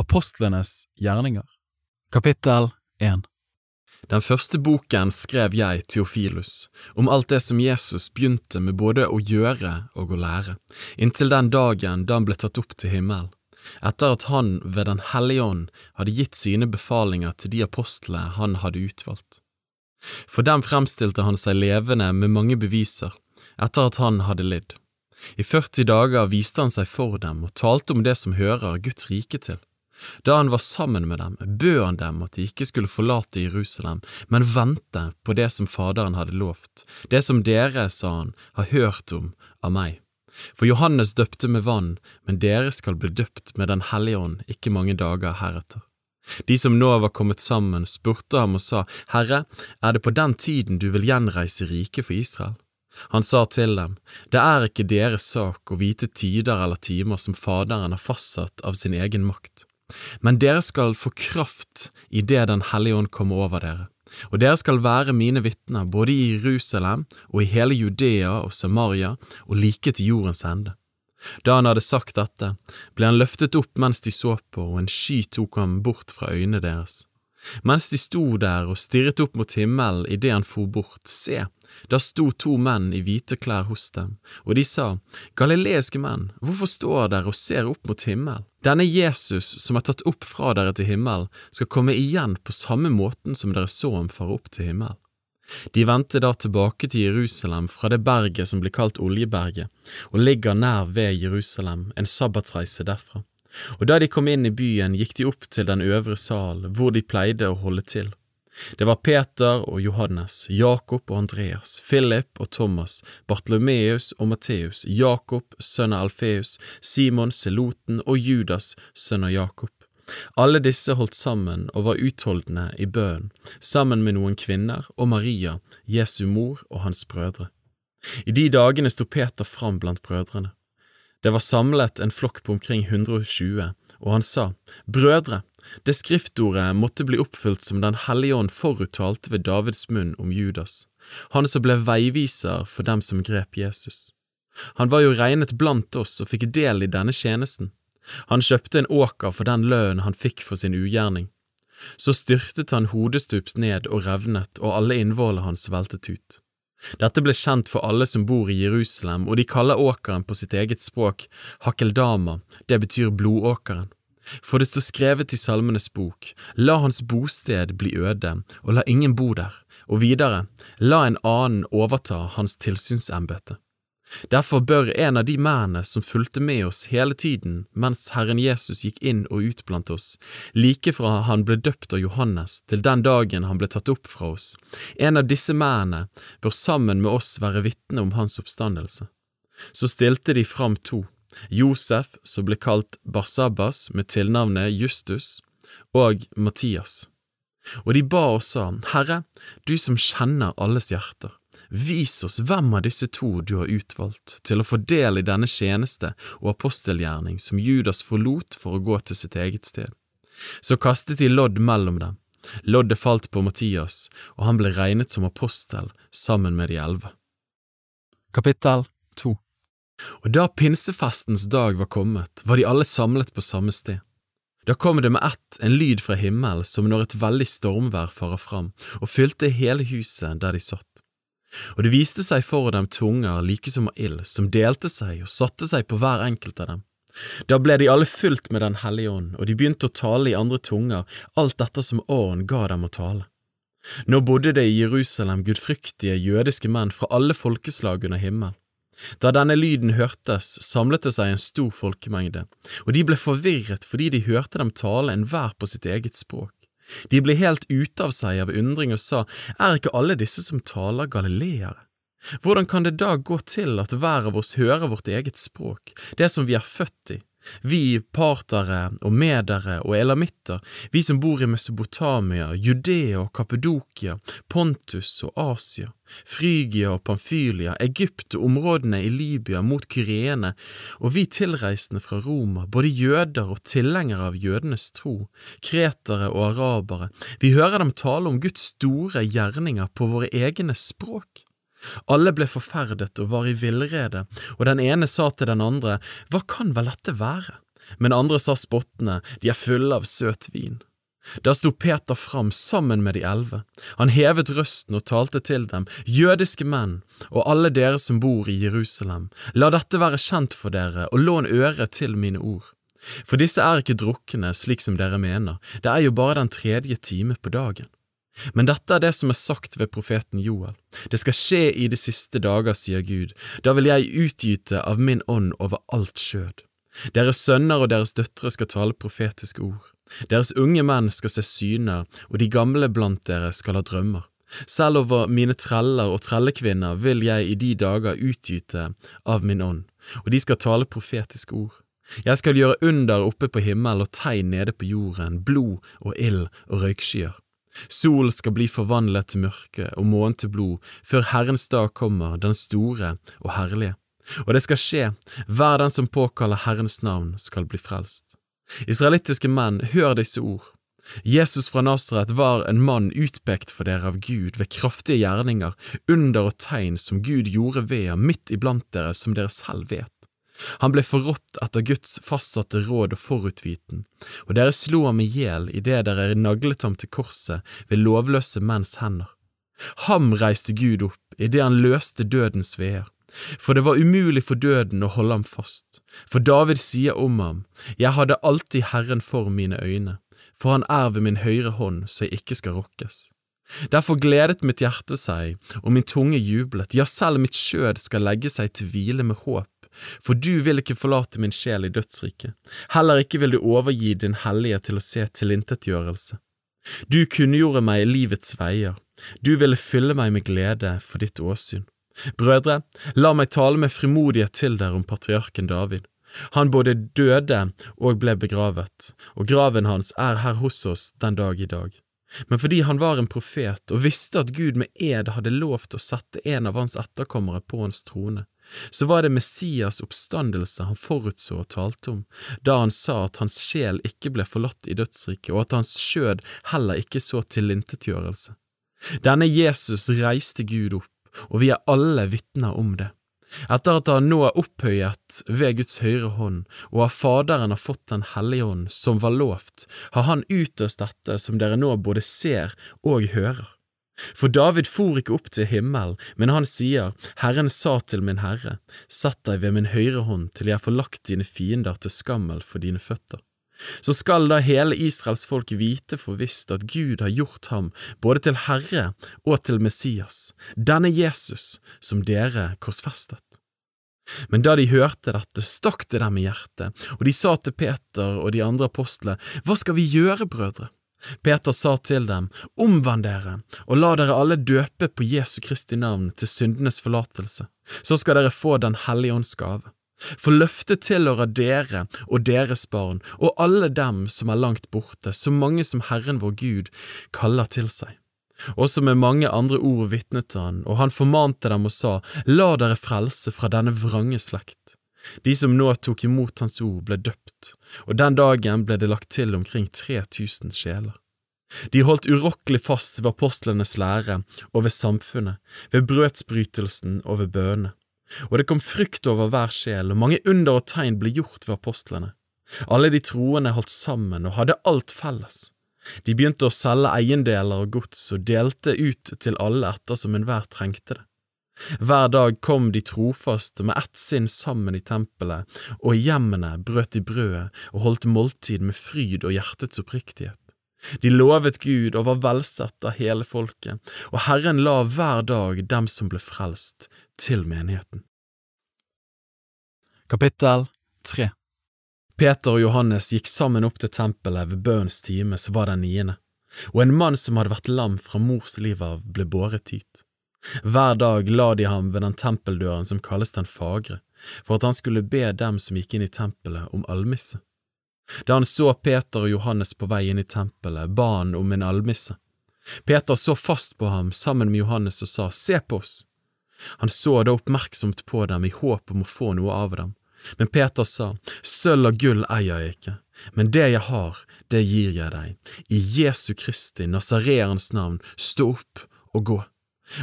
Apostlenes gjerninger Kapittel 1 Den første boken skrev jeg, Theofilus, om alt det som Jesus begynte med både å gjøre og å lære, inntil den dagen da han ble tatt opp til himmelen, etter at han ved Den hellige ånd hadde gitt sine befalinger til de apostlene han hadde utvalgt. For dem fremstilte han seg levende med mange beviser, etter at han hadde lidd. I 40 dager viste han seg for dem og talte om det som hører Guds rike til. Da han var sammen med dem, bød han dem at de ikke skulle forlate Jerusalem, men vente på det som Faderen hadde lovt, det som dere, sa han, har hørt om av meg. For Johannes døpte med vann, men dere skal bli døpt med Den hellige ånd ikke mange dager heretter. De som nå var kommet sammen, spurte ham og sa, Herre, er det på den tiden du vil gjenreise riket for Israel? Han sa til dem, Det er ikke deres sak å vite tider eller timer som Faderen har fastsatt av sin egen makt men dere skal få kraft idet Den hellige ånd kommer over dere, og dere skal være mine vitner både i Jerusalem og i hele Judea og Samaria og like til jordens ende. Da han hadde sagt dette, ble han løftet opp mens de så på, og en sky tok ham bort fra øynene deres. Mens de sto der og stirret opp mot himmelen idet han for bort, se, da sto to menn i hvite klær hos dem, og de sa, Galileiske menn, hvorfor står dere og ser opp mot himmelen? Denne Jesus som er tatt opp fra dere til himmelen, skal komme igjen på samme måten som dere så ham fare opp til himmelen. De vendte da tilbake til Jerusalem fra det berget som blir kalt Oljeberget, og ligger nær ved Jerusalem, en sabbatsreise derfra. Og da de kom inn i byen, gikk de opp til den øvre sal, hvor de pleide å holde til. Det var Peter og Johannes, Jakob og Andreas, Philip og Thomas, Bartlomeus og Matteus, Jakob, sønn av Alfeus, Simon Seloten og Judas, sønn av Jakob. Alle disse holdt sammen og var utholdende i bønnen, sammen med noen kvinner og Maria, Jesu mor og hans brødre. I de dagene sto Peter fram blant brødrene. Det var samlet en flokk på omkring 120, og han sa, Brødre, det skriftordet måtte bli oppfylt som Den hellige ånd foruttalte ved Davids munn om Judas, han som ble veiviser for dem som grep Jesus. Han var jo regnet blant oss og fikk del i denne tjenesten. Han kjøpte en åker for den lønnen han fikk for sin ugjerning. Så styrtet han hodestups ned og revnet, og alle innvollene hans veltet ut. Dette ble kjent for alle som bor i Jerusalem, og de kaller åkeren på sitt eget språk Hakeldama, det betyr blodåkeren. For det står skrevet i Salmenes bok, la hans bosted bli øde, og la ingen bo der, og videre, la en annen overta hans tilsynsembete. Derfor bør en av de mennene som fulgte med oss hele tiden mens Herren Jesus gikk inn og ut blant oss, like fra han ble døpt av Johannes til den dagen han ble tatt opp fra oss, en av disse mennene bør sammen med oss være vitne om hans oppstandelse. Så stilte de fram to, Josef, som ble kalt Barsabbas med tilnavnet Justus, og Mattias. Og de ba og sa, Herre, du som kjenner alles hjerter, vis oss hvem av disse to du har utvalgt til å få del i denne tjeneste og apostelgjerning som Judas forlot for å gå til sitt eget sted. Så kastet de lodd mellom dem. Loddet falt på Mattias, og han ble regnet som apostel sammen med de elleve. Kapittel 2 og da pinsefestens dag var kommet, var de alle samlet på samme sted. Da kom det med ett en lyd fra himmelen som når et veldig stormvær farer fram, og fylte hele huset der de satt. Og det viste seg for dem tunger like som av ild, som delte seg og satte seg på hver enkelt av dem. Da ble de alle fylt med Den hellige ånd, og de begynte å tale i andre tunger, alt dette som åren ga dem å tale. Nå bodde det i Jerusalem gudfryktige jødiske menn fra alle folkeslag under himmel. Da denne lyden hørtes, samlet det seg en stor folkemengde, og de ble forvirret fordi de hørte dem tale enhver på sitt eget språk. De ble helt ute av seg av undring og sa, er ikke alle disse som taler galileere? Hvordan kan det da gå til at hver av oss hører vårt eget språk, det som vi er født i? Vi partere og medere og elamitter, vi som bor i Mesopotamia, Judea og Kapedokia, Pontus og Asia, Frygia og Pamfylia, Egypt og områdene i Libya mot Kyrene, og vi tilreisende fra Roma, både jøder og tilhengere av jødenes tro, kretere og arabere, vi hører dem tale om Guds store gjerninger på våre egne språk. Alle ble forferdet og var i villrede, og den ene sa til den andre, Hva kan vel dette være? Men andre sa spottende, de er fulle av søt vin. Da sto Peter fram sammen med de elleve. Han hevet røsten og talte til dem, jødiske menn, og alle dere som bor i Jerusalem, la dette være kjent for dere, og lån øre til mine ord. For disse er ikke drukne slik som dere mener, det er jo bare den tredje time på dagen. Men dette er det som er sagt ved profeten Joel. Det skal skje i de siste dager, sier Gud, da vil jeg utgyte av min ånd over alt skjød. Deres sønner og deres døtre skal tale profetiske ord. Deres unge menn skal se syner, og de gamle blant dere skal ha drømmer. Selv over mine treller og trellekvinner vil jeg i de dager utgyte av min ånd, og de skal tale profetiske ord. Jeg skal gjøre under oppe på himmel og tegn nede på jorden, blod og ild og røykskyer. Sol skal bli forvandlet til mørke og månen til blod, før Herrens dag kommer, den store og herlige. Og det skal skje, hver den som påkaller Herrens navn skal bli frelst. Israelittiske menn, hør disse ord. Jesus fra Nasaret var en mann utpekt for dere av Gud ved kraftige gjerninger, under og tegn som Gud gjorde ved ham midt iblant dere, som dere selv vet. Han ble forrådt etter Guds fastsatte råd og forutviten, og dere slo ham i hjel idet dere naglet ham til korset ved lovløse menns hender. Ham reiste Gud opp idet han løste dødens veer, for det var umulig for døden å holde ham fast. For David sier om ham, Jeg hadde alltid Herren for mine øyne, for han er ved min høyre hånd så jeg ikke skal rokkes. Derfor gledet mitt hjerte seg, og min tunge jublet, ja, selv mitt skjød skal legge seg til hvile med håp, for du vil ikke forlate min sjel i dødsriket, heller ikke vil du overgi din hellige til å se tilintetgjørelse. Du kunngjorde meg livets veier, du ville fylle meg med glede for ditt åsyn. Brødre, la meg tale med frimodighet til dere om patriarken David. Han både døde og ble begravet, og graven hans er her hos oss den dag i dag. Men fordi han var en profet og visste at Gud med ed hadde lovt å sette en av hans etterkommere på hans trone, så var det Messias oppstandelse han forutså og talte om, da han sa at hans sjel ikke ble forlatt i dødsriket, og at hans skjød heller ikke så tilintetgjørelse. Denne Jesus reiste Gud opp, og vi er alle vitner om det. Etter at han nå er opphøyet ved Guds høyre hånd, og av Faderen har fått Den hellige ånd, som var lovt, har han utøst dette som dere nå både ser og hører. For David for ikke opp til himmelen, men han sier, Herren sa til min Herre, sett deg ved min høyre hånd til jeg får lagt dine fiender til skammel for dine føtter så skal da hele Israels folk vite for visst at Gud har gjort ham både til Herre og til Messias, denne Jesus som dere korsfestet. Men da de hørte dette, stakk det dem i hjertet, og de sa til Peter og de andre apostlene, Hva skal vi gjøre, brødre? Peter sa til dem, Omvend dere, og la dere alle døpe på Jesu Kristi navn til syndenes forlatelse, så skal dere få Den hellige ånds gave. For løftet tilhører dere og deres barn og alle dem som er langt borte, så mange som Herren vår Gud kaller til seg. Også med mange andre ord vitnet han, og han formante dem og sa, La dere frelse fra denne vrange slekt. De som nå tok imot hans ord, ble døpt, og den dagen ble det lagt til omkring 3000 sjeler. De holdt urokkelig fast ved apostlenes lære og ved samfunnet, ved brødsbrytelsen og ved bønene. Og det kom frykt over hver sjel, og mange under og tegn ble gjort ved apostlene. Alle de troende holdt sammen og hadde alt felles. De begynte å selge eiendeler og gods og delte ut til alle ettersom enhver trengte det. Hver dag kom de trofaste med ett sinn sammen i tempelet, og i hjemmene brøt de brødet og holdt måltid med fryd og hjertets oppriktighet. De lovet Gud og var velsett av hele folket, og Herren la hver dag dem som ble frelst, til menigheten. Kapittel 3 Peter og Johannes gikk sammen opp til tempelet ved bønnens time, som var den niende, og en mann som hadde vært lam fra mors liv av, ble båret hit. Hver dag la de ham ved den tempeldøren som kalles Den fagre, for at han skulle be dem som gikk inn i tempelet om almisse. Da han så Peter og Johannes på vei inn i tempelet, ba han om en almisse. Peter så fast på ham sammen med Johannes og sa, Se på oss! Han så da oppmerksomt på dem i håp om å få noe av dem, men Peter sa, Sølv og gull eier jeg ikke, men det jeg har, det gir jeg deg, i Jesu Kristi, Nasareerens navn, stå opp og gå.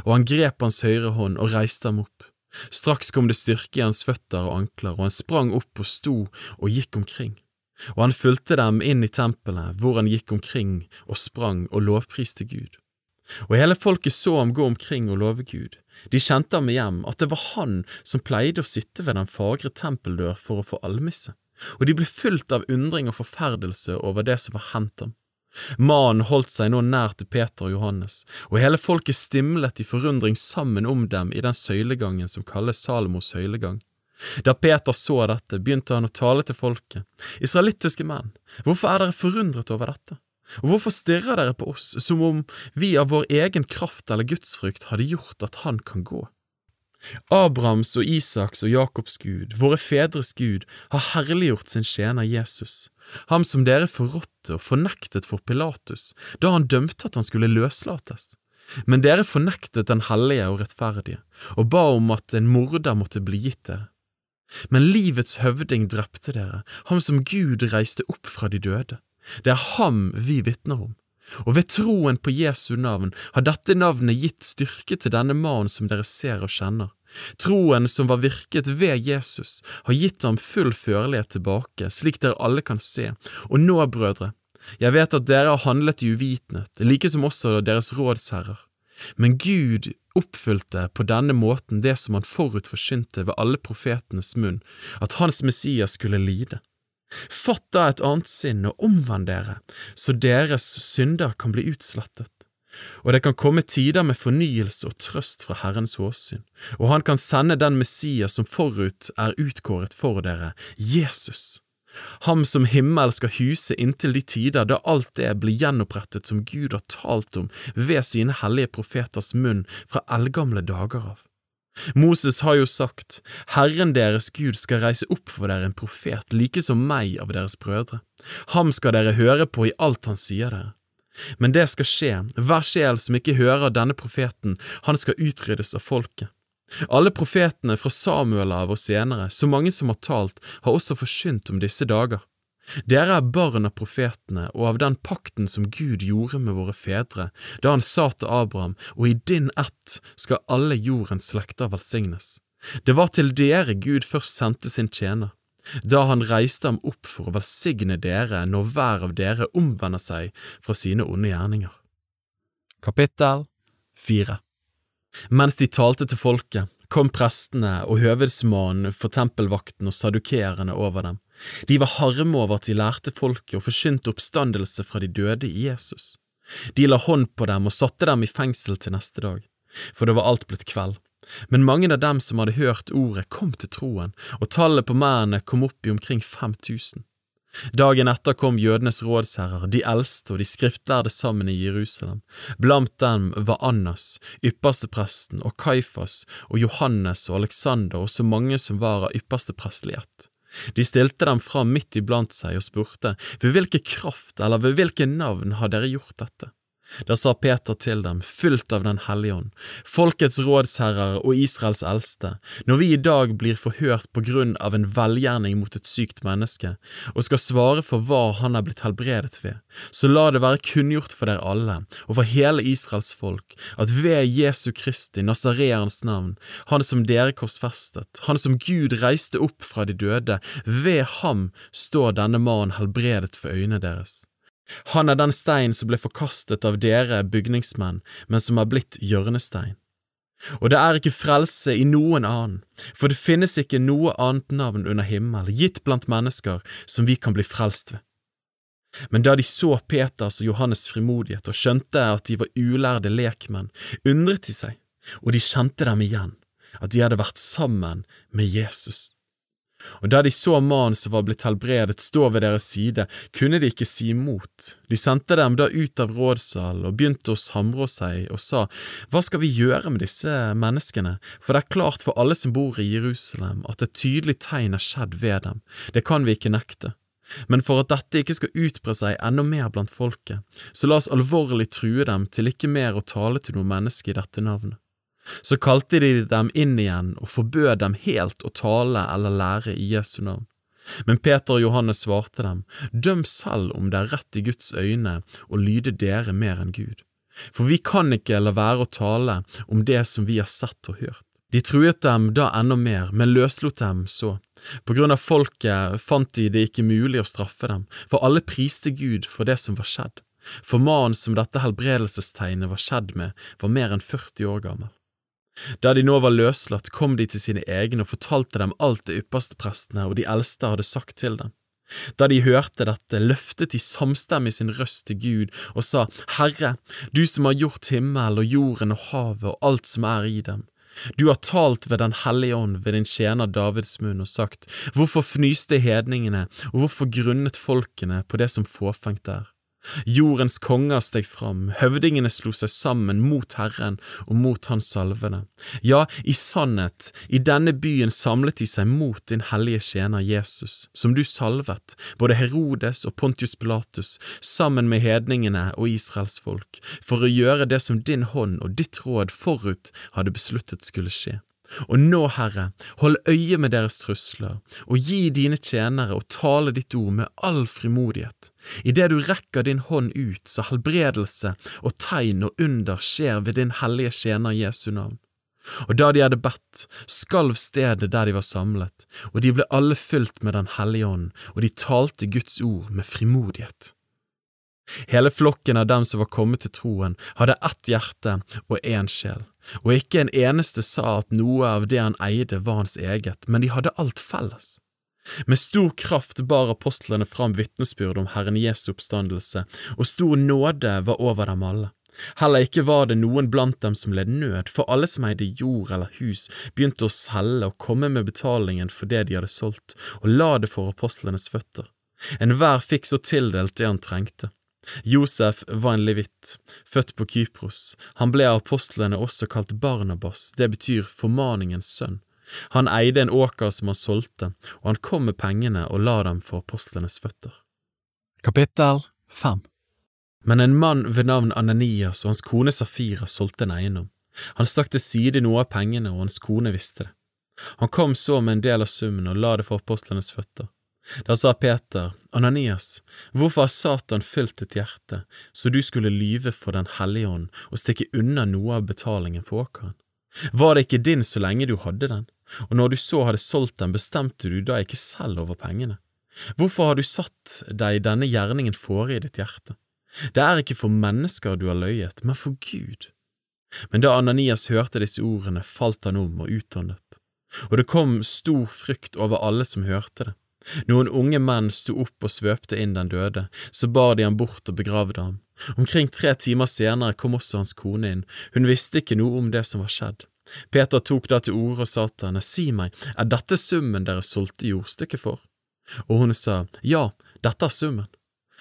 Og han grep hans høyre hånd og reiste ham opp. Straks kom det styrke i hans føtter og ankler, og han sprang opp og sto og gikk omkring. og han fulgte dem inn i tempelet, hvor han gikk omkring og sprang og lovpriste Gud. Og hele folket så ham gå omkring og love Gud. De kjente ham igjen, at det var han som pleide å sitte ved den fagre tempeldør for å få almisse, og de ble fulgt av undring og forferdelse over det som var hendt ham. Mannen holdt seg nå nær til Peter og Johannes, og hele folket stimlet i forundring sammen om dem i den søylegangen som kalles Salomos søylegang. Da Peter så dette, begynte han å tale til folket. Israelittiske menn, hvorfor er dere forundret over dette? Og hvorfor stirrer dere på oss som om vi av vår egen kraft eller gudsfrykt hadde gjort at han kan gå? Abrahams og Isaks og Jakobs Gud, våre fedres Gud, har herliggjort sin tjener Jesus, ham som dere forrådte og fornektet for Pilatus da han dømte at han skulle løslates. Men dere fornektet den hellige og rettferdige, og ba om at en morder måtte bli gitt dere. Men livets høvding drepte dere, ham som Gud reiste opp fra de døde. Det er ham vi vitner om. Og ved troen på Jesu navn har dette navnet gitt styrke til denne mannen som dere ser og kjenner. Troen som var virket ved Jesus, har gitt ham full førlighet tilbake, slik dere alle kan se. Og nå, brødre, jeg vet at dere har handlet i uvitenhet, like som også deres rådsherrer. Men Gud oppfylte på denne måten det som han forut forkynte ved alle profetenes munn, at hans Messias skulle lide. Fatt da et annet sinn og omvend dere, så deres synder kan bli utslettet. Og det kan komme tider med fornyelse og trøst fra Herrens åsyn, og han kan sende den Messias som forut er utkåret for dere, Jesus. Ham som himmel skal huse inntil de tider da alt det blir gjenopprettet som Gud har talt om ved sine hellige profeters munn fra eldgamle dager av. Moses har jo sagt, Herren deres Gud skal reise opp for dere en profet like som meg av deres brødre. Ham skal dere høre på i alt han sier dere. Men det skal skje, hver sjel som ikke hører denne profeten, han skal utryddes av folket. Alle profetene fra Samuel av og senere, så mange som har talt, har også forsynt om disse dager. Dere er barn av profetene og av den pakten som Gud gjorde med våre fedre, da han sa til Abraham, og i din ett skal alle jordens slekter velsignes. Det var til dere Gud først sendte sin tjener, da han reiste ham opp for å velsigne dere når hver av dere omvender seg fra sine onde gjerninger. Kapittel 4 Mens de talte til folket, kom prestene og høvedsmannen for tempelvakten og sadukeerne over dem. De var harme over at de lærte folket og forkynte oppstandelse fra de døde i Jesus. De la hånd på dem og satte dem i fengsel til neste dag, for det var alt blitt kveld. Men mange av dem som hadde hørt ordet, kom til troen, og tallet på mennene kom opp i omkring 5000. Dagen etter kom jødenes rådsherrer, de eldste og de skriftlærde sammen i Jerusalem. Blant dem var Annas, ypperstepresten, og Kaifas og Johannes og Aleksander og så mange som var av yppersteprestelig ett. De stilte dem fram midt iblant seg og spurte, ved hvilken kraft eller ved hvilke navn har dere gjort dette? Da sa Peter til dem, fylt av Den hellige ånd, folkets rådsherrer og Israels eldste, når vi i dag blir forhørt på grunn av en velgjerning mot et sykt menneske, og skal svare for hva han er blitt helbredet ved, så la det være kunngjort for dere alle, og for hele Israels folk, at ved Jesu Kristi, Nasareerens navn, han som dere korsfestet, han som Gud reiste opp fra de døde, ved ham står denne mannen helbredet for øynene deres. Han er den stein som ble forkastet av dere bygningsmenn, men som er blitt hjørnestein. Og det er ikke frelse i noen annen, for det finnes ikke noe annet navn under himmel gitt blant mennesker som vi kan bli frelst ved. Men da de så Peters og Johannes' frimodighet og skjønte at de var ulærde lekmenn, undret de seg, og de kjente dem igjen, at de hadde vært sammen med Jesus. Og da de så mannen som var blitt helbredet stå ved deres side, kunne de ikke si imot. De sendte dem da ut av rådsalen og begynte å samrå seg og sa, Hva skal vi gjøre med disse menneskene, for det er klart for alle som bor i Jerusalem at et tydelig tegn er skjedd ved dem, det kan vi ikke nekte. Men for at dette ikke skal utbre seg enda mer blant folket, så la oss alvorlig true dem til ikke mer å tale til noe menneske i dette navnet. Så kalte de dem inn igjen og forbød dem helt å tale eller lære i Jesu navn. Men Peter og Johannes svarte dem, døm selv om det er rett i Guds øyne å lyde dere mer enn Gud. For vi kan ikke la være å tale om det som vi har sett og hørt. De truet dem da enda mer, men løslot dem så. På grunn av folket fant de det ikke mulig å straffe dem, for alle priste Gud for det som var skjedd. For mannen som dette helbredelsestegnet var skjedd med, var mer enn 40 år gammel. Da de nå var løslatt, kom de til sine egne og fortalte dem alt det yppersteprestene og de eldste hadde sagt til dem. Da de hørte dette, løftet de samstemmig sin røst til Gud og sa, Herre, du som har gjort himmel og jorden og havet og alt som er i dem. Du har talt ved Den hellige ånd ved din tjener Davids munn og sagt, Hvorfor fnyste hedningene, og hvorfor grunnet folkene på det som fåfengt er? Jordens konger steg fram, høvdingene slo seg sammen mot Herren og mot Hans salvede. Ja, i sannhet, i denne byen samlet de seg mot din hellige tjener Jesus, som du salvet, både Herodes og Pontius Pilatus, sammen med hedningene og Israels folk, for å gjøre det som din hånd og ditt råd forut hadde besluttet skulle skje. Og nå, Herre, hold øye med deres trusler, og gi dine tjenere å tale ditt ord med all frimodighet. Idet du rekker din hånd ut, så helbredelse og tegn og under skjer ved din hellige tjener Jesu navn. Og da de hadde bedt, skalv stedet der de var samlet, og de ble alle fylt med Den hellige ånd, og de talte Guds ord med frimodighet. Hele flokken av dem som var kommet til troen, hadde ett hjerte og én sjel, og ikke en eneste sa at noe av det han eide var hans eget, men de hadde alt felles. Med stor kraft bar apostlene fram vitnesbyrd om Herren Jesu oppstandelse, og stor nåde var over dem alle. Heller ikke var det noen blant dem som led nød, for alle som eide jord eller hus, begynte å selge og komme med betalingen for det de hadde solgt, og la det for apostlenes føtter. Enhver fikk så tildelt det han trengte. Josef var en levitt, født på Kypros. Han ble av apostlene også kalt Barnabas, det betyr formaningens sønn. Han eide en åker som han solgte, og han kom med pengene og la dem for apostlenes føtter. Kapittel 5 Men en mann ved navn Ananias og hans kone Safira solgte en eiendom. Han stakk til side noe av pengene, og hans kone visste det. Han kom så med en del av summen og la det for apostlenes føtter. Da sa Peter, Ananias, hvorfor har Satan fylt ditt hjerte så du skulle lyve for Den hellige ånd og stikke unna noe av betalingen for åkeren? Var det ikke din så lenge du hadde den, og når du så hadde solgt den, bestemte du da ikke selv over pengene? Hvorfor har du satt deg denne gjerningen fore i ditt hjerte? Det er ikke for mennesker du har løyet, men for Gud. Men da Ananias hørte disse ordene, falt han om og utåndet, og det kom stor frykt over alle som hørte det. Noen unge menn sto opp og svøpte inn den døde, så bar de ham bort og begravde ham. Omkring tre timer senere kom også hans kone inn, hun visste ikke noe om det som var skjedd. Peter tok da til orde og sa til henne, si meg, er dette summen dere solgte jordstykket for? Og hun sa, ja, dette er summen.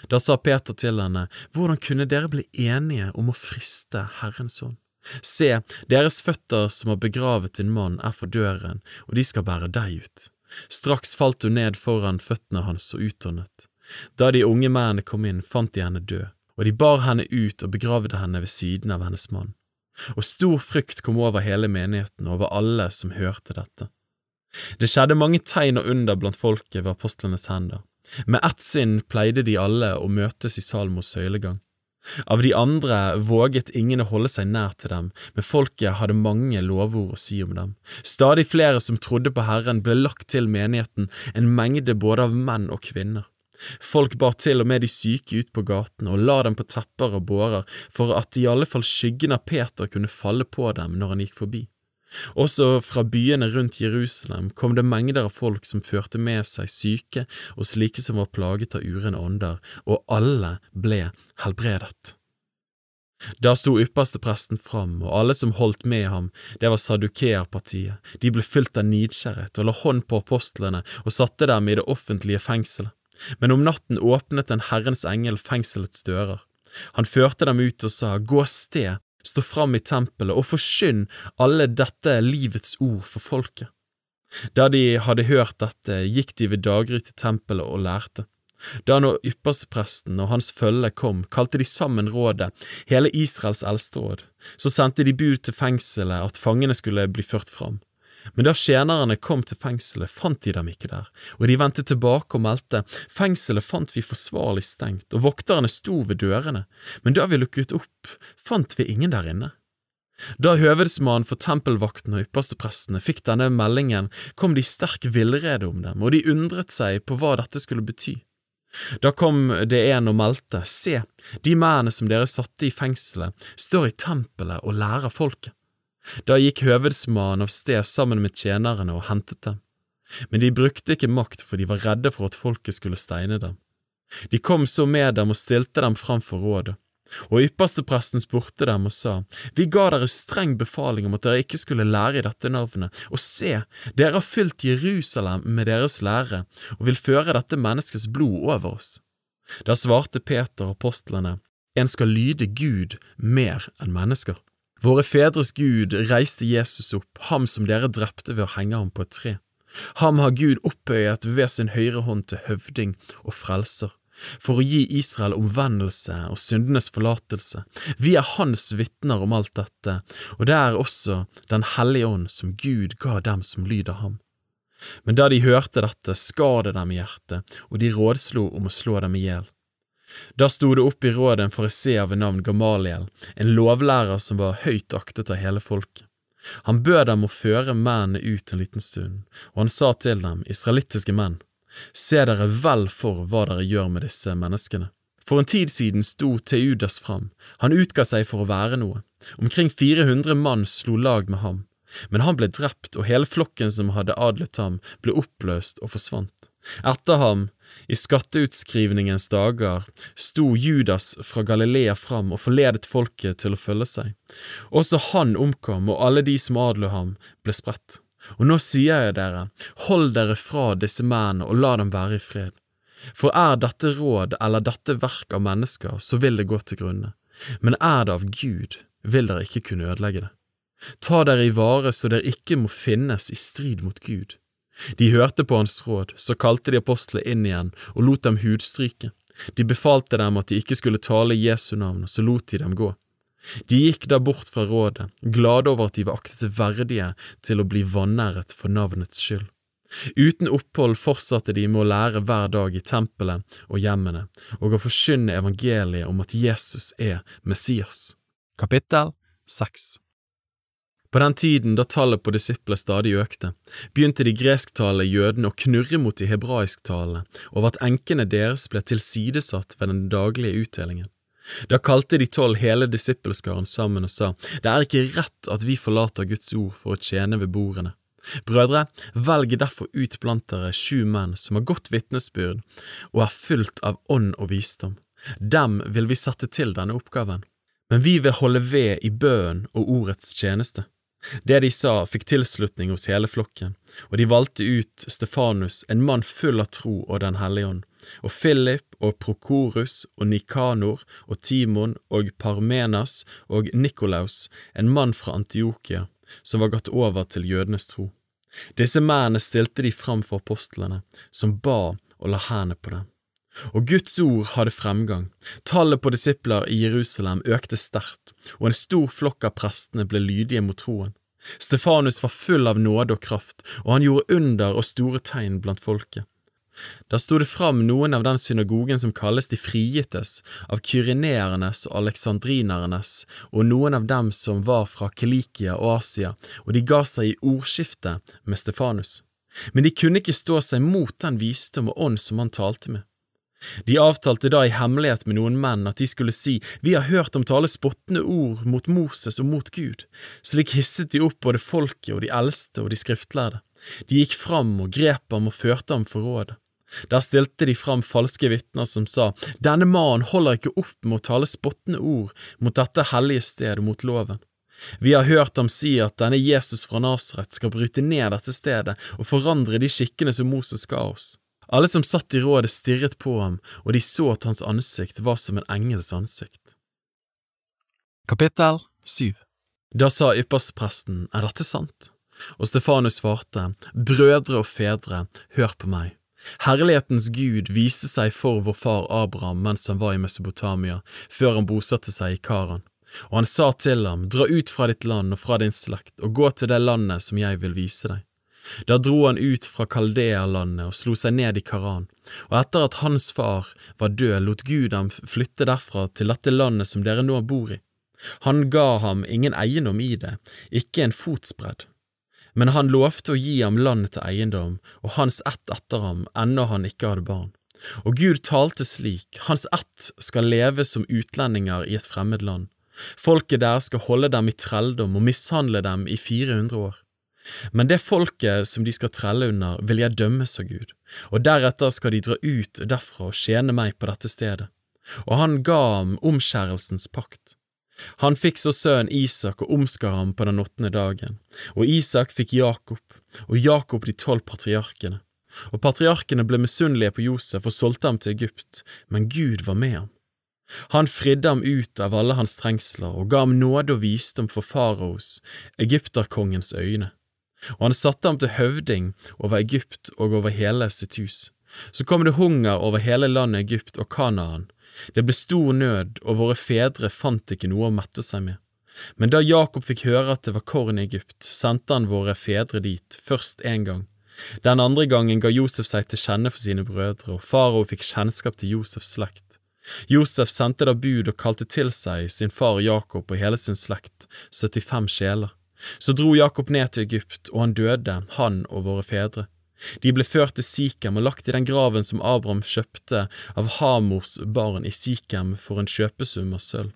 Da sa Peter til henne, hvordan kunne dere bli enige om å friste Herrens ånd? Se, deres føtter som har begravet din mann er for døren, og de skal bære deg ut. Straks falt hun ned foran føttene hans og utåndet. Da de unge mennene kom inn, fant de henne død, og de bar henne ut og begravde henne ved siden av hennes mann. Og stor frykt kom over hele menigheten og over alle som hørte dette. Det skjedde mange tegn og under blant folket ved apostlenes hender. Med ett sinn pleide de alle å møtes i Salmos søylegang. Av de andre våget ingen å holde seg nær til dem, men folket hadde mange lovord å si om dem. Stadig flere som trodde på Herren ble lagt til menigheten, en mengde både av menn og kvinner. Folk bar til og med de syke ut på gatene og la dem på tepper og bårer for at i alle fall skyggen av Peter kunne falle på dem når han gikk forbi. Også fra byene rundt Jerusalem kom det mengder av folk som førte med seg syke og slike som var plaget av urene ånder, og alle ble helbredet. Da sto ypperstepresten fram, og alle som holdt med ham, det var sadukeerpartiet, de ble fylt av nidkjærhet og la hånd på apostlene og satte dem i det offentlige fengselet. Men om natten åpnet en Herrens engel fengselets dører. Han førte dem ut og sa, Gå sted stå fram i tempelet og forkynn alle dette livets ord for folket. Da de hadde hørt dette, gikk de ved daggry til tempelet og lærte. Da nå ypperstepresten og hans følge kom, kalte de sammen rådet, hele Israels eldsteråd. Så sendte de bud til fengselet at fangene skulle bli ført fram. Men da tjenerne kom til fengselet, fant de dem ikke der, og de vendte tilbake og meldte, fengselet fant vi forsvarlig stengt, og vokterne sto ved dørene, men da vi lukket opp, fant vi ingen der inne. Da høvedsmannen for tempelvakten og yppersteprestene fikk denne meldingen, kom de sterk villrede om dem, og de undret seg på hva dette skulle bety. Da kom det en og meldte, se, de mennene som dere satte i fengselet, står i tempelet og lærer folket. Da gikk høvedsmannen av sted sammen med tjenerne og hentet dem. Men de brukte ikke makt, for de var redde for at folket skulle steine dem. De kom så med dem og stilte dem fram for rådet. Og ypperstepresten spurte dem og sa, Vi ga dere streng befaling om at dere ikke skulle lære i dette navnet, og se, dere har fylt Jerusalem med deres lære og vil føre dette menneskets blod over oss. Da svarte Peter og apostlene, En skal lyde Gud mer enn mennesker. Våre fedres Gud reiste Jesus opp, ham som dere drepte ved å henge ham på et tre. Ham har Gud opphøyet ved sin høyre hånd til høvding og frelser for å gi Israel omvendelse og syndenes forlatelse. Vi er hans vitner om alt dette, og det er også Den hellige ånd som Gud ga dem som lyder ham. Men da de hørte dette, skar det dem i hjertet, og de rådslo om å slå dem i hjel. Da sto det opp i rådet en fariseer ved navn Gamaliel, en lovlærer som var høyt aktet av hele folket. Han bød dem å føre mennene ut en liten stund, og han sa til dem, israelittiske menn, Se dere vel for hva dere gjør med disse menneskene. For en tid siden sto Teudas fram, han utga seg for å være noe. Omkring 400 mann slo lag med ham, men han ble drept, og hele flokken som hadde adlet ham, ble oppløst og forsvant. Etter ham, i skatteutskrivningens dager, sto Judas fra Galilea fram og forledet folket til å følge seg. Også han omkom, og alle de som adlød ham, ble spredt. Og nå sier jeg dere, hold dere fra disse mennene og la dem være i fred. For er dette råd eller dette verk av mennesker, så vil det gå til grunne, men er det av Gud, vil dere ikke kunne ødelegge det. Ta dere i vare så dere ikke må finnes i strid mot Gud. De hørte på hans råd, så kalte de apostlene inn igjen og lot dem hudstryke. De befalte dem at de ikke skulle tale Jesu navn, og så lot de dem gå. De gikk da bort fra rådet, glade over at de var aktet verdige til å bli vanæret for navnets skyld. Uten opphold fortsatte de med å lære hver dag i tempelet og hjemmene, og å forkynne evangeliet om at Jesus er Messias. Kapittel 6 På den tiden da tallet på disipler stadig økte, begynte de gresktalende jødene å knurre mot de hebraisktalende over at enkene deres ble tilsidesatt ved den daglige utdelingen. Da kalte de tolv hele disippelskaren sammen og sa, Det er ikke rett at vi forlater Guds ord for å tjene ved bordene. Brødre, velg derfor ut blant dere sju menn som har godt vitnesbyrd og er fylt av ånd og visdom. Dem vil vi sette til denne oppgaven. Men vi vil holde ved i bønnen og ordets tjeneste. Det de sa, fikk tilslutning hos hele flokken, og de valgte ut Stefanus, en mann full av tro og Den hellige ånd, og Philip og Prokorus og Nikanor og Timon og Parmenas og Nikolaus, en mann fra Antiokia, som var gått over til jødenes tro. Disse mennene stilte de fram for apostlene, som ba og la hendene på dem. Og Guds ord hadde fremgang, tallet på disipler i Jerusalem økte sterkt, og en stor flokk av prestene ble lydige mot troen. Stefanus var full av nåde og kraft, og han gjorde under og store tegn blant folket. Da sto det fram noen av den synagogen som kalles de frigittes, av kyrineernes og aleksandrinernes, og noen av dem som var fra Kelikia og Asia, og de ga seg i ordskifte med Stefanus. Men de kunne ikke stå seg mot den visdom og ånd som han talte med. De avtalte da i hemmelighet med noen menn at de skulle si, Vi har hørt dem tale spottende ord mot Moses og mot Gud. Slik hisset de opp både folket og de eldste og de skriftlærde. De gikk fram og grep ham og førte ham for rådet. Der stilte de fram falske vitner som sa, Denne mannen holder ikke opp med å tale spottende ord mot dette hellige sted og mot loven. Vi har hørt ham si at denne Jesus fra Nasaret skal bryte ned dette stedet og forandre de skikkene som Moses ga oss. Alle som satt i rådet stirret på ham, og de så at hans ansikt var som en engels ansikt. Kapittel 7 Da sa ypperstepresten, er dette sant? Og Stefanus svarte, brødre og fedre, hør på meg. Herlighetens Gud viste seg for vår far Abraham mens han var i Mesopotamia, før han bosatte seg i Karan. Og han sa til ham, dra ut fra ditt land og fra din slekt, og gå til det landet som jeg vil vise deg. Da dro han ut fra Kaldea-landet og slo seg ned i Karan, og etter at hans far var død, lot Gud ham flytte derfra til dette landet som dere nå bor i. Han ga ham ingen eiendom i det, ikke en fotsbredd. Men han lovte å gi ham landet til eiendom, og hans ett etter ham, ennå han ikke hadde barn. Og Gud talte slik, hans ett skal leve som utlendinger i et fremmed land. Folket der skal holde dem i trelldom og mishandle dem i 400 år. Men det folket som de skal trelle under, vil jeg dømme, sa Gud, og deretter skal de dra ut derfra og tjene meg på dette stedet. Og han ga ham omskjærelsens pakt. Han fikk så sønnen Isak og omskar ham på den åttende dagen, og Isak fikk Jakob, og Jakob de tolv patriarkene. Og patriarkene ble misunnelige på Josef og solgte ham til Egypt, men Gud var med ham. Han fridde ham ut av alle hans trengsler og ga ham nåde og visdom for faraos, egypterkongens øyne, og han satte ham til høvding over Egypt og over hele sitt hus. Så kom det hunger over hele landet Egypt og Kanaan, det ble stor nød, og våre fedre fant ikke noe å mette seg med. Men da Jakob fikk høre at det var korn i Egypt, sendte han våre fedre dit, først én gang. Den andre gangen ga Josef seg til kjenne for sine brødre, og farao fikk kjennskap til Josefs slekt. Josef sendte da bud og kalte til seg sin far Jakob og hele sin slekt, 75 sjeler. Så dro Jakob ned til Egypt, og han døde, han og våre fedre. De ble ført til Sikhem og lagt i den graven som Abraham kjøpte av Hamors barn i Sikhem for en kjøpesum av sølv.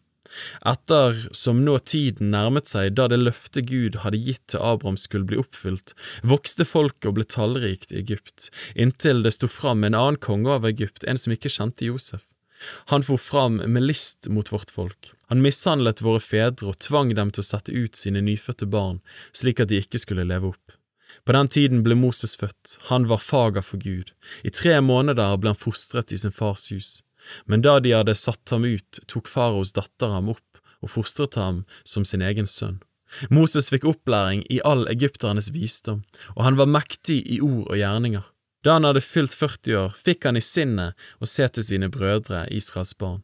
Etter som nå tiden nærmet seg da det løftet Gud hadde gitt til Abraham skulle bli oppfylt, vokste folket og ble tallrikt i Egypt, inntil det sto fram en annen konge over Egypt, en som ikke kjente Josef. Han for fram med list mot vårt folk. Han mishandlet våre fedre og tvang dem til å sette ut sine nyfødte barn, slik at de ikke skulle leve opp. På den tiden ble Moses født, han var fager for Gud. I tre måneder ble han fostret i sin fars hus. Men da de hadde satt ham ut, tok faraos datter ham opp og fostret ham som sin egen sønn. Moses fikk opplæring i all egypternes visdom, og han var mektig i ord og gjerninger. Da han hadde fylt 40 år, fikk han i sinnet å se til sine brødre, Israels barn.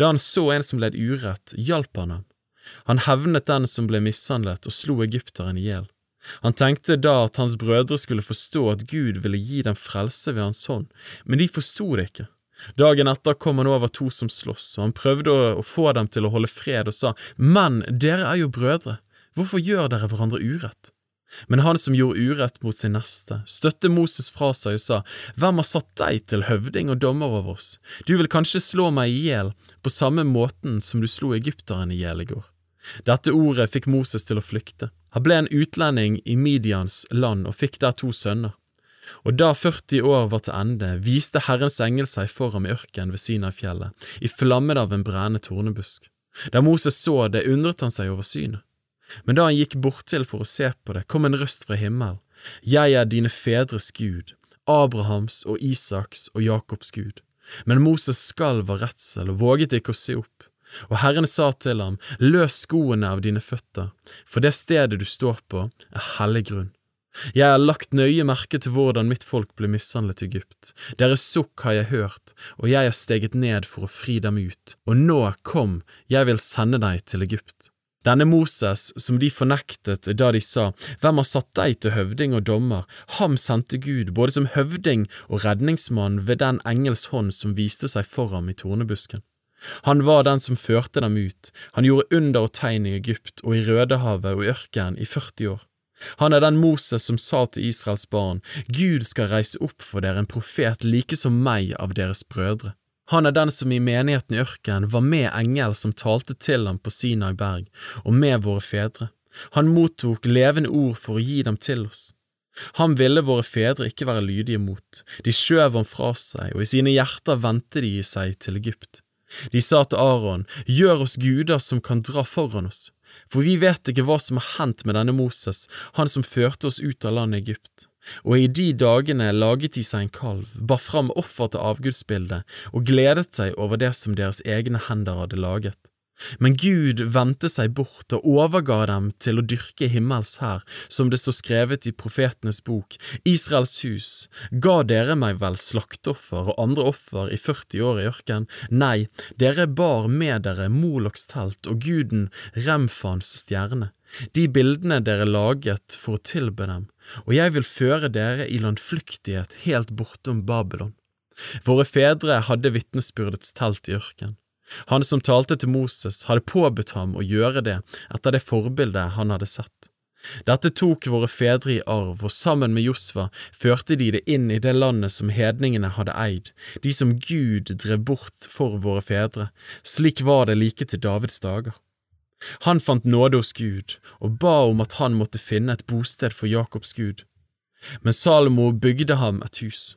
Da han så en som led urett, hjalp han ham. Han hevnet den som ble mishandlet, og slo egypteren i hjel. Han tenkte da at hans brødre skulle forstå at Gud ville gi dem frelse ved hans hånd, men de forsto det ikke. Dagen etter kom han over to som sloss, og han prøvde å få dem til å holde fred og sa, Men dere er jo brødre, hvorfor gjør dere hverandre urett? Men han som gjorde urett mot sin neste, støtte Moses fra seg og sa, Hvem har satt deg til høvding og dommer over oss? Du vil kanskje slå meg i hjel på samme måten som du slo egypteren i hjel i går. Dette ordet fikk Moses til å flykte. Han ble en utlending i Midians land og fikk der to sønner. Og da 40 år var til ende, viste Herrens engel seg for ham i ørkenen ved Sinai-fjellet, i flammen av en brennende tornebusk. Da Moses så det, undret han seg over synet. Men da han gikk borttil for å se på det, kom en røst fra himmelen. Jeg er dine fedres Gud, Abrahams og Isaks og Jakobs Gud. Men Moses skalv av redsel og våget ikke å se opp. Og Herren sa til ham, løs skoene av dine føtter, for det stedet du står på, er hellig grunn. Jeg har lagt nøye merke til hvordan mitt folk ble mishandlet i Egypt. Deres sukk har jeg hørt, og jeg har steget ned for å fri dem ut. Og nå, kom, jeg vil sende deg til Egypt. Denne Moses, som de fornektet da de sa, Hvem har satt deg til høvding og dommer? Ham sendte Gud, både som høvding og redningsmann ved den engels hånd som viste seg for ham i tornebusken. Han var den som førte dem ut, han gjorde under og tegn i Egypt og i Rødehavet og i ørkenen i 40 år. Han er den Moses som sa til Israels barn, Gud skal reise opp for dere en profet like som meg av deres brødre. Han er den som i menigheten i ørkenen var med engel som talte til ham på Sinai berg, og med våre fedre. Han mottok levende ord for å gi dem til oss. Han ville våre fedre ikke være lydige mot, de skjøv ham fra seg, og i sine hjerter vendte de seg til Egypt. De sa til Aron, gjør oss guder som kan dra foran oss, for vi vet ikke hva som har hendt med denne Moses, han som førte oss ut av landet Egypt. Og i de dagene laget de seg en kalv, bar fram offer til avgudsbildet og gledet seg over det som deres egne hender hadde laget. Men Gud vendte seg bort og overga dem til å dyrke himmels hær, som det står skrevet i profetenes bok, Israels hus, ga dere meg vel slakteoffer og andre offer i 40 år i ørken? Nei, dere bar med dere Moloks telt og guden Remfans stjerne, de bildene dere laget for å tilbe dem, og jeg vil føre dere i landflyktighet helt bortom Babylon. Våre fedre hadde vitnesbyrdets telt i ørken. Han som talte til Moses, hadde påbudt ham å gjøre det etter det forbildet han hadde sett. Dette tok våre fedre i arv, og sammen med Josva førte de det inn i det landet som hedningene hadde eid, de som Gud drev bort for våre fedre, slik var det like til Davids dager. Han fant nåde hos Gud og ba om at han måtte finne et bosted for Jakobs Gud. Men Salomo bygde ham et hus.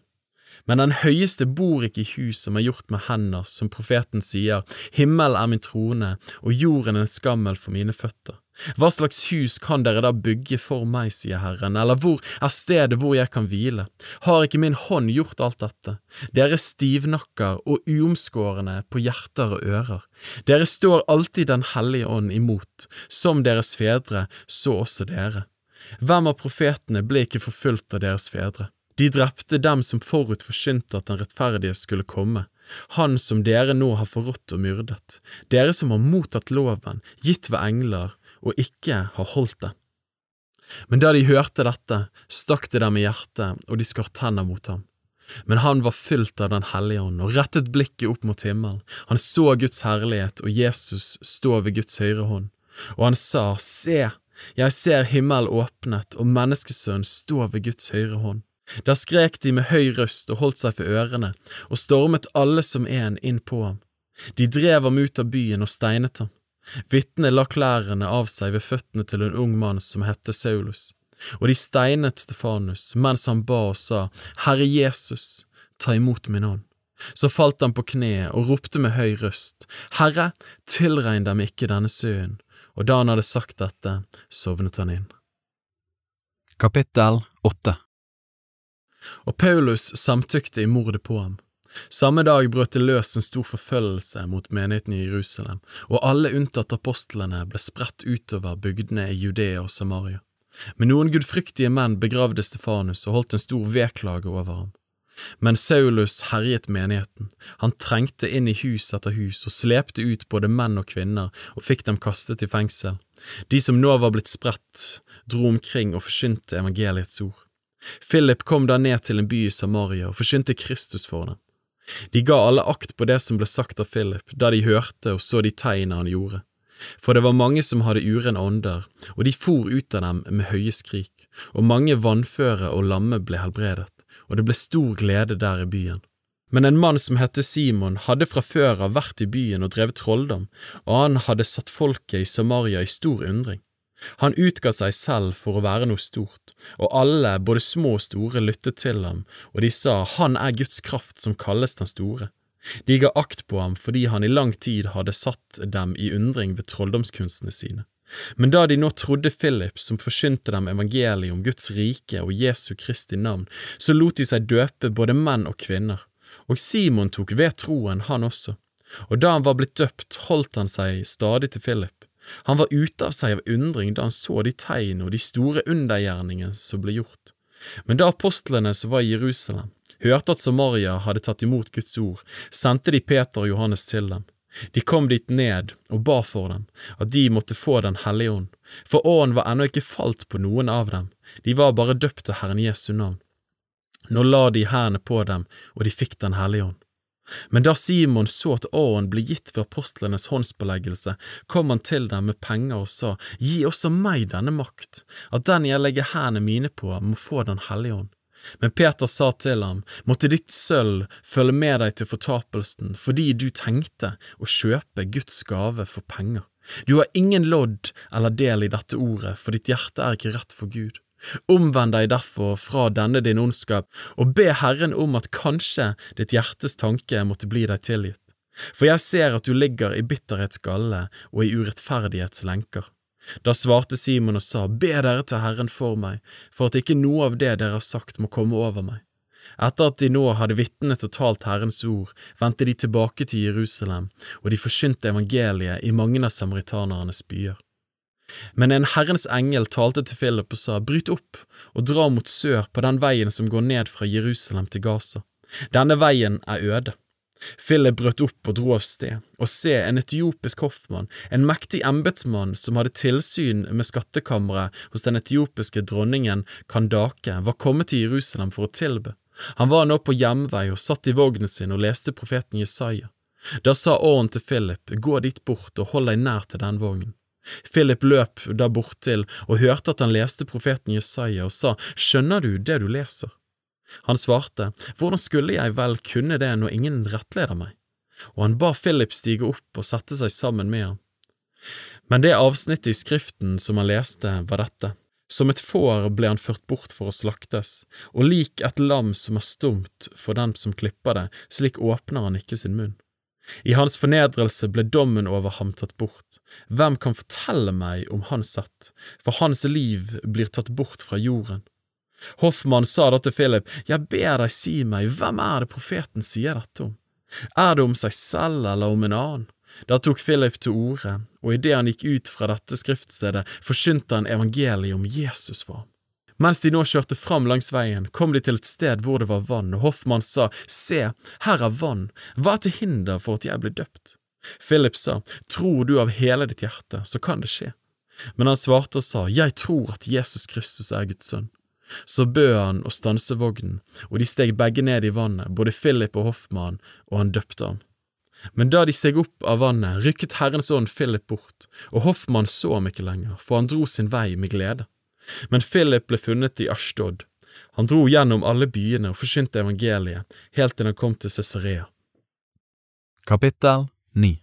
Men den høyeste bor ikke i hus som er gjort med hender, som profeten sier, himmel er min trone og jorden en skammel for mine føtter. Hva slags hus kan dere da bygge for meg, sier Herren, eller hvor er stedet hvor jeg kan hvile? Har ikke min hånd gjort alt dette? Dere stivnakker og uomskårne på hjerter og ører. Dere står alltid Den hellige ånd imot, som deres fedre, så også dere. Hvem av profetene ble ikke forfulgt av deres fedre? De drepte dem som forut forsynte at den rettferdige skulle komme, han som dere nå har forrådt og myrdet, dere som har mottatt loven, gitt ved engler, og ikke har holdt det. Men da de hørte dette, stakk det dem i hjertet, og de skar tenner mot ham. Men han var fylt av Den hellige ånd og rettet blikket opp mot himmelen. Han så Guds herlighet og Jesus stå ved Guds høyre hånd, og han sa, Se, jeg ser himmel åpnet og menneskesønn stå ved Guds høyre hånd. Da skrek de med høy røst og holdt seg for ørene, og stormet alle som en inn på ham. De drev ham ut av byen og steinet ham. Vitnet la klærne av seg ved føttene til en ung mann som hette Saulus, og de steinet Stefanus mens han ba og sa, Herre Jesus, ta imot min ånd. Så falt han på kne og ropte med høy røst, Herre, tilregn dem ikke denne søen, og da han hadde sagt dette, sovnet han inn. Kapittel 8 Og Paulus samtykte i mordet på ham. Samme dag brøt det løs en stor forfølgelse mot menigheten i Jerusalem, og alle unntatt apostlene ble spredt utover bygdene i Judea og Samaria. Men noen gudfryktige menn begravde Stefanus og holdt en stor vedklage over ham. Men Saulus herjet menigheten, han trengte inn i hus etter hus og slepte ut både menn og kvinner og fikk dem kastet i fengsel. De som nå var blitt spredt, dro omkring og forsynte evangeliets ord. Philip kom da ned til en by i Samaria og forsynte Kristus for dem. De ga alle akt på det som ble sagt av Philip, da de hørte og så de tegnene han gjorde. For det var mange som hadde urene ånder, og de for ut av dem med høye skrik, og mange vannføre og lamme ble helbredet, og det ble stor glede der i byen. Men en mann som het Simon, hadde fra før av vært i byen og drevet trolldom, og han hadde satt folket i Samaria i stor undring. Han utga seg selv for å være noe stort, og alle, både små og store, lyttet til ham, og de sa Han er Guds kraft som kalles den store. De ga akt på ham fordi han i lang tid hadde satt dem i undring ved trolldomskunstene sine. Men da de nå trodde Philip, som forsynte dem evangeliet om Guds rike og Jesu Kristi navn, så lot de seg døpe både menn og kvinner. Og Simon tok ved troen, han også. Og da han var blitt døpt, holdt han seg stadig til Philip. Han var ute av seg av undring da han så de tegn og de store undergjerningene som ble gjort. Men da apostlene som var i Jerusalem, hørte at Samaria hadde tatt imot Guds ord, sendte de Peter og Johannes til dem. De kom dit ned og ba for dem, at de måtte få Den hellige ånd, for ånden var ennå ikke falt på noen av dem, de var bare døpt til Herren Jesu navn. Nå la de hendene på dem, og de fikk Den hellige ånd. Men da Simon så at åren ble gitt ved apostlenes håndspåleggelse, kom han til dem med penger og sa, Gi også meg denne makt, at den jeg legger hendene mine på, må få Den hellige ånd. Men Peter sa til ham, måtte ditt sølv følge med deg til fortapelsen fordi du tenkte å kjøpe Guds gave for penger. Du har ingen lodd eller del i dette ordet, for ditt hjerte er ikke rett for Gud. Omvend deg derfor fra denne din ondskap, og be Herren om at kanskje ditt hjertes tanke måtte bli deg tilgitt. For jeg ser at du ligger i bitterhets galle og i urettferdighets lenker. Da svarte Simon og sa, Be dere til Herren for meg, for at ikke noe av det dere har sagt må komme over meg. Etter at de nå hadde vitnet og talt Herrens ord, vendte de tilbake til Jerusalem, og de forkynte evangeliet i mange av samaritanernes byer. Men en Herrens engel talte til Philip og sa, Bryt opp og dra mot sør på den veien som går ned fra Jerusalem til Gaza. Denne veien er øde. Philip brøt opp og dro av sted, og se, en etiopisk hoffmann, en mektig embetsmann som hadde tilsyn med skattkammeret hos den etiopiske dronningen Kandake, var kommet til Jerusalem for å tilbe. Han var nå på hjemvei og satt i vognen sin og leste profeten Jesaja. Da sa åren til Philip, gå dit bort og hold deg nær til den vognen. Philip løp da bortil og hørte at han leste profeten Jesaja og sa, skjønner du det du leser? Han svarte, hvordan skulle jeg vel kunne det når ingen rettleder meg? Og han ba Philip stige opp og sette seg sammen med ham. Men det avsnittet i Skriften som han leste, var dette. Som et får ble han ført bort for å slaktes, og lik et lam som er stumt for den som klipper det, slik åpner han ikke sin munn. I hans fornedrelse ble dommen over ham tatt bort. Hvem kan fortelle meg om hans sett, for hans liv blir tatt bort fra jorden. Hoffmann sa da til Philip, Jeg ber deg si meg, hvem er det profeten sier dette om? Er det om seg selv eller om en annen? Da tok Philip til orde, og idet han gikk ut fra dette skriftstedet, forsynte han evangeliet om Jesus for ham. Mens de nå kjørte fram langs veien, kom de til et sted hvor det var vann, og Hoffmann sa, Se, her er vann, hva er til hinder for at jeg blir døpt? Philip sa, Tror du av hele ditt hjerte, så kan det skje. Men han svarte og sa, Jeg tror at Jesus Kristus er Guds sønn. Så bød han å stanse vognen, og de steg begge ned i vannet, både Philip og Hoffmann, og han døpte ham. Men da de steg opp av vannet, rykket Herrens ånd Philip bort, og Hoffmann så ham ikke lenger, for han dro sin vei med glede. Men Philip ble funnet i Ashtod. Han dro gjennom alle byene og forsynte evangeliet, helt til han kom til Cesarea. Kapittel 9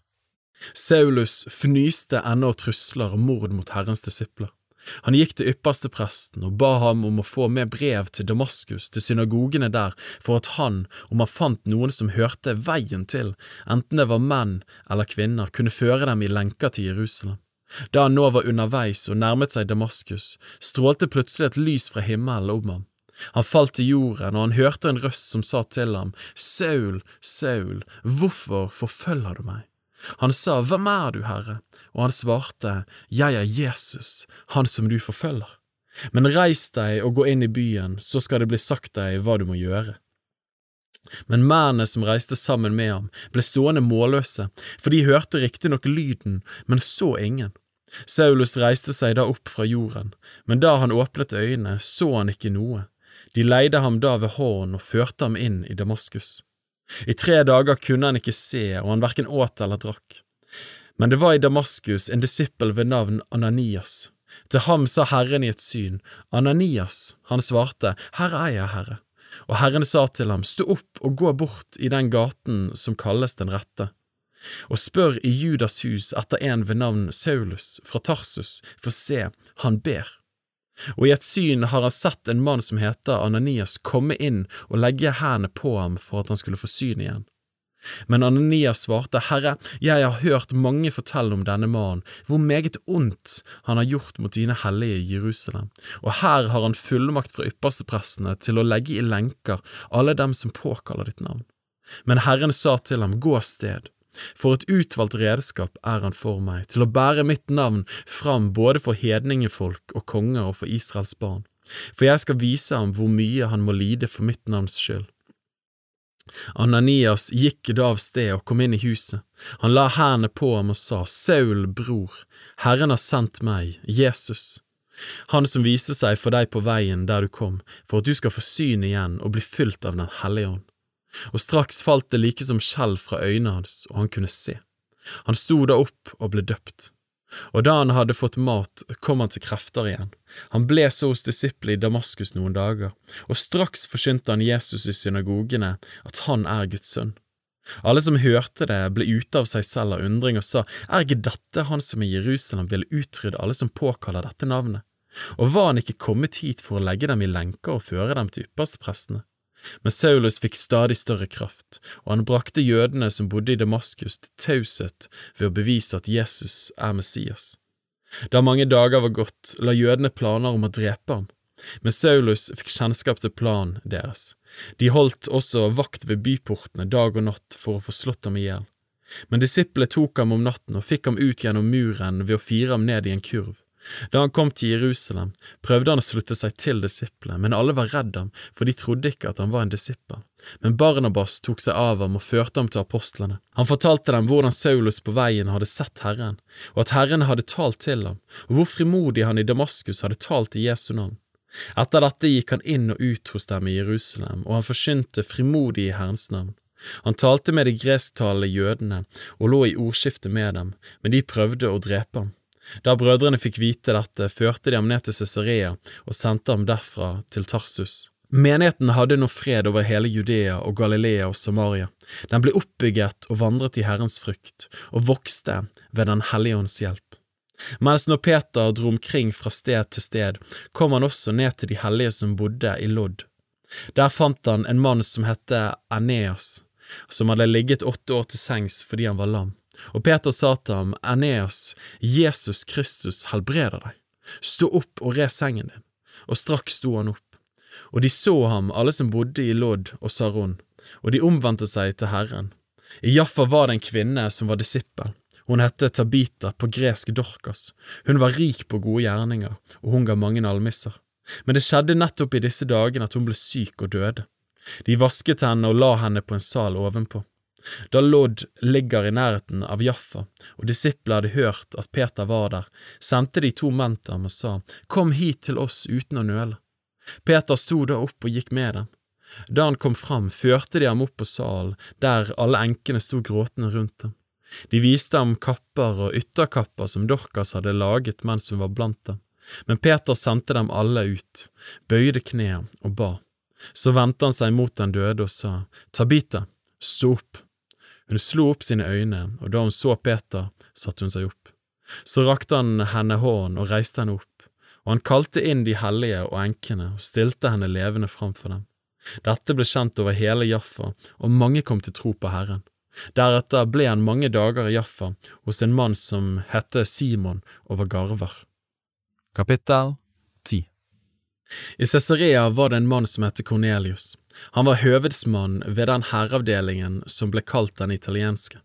Saulus fnyste ennå trusler og mord mot Herrens disipler. Han gikk til ypperste presten og ba ham om å få med brev til Damaskus, til synagogene der, for at han, om han fant noen som hørte veien til, enten det var menn eller kvinner, kunne føre dem i lenker til Jerusalem. Da han nå var underveis og nærmet seg Damaskus, strålte plutselig et lys fra himmelen om ham. Han falt til jorden, og han hørte en røst som sa til ham, Saul, Saul, hvorfor forfølger du meg? Han sa, Hvem er du, Herre? Og han svarte, Jeg er Jesus, han som du forfølger. Men reis deg og gå inn i byen, så skal det bli sagt deg hva du må gjøre. Men mennene som reiste sammen med ham, ble stående målløse, for de hørte riktignok lyden, men så ingen. Saulus reiste seg da opp fra jorden, men da han åpnet øynene, så han ikke noe. De leide ham da ved hånden og førte ham inn i Damaskus. I tre dager kunne han ikke se, og han verken åt eller drakk. Men det var i Damaskus en disippel ved navn Ananias. Til ham sa Herren i et syn, Ananias, han svarte, Her er jeg, Herre. Og Herren sa til ham, Stå opp og gå bort i den gaten som kalles Den rette, og spør i Judas hus etter en ved navn Saulus fra Tarsus, for se, han ber. Og i et syn har han sett en mann som heter Ananias komme inn og legge hendene på ham for at han skulle få syn igjen. Men Ananias svarte, Herre, jeg har hørt mange fortelle om denne mannen, hvor meget ondt han har gjort mot dine hellige i Jerusalem, og her har han fullmakt fra yppersteprestene til å legge i lenker alle dem som påkaller ditt navn. Men Herren sa til ham, Gå sted, for et utvalgt redskap er han for meg, til å bære mitt navn fram både for hedningefolk og konger og for Israels barn, for jeg skal vise ham hvor mye han må lide for mitt navns skyld. Ananias gikk da av sted og kom inn i huset. Han la hendene på ham og sa, Saul, bror, Herren har sendt meg, Jesus, han som viste seg for deg på veien der du kom, for at du skal få syn igjen og bli fylt av Den hellige ånd. Og straks falt det like som skjell fra øynene hans, og han kunne se. Han sto da opp og ble døpt. Og da han hadde fått mat, kom han til krefter igjen. Han ble så hos disiplene i Damaskus noen dager, og straks forsynte han Jesus i synagogene at han er Guds sønn. Alle som hørte det, ble ute av seg selv av undring og sa, er ikke dette han som i Jerusalem ville utrydde alle som påkaller dette navnet? Og var han ikke kommet hit for å legge dem i lenker og føre dem til yppersteprestene? Men Saulus fikk stadig større kraft, og han brakte jødene som bodde i Damaskus til taushet ved å bevise at Jesus er Messias. Da mange dager var gått, la jødene planer om å drepe ham, men Saulus fikk kjennskap til planen deres. De holdt også vakt ved byportene dag og natt for å få slått ham i hjel. Men disiplene tok ham om natten og fikk ham ut gjennom muren ved å fire ham ned i en kurv. Da han kom til Jerusalem, prøvde han å slutte seg til disiplene, men alle var redd ham, for de trodde ikke at han var en disippel. Men Barnabas tok seg av ham og førte ham til apostlene. Han fortalte dem hvordan Saulus på veien hadde sett Herren, og at Herren hadde talt til ham, og hvor frimodig han i Damaskus hadde talt i Jesu navn. Etter dette gikk han inn og ut hos dem i Jerusalem, og han forkynte frimodig i Herrens navn. Han talte med de gresktalende jødene og lå i ordskifte med dem, men de prøvde å drepe ham. Da brødrene fikk vite dette, førte de ham ned til Cesarea og sendte ham derfra til Tarsus. Menigheten hadde nå fred over hele Judea og Galilea og Samaria. Den ble oppbygget og vandret i Herrens frykt, og vokste ved Den hellige ånds hjelp. Mens når Peter dro omkring fra sted til sted, kom han også ned til de hellige som bodde i Lodd. Der fant han en mann som het Eneas, som hadde ligget åtte år til sengs fordi han var lam. Og Peter sa til ham, Eneas, Jesus Kristus helbreder deg. Stå opp og re sengen din. Og straks sto han opp. Og de så ham, alle som bodde i Lodd og Saron, og de omvendte seg til Herren. I Jaffa var det en kvinne som var disippel. Hun hette Tabita, på gresk Dorkas. Hun var rik på gode gjerninger, og hun ga mange almisser. Men det skjedde nettopp i disse dagene at hun ble syk og døde. De vasket henne og la henne på en sal ovenpå. Da Lodd ligger i nærheten av Jaffa, og disiplene hadde hørt at Peter var der, sendte de to menn til ham og sa, Kom hit til oss uten å nøle. Peter sto da opp og gikk med dem. Da han kom fram, førte de ham opp på salen, der alle enkene sto gråtende rundt ham. De viste ham kapper og ytterkapper som Dorkas hadde laget mens hun var blant dem, men Peter sendte dem alle ut, bøyde kneet og ba. Så vendte han seg mot den døde og sa, Tabita, stå opp. Hun slo opp sine øyne, og da hun så Peter, satte hun seg opp. Så rakte han henne hånden og reiste henne opp, og han kalte inn de hellige og enkene og stilte henne levende framfor dem. Dette ble kjent over hele Jaffa, og mange kom til tro på Herren. Deretter ble han mange dager i Jaffa hos en mann som hette Simon og var garver. Kapittel 10 I Cesarea var det en mann som het Kornelius. Han var høvedsmann ved den herreavdelingen som ble kalt den italienske.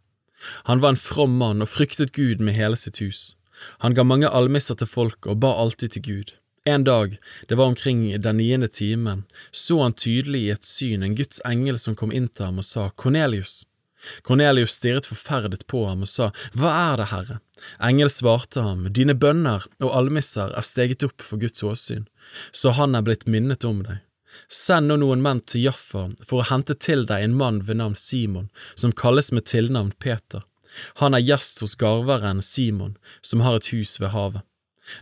Han var en from mann og fryktet Gud med hele sitt hus. Han ga mange almisser til folk og ba alltid til Gud. En dag, det var omkring den niende time, så han tydelig i et syn en Guds engel som kom inn til ham og sa, Kornelius. Kornelius stirret forferdet på ham og sa, Hva er det, Herre? Engel svarte ham, Dine bønner og almisser er steget opp for Guds åsyn, så han er blitt minnet om deg. Send nå noen menn til Jaffa for å hente til deg en mann ved navn Simon, som kalles med tilnavn Peter. Han er gjest hos garveren Simon, som har et hus ved havet.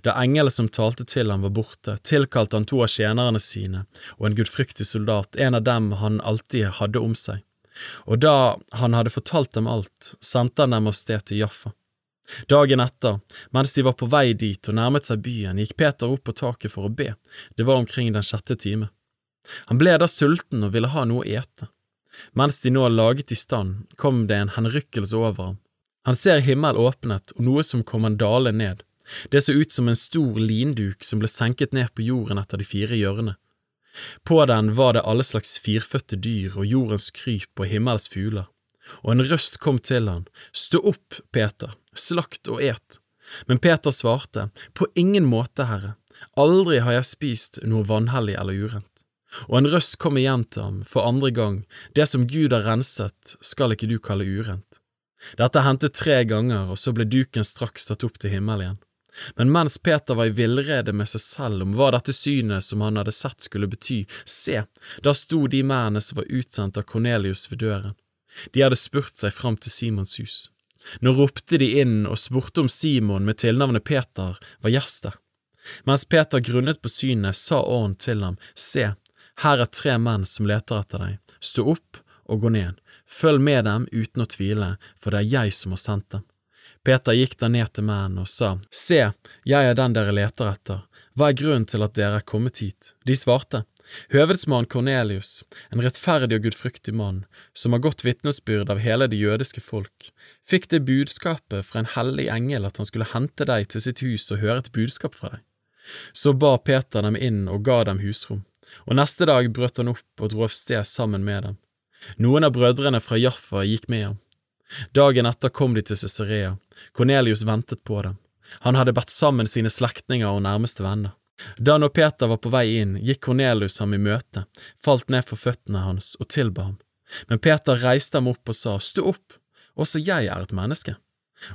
Da engelen som talte til ham var borte, tilkalte han to av tjenerne sine og en gudfryktig soldat, en av dem han alltid hadde om seg. Og da han hadde fortalt dem alt, sendte han dem av sted til Jaffa. Dagen etter, mens de var på vei dit og nærmet seg byen, gikk Peter opp på taket for å be, det var omkring den sjette time. Han ble da sulten og ville ha noe å ete. Mens de nå laget i stand, kom det en henrykkelse over ham. Han ser himmel åpnet og noe som kom en dale ned. Det så ut som en stor linduk som ble senket ned på jorden etter de fire hjørnene. På den var det alle slags firfødte dyr og jordens kryp og himmels fugler. Og en røst kom til han, Stå opp, Peter, slakt og et. Men Peter svarte, På ingen måte, Herre, aldri har jeg spist noe vanhellig eller urent. Og en røst kom igjen til ham for andre gang, det som Gud har renset, skal ikke du kalle urent. Dette hendte tre ganger, og så ble duken straks tatt opp til himmelen igjen. Men mens Peter var i villrede med seg selv om hva dette synet som han hadde sett skulle bety, se, da sto de mennene som var utsendt av Kornelius ved døren. De hadde spurt seg fram til Simons hus. Nå ropte de inn og spurte om Simon med tilnavnet Peter var gjest der. Mens Peter grunnet på synet, sa ånden til ham, se, her er tre menn som leter etter deg. Stå opp og gå ned. Følg med dem uten å tvile, for det er jeg som har sendt dem. Peter gikk da ned til mennene og sa, Se, jeg er den dere leter etter. Hva er grunnen til at dere er kommet hit? De svarte, Høvedsmann Kornelius, en rettferdig og gudfryktig mann, som har godt vitnesbyrd av hele det jødiske folk, fikk det budskapet fra en hellig engel at han skulle hente deg til sitt hus og høre et budskap fra deg. Så ba Peter dem inn og ga dem husrom og neste dag brøt han opp og dro av sted sammen med dem. Noen av brødrene fra Jaffa gikk med ham. Dagen etter kom de til Cesarea. Kornelius ventet på dem. Han hadde bedt sammen sine slektninger og nærmeste venner. Da når Peter var på vei inn, gikk Kornelius ham i møte, falt ned for føttene hans og tilba ham. Men Peter reiste ham opp og sa, Stå opp, også jeg er et menneske.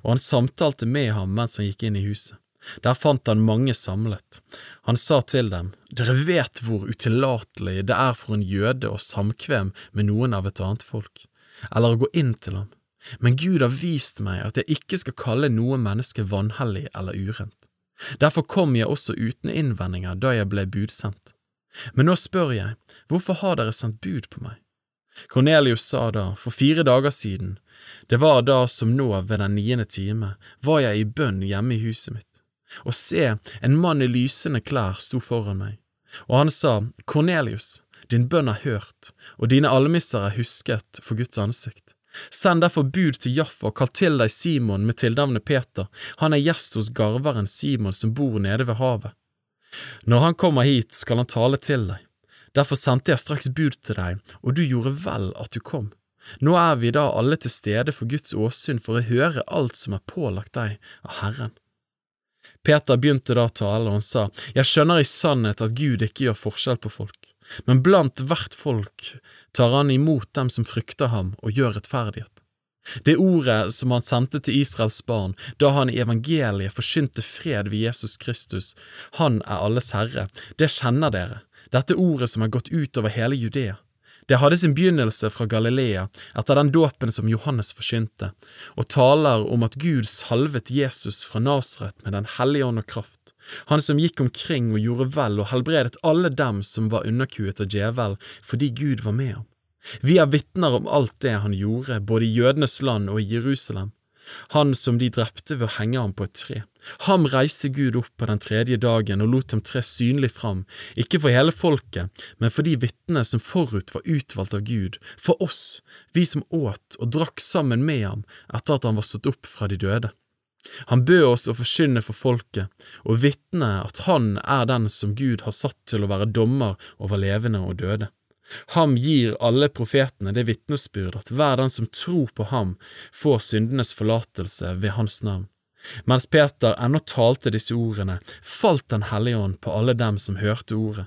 Og han samtalte med ham mens han gikk inn i huset. Der fant han mange samlet. Han sa til dem, Dere vet hvor utillatelig det er for en jøde å samkvem med noen av et annet folk. eller å gå inn til ham, men Gud har vist meg at jeg ikke skal kalle noe menneske vanhellig eller urent. Derfor kom jeg også uten innvendinger da jeg ble budsendt. Men nå spør jeg, hvorfor har dere sendt bud på meg? Kornelius sa da, for fire dager siden, det var da som nå ved den niende time, var jeg i bønn hjemme i huset mitt, og se, en mann i lysende klær sto foran meg, og han sa, Kornelius, din bønn er hørt, og dine almisser er husket for Guds ansikt. Send derfor bud til Jaffa og kall til deg Simon med tilnavnet Peter, han er gjest hos garveren Simon som bor nede ved havet. Når han kommer hit, skal han tale til deg. Derfor sendte jeg straks bud til deg, og du gjorde vel at du kom. Nå er vi da alle til stede for Guds åsyn for å høre alt som er pålagt deg av Herren. Peter begynte da å tale, og han sa, Jeg skjønner i sannhet at Gud ikke gjør forskjell på folk, men blant hvert folk tar han imot dem som frykter ham og gjør rettferdighet. Det ordet som han sendte til Israels barn da han i evangeliet forkynte fred ved Jesus Kristus, han er alles herre, det kjenner dere, dette ordet som er gått ut over hele Judea. Det hadde sin begynnelse fra Galilea etter den dåpen som Johannes forsynte, og taler om at Gud salvet Jesus fra Nasaret med Den hellige ånd og kraft, han som gikk omkring og gjorde vel og helbredet alle dem som var underkuet av djevel fordi Gud var med ham. Vi er vitner om alt det han gjorde, både i jødenes land og i Jerusalem, han som de drepte ved å henge ham på et tre. Ham reiste Gud opp på den tredje dagen og lot dem tre synlig fram, ikke for hele folket, men for de vitnene som forut var utvalgt av Gud, for oss, vi som åt og drakk sammen med ham etter at han var stått opp fra de døde. Han bød oss å forkynne for folket og vitne at han er den som Gud har satt til å være dommer over levende og døde. Ham gir alle profetene det vitnesbyrd at hver den som tror på ham, får syndenes forlatelse ved hans navn. Mens Peter ennå talte disse ordene, falt Den hellige ånd på alle dem som hørte ordet.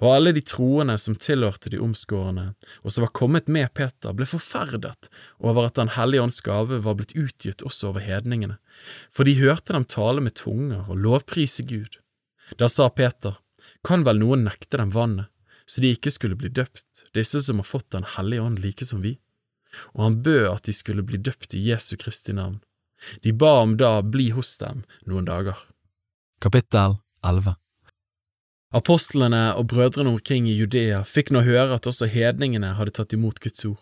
Og alle de troende som tilhørte de omskårne, og som var kommet med Peter, ble forferdet over at Den hellige ånds gave var blitt utgitt også over hedningene, for de hørte dem tale med tunger og lovprise Gud. Da sa Peter, kan vel noen nekte dem vannet, så de ikke skulle bli døpt, disse som har fått Den hellige ånd like som vi? Og han bød at de skulle bli døpt i Jesu Kristi navn. De ba om da bli hos dem noen dager. Kapittel 11 Apostlene og brødrene omkring i Judea fikk nå høre at også hedningene hadde tatt imot Guds ord.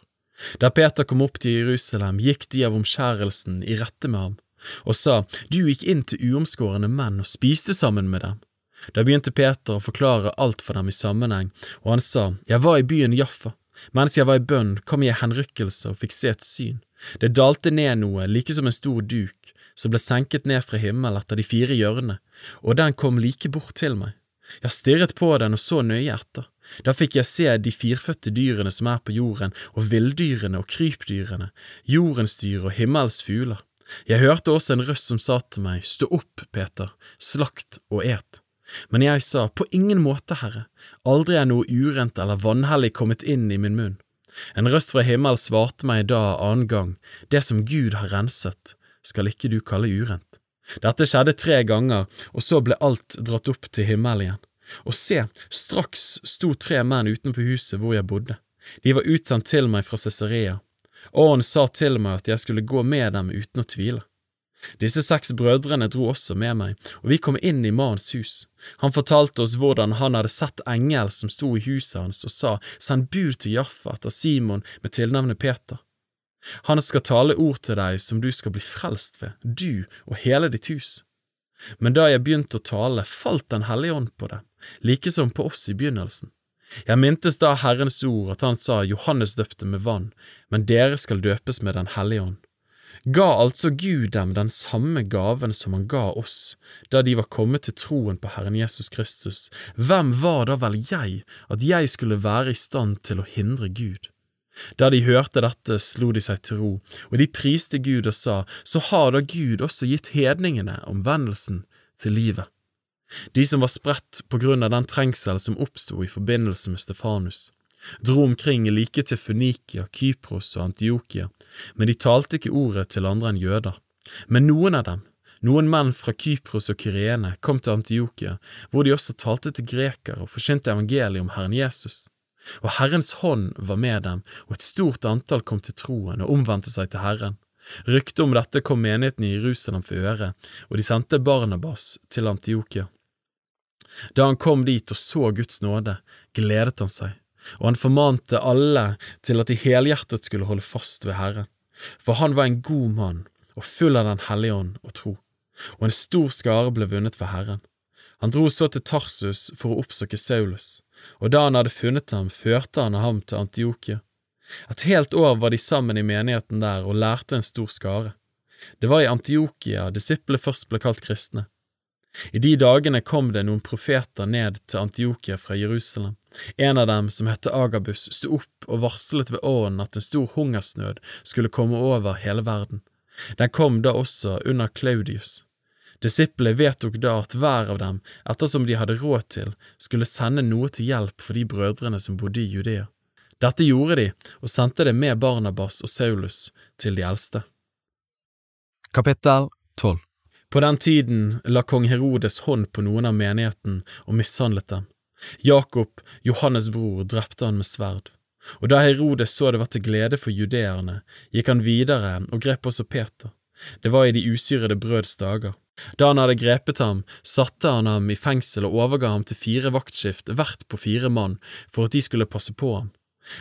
Da Peter kom opp til Jerusalem, gikk de av omskjærelsen i rette med ham, og sa, Du gikk inn til uomskårne menn og spiste sammen med dem. Da begynte Peter å forklare alt for dem i sammenheng, og han sa, Jeg var i byen Jaffa. Mens jeg var i bønn, kom jeg i henrykkelse og fikk se et syn. Det dalte ned noe, like som en stor duk, som ble senket ned fra himmel etter de fire hjørnene, og den kom like bort til meg. Jeg stirret på den og så nøye etter. Da fikk jeg se de firfødte dyrene som er på jorden, og villdyrene og krypdyrene, jordens dyr og himmels fugler. Jeg hørte også en røst som sa til meg, Stå opp, Peter, slakt og et. Men jeg sa, På ingen måte, Herre, aldri er noe urent eller vanhellig kommet inn i min munn. En røst fra himmelen svarte meg da annen gang, Det som Gud har renset, skal ikke du kalle urent. Dette skjedde tre ganger, og så ble alt dratt opp til himmelen igjen. Og se, straks sto tre menn utenfor huset hvor jeg bodde. De var utsendt til meg fra Cesarea. han sa til meg at jeg skulle gå med dem uten å tvile. Disse seks brødrene dro også med meg, og vi kom inn i mannens hus. Han fortalte oss hvordan han hadde sett engel som sto i huset hans og sa, send bud til Jaffa etter Simon med tilnavnet Peter. Han skal tale ord til deg som du skal bli frelst ved, du og hele ditt hus. Men da jeg begynte å tale, falt Den hellige ånd på det, like som på oss i begynnelsen. Jeg mintes da Herrens ord at han sa Johannes døpte med vann, men dere skal døpes med Den hellige ånd ga altså Gud dem den samme gaven som han ga oss da de var kommet til troen på Herren Jesus Kristus. Hvem var da vel jeg at jeg skulle være i stand til å hindre Gud? Da de hørte dette, slo de seg til ro, og de priste Gud og sa, så har da Gud også gitt hedningene omvendelsen til livet. De som var spredt på grunn av den trengsel som oppsto i forbindelse med Stefanus dro omkring like til Funikia, Kypros og Antiokia, men de talte ikke ordet til andre enn jøder. Men noen av dem, noen menn fra Kypros og Kyrene, kom til Antiokia, hvor de også talte til grekere og forkynte evangeliet om Herren Jesus. Og Herrens hånd var med dem, og et stort antall kom til troen og omvendte seg til Herren. Ryktet om dette kom menigheten i Jerusalem for øre, og de sendte Barnabas til Antiokia. Da han kom dit og så Guds nåde, gledet han seg, og han formante alle til at de helhjertet skulle holde fast ved Herren, for han var en god mann og full av Den hellige ånd og tro, og en stor skare ble vunnet for Herren. Han dro så til Tarsus for å oppsøke Saulus, og da han hadde funnet ham, førte han ham til Antiokia. Et helt år var de sammen i menigheten der og lærte en stor skare. Det var i Antiokia disiplene først ble kalt kristne. I de dagene kom det noen profeter ned til Antiokia fra Jerusalem. En av dem, som het Agabus, sto opp og varslet ved åren at en stor hungersnød skulle komme over hele verden. Den kom da også under Claudius. Disiplene vedtok da at hver av dem, ettersom de hadde råd til, skulle sende noe til hjelp for de brødrene som bodde i Judea. Dette gjorde de, og sendte det med Barnabas og Saulus til de eldste. Kapittel 12 På den tiden la kong Herodes hånd på noen av menigheten og mishandlet dem. Jakob, Johannes' bror, drepte han med sverd. Og da Herodes så det var til glede for judeerne, gikk han videre og grep også Peter. Det var i de usyrede brøds dager. Da han hadde grepet ham, satte han ham i fengsel og overga ham til fire vaktskift, hvert på fire mann, for at de skulle passe på ham.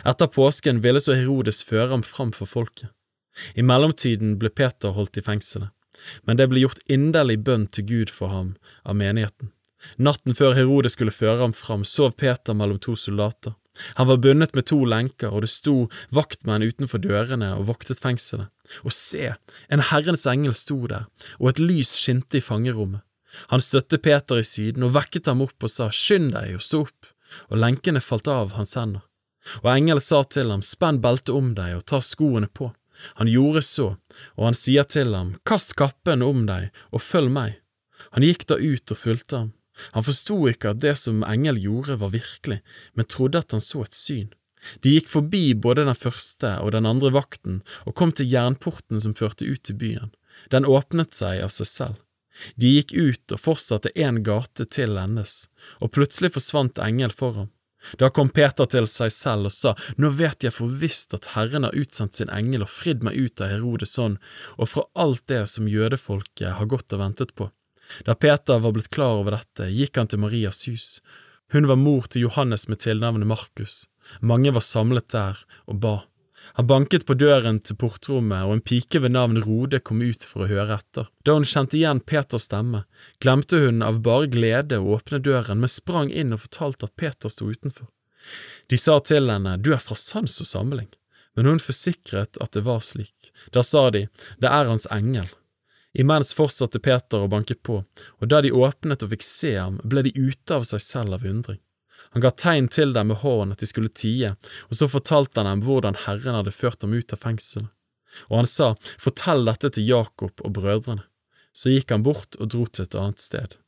Etter påsken ville så Herodes føre ham fram for folket. I mellomtiden ble Peter holdt i fengselet, men det ble gjort inderlig bønn til Gud for ham av menigheten. Natten før Herodes skulle føre ham fram, sov Peter mellom to soldater. Han var bundet med to lenker, og det sto vaktmenn utenfor dørene og voktet fengselet. Og se, en Herrens engel sto der, og et lys skinte i fangerommet. Han støtte Peter i siden og vekket ham opp og sa, Skynd deg og stå opp, og lenkene falt av hans hender. Og engelen sa til ham, Spenn beltet om deg og ta skoene på. Han gjorde så, og han sier til ham, Kast kappen om deg og følg meg. Han gikk da ut og fulgte ham. Han forsto ikke at det som engel gjorde var virkelig, men trodde at han så et syn. De gikk forbi både den første og den andre vakten og kom til jernporten som førte ut til byen. Den åpnet seg av seg selv. De gikk ut og fortsatte en gate til endes, og plutselig forsvant engel for ham. Da kom Peter til seg selv og sa, Nå vet jeg for visst at Herren har utsendt sin engel og fridd meg ut av Herodes ånd og fra alt det som jødefolket har gått og ventet på. Da Peter var blitt klar over dette, gikk han til Marias hus. Hun var mor til Johannes med tilnavnet Markus. Mange var samlet der og ba. Han banket på døren til portrommet, og en pike ved navn Rode kom ut for å høre etter. Da hun kjente igjen Peters stemme, glemte hun av bare glede å åpne døren, men sprang inn og fortalte at Peter sto utenfor. De sa til henne, Du er fra sans og samling, men hun forsikret at det var slik. Da sa de, Det er hans engel. Imens fortsatte Peter å banke på, og da de åpnet og fikk se ham, ble de ute av seg selv av undring. Han ga tegn til dem med hånden at de skulle tie, og så fortalte han dem hvordan Herren hadde ført dem ut av fengselet. Og han sa, Fortell dette til Jakob og brødrene. Så gikk han bort og dro til et annet sted.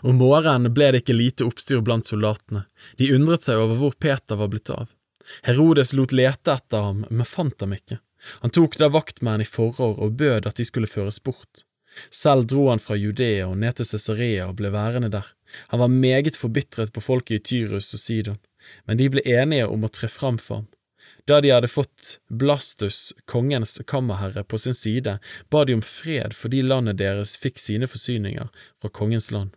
Om morgenen ble det ikke lite oppstyr blant soldatene, de undret seg over hvor Peter var blitt av. Herodes lot lete etter ham, men fant ham ikke. Han tok da vaktmenn i forår og bød at de skulle føres bort. Selv dro han fra Judea og ned til Cesarea og ble værende der. Han var meget forbitret på folket i Tyrus og Sidon, men de ble enige om å tre fram for ham. Da de hadde fått Blastus, kongens kammerherre, på sin side, ba de om fred fordi landet deres fikk sine forsyninger fra kongens land.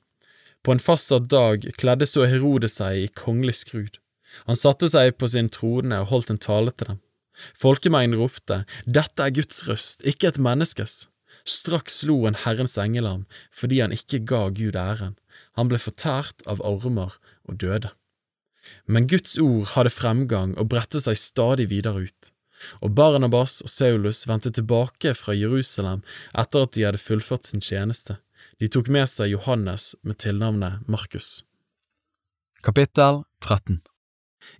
På en fastsatt dag kledde så Herodes seg i kongelig skrud. Han satte seg på sin trone og holdt en tale til dem. Folkemengden ropte, Dette er Guds røst, ikke et menneskes. Straks slo en Herrens engel ham fordi han ikke ga Gud æren. Han ble fortært av ormer og døde. Men Guds ord hadde fremgang og bredte seg stadig videre ut, og Barnabas og Saulus vendte tilbake fra Jerusalem etter at de hadde fullført sin tjeneste. De tok med seg Johannes med tilnavnet Markus. Kapittel 13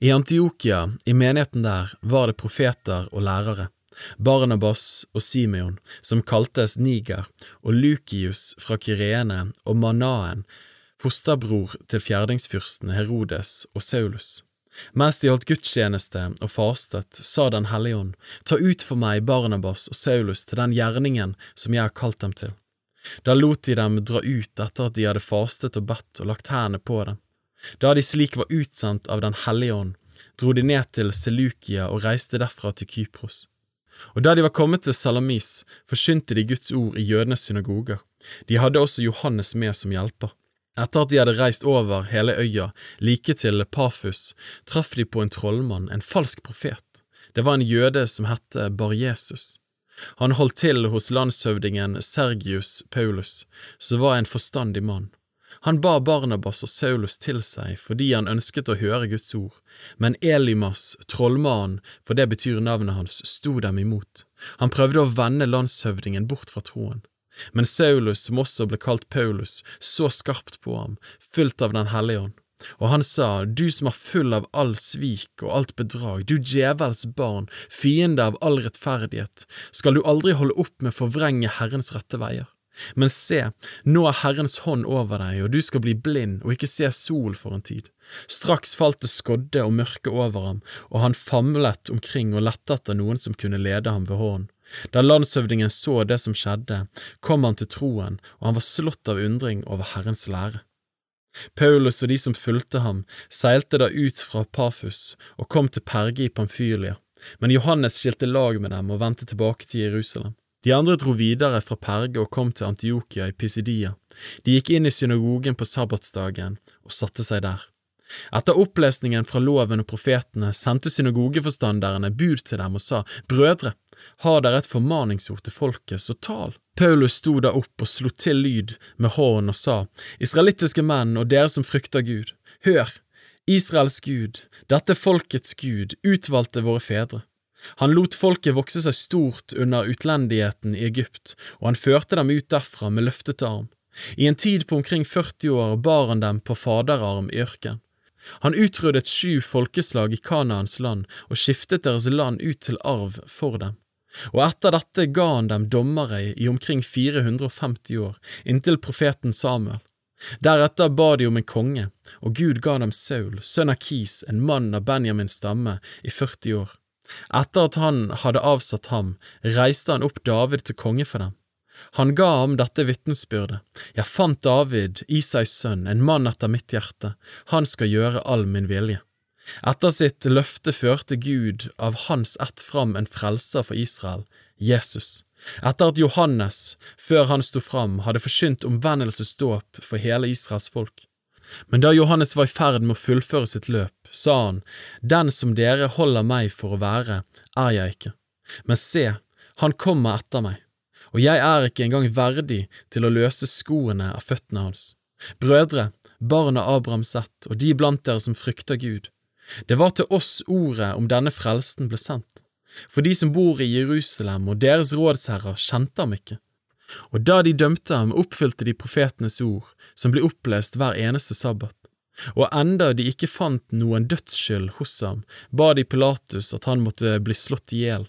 I Antiokia, i menigheten der, var det profeter og lærere. Barnabas og Simeon, som kaltes Niger, og Lukius fra Kyrene og Manaen, fosterbror til fjerdingsfyrsten Herodes og Saulus. Mens de holdt gudstjeneste og fastet, sa Den hellige ånd, ta ut for meg Barnabas og Saulus til den gjerningen som jeg har kalt dem til. Da lot de dem dra ut etter at de hadde fastet og bedt og lagt hendene på dem. Da de slik var utsendt av Den hellige ånd, dro de ned til Selukia og reiste derfra til Kypros. Og da de var kommet til Salamis, forsynte de Guds ord i jødenes synagoger. De hadde også Johannes med som hjelper. Etter at de hadde reist over hele øya, like til Pafus, traff de på en trollmann, en falsk profet. Det var en jøde som het Bar-Jesus. Han holdt til hos landshøvdingen Sergius Paulus, som var en forstandig mann. Han ba Barnabas og Saulus til seg fordi han ønsket å høre Guds ord, men Elimas, trollmannen, for det betyr navnet hans, sto dem imot. Han prøvde å vende landshøvdingen bort fra troen. Men Saulus, som også ble kalt Paulus, så skarpt på ham, fylt av Den hellige ånd. Og han sa, Du som er full av all svik og alt bedrag, du djevels barn, fiende av all rettferdighet, skal du aldri holde opp med å forvrenge Herrens rette veier? Men se, nå er Herrens hånd over deg, og du skal bli blind og ikke se sol for en tid. Straks falt det skodde og mørke over ham, og han famlet omkring og lette etter noen som kunne lede ham ved hånden. Da landshøvdingen så det som skjedde, kom han til troen, og han var slått av undring over Herrens lære. Paulus og de som fulgte ham, seilte da ut fra Pafus og kom til Perge i Pamfylia, men Johannes skilte lag med dem og vendte tilbake til Jerusalem. De andre dro videre fra Perge og kom til Antiokia i Pisidia. De gikk inn i synagogen på sabbatsdagen og satte seg der. Etter opplesningen fra loven og profetene sendte synagogeforstanderne bud til dem og sa, Brødre, har dere et formaningsord til folket, så tal. Paulus sto da opp og slo til lyd med hånden og sa, Israelittiske menn og dere som frykter Gud, hør, Israels Gud, dette folkets Gud, utvalgte våre fedre. Han lot folket vokse seg stort under utlendigheten i Egypt, og han førte dem ut derfra med løftet arm. I en tid på omkring 40 år bar han dem på faderarm i ørken. Han utryddet sju folkeslag i Kanaans land og skiftet deres land ut til arv for dem. Og etter dette ga han dem dommere i omkring 450 år, inntil profeten Samuel. Deretter ba de om en konge, og Gud ga dem Saul, sønn av Kis, en mann av Benjamins stamme, i 40 år. Etter at han hadde avsatt ham, reiste han opp David til konge for dem. Han ga ham dette vitnesbyrdet, Jeg fant David, Isais sønn, en mann etter mitt hjerte, han skal gjøre all min vilje. Etter sitt løfte førte Gud av hans ett fram en frelser for Israel, Jesus. Etter at Johannes, før han sto fram, hadde forkynt omvendelsesdåp for hele Israels folk. Men da Johannes var i ferd med å fullføre sitt løp, sa han, Den som dere holder meg for å være, er jeg ikke. Men se, han kommer etter meg, og jeg er ikke engang verdig til å løse skoene av føttene hans. Brødre, barn av Abraham sett, og de blant dere som frykter Gud. Det var til oss ordet om denne frelsen ble sendt, for de som bor i Jerusalem og deres rådsherrer kjente ham ikke. Og da de dømte ham, oppfylte de profetenes ord, som ble opplest hver eneste sabbat. Og enda de ikke fant noen dødsskyld hos ham, ba de Pilatus at han måtte bli slått i hjel.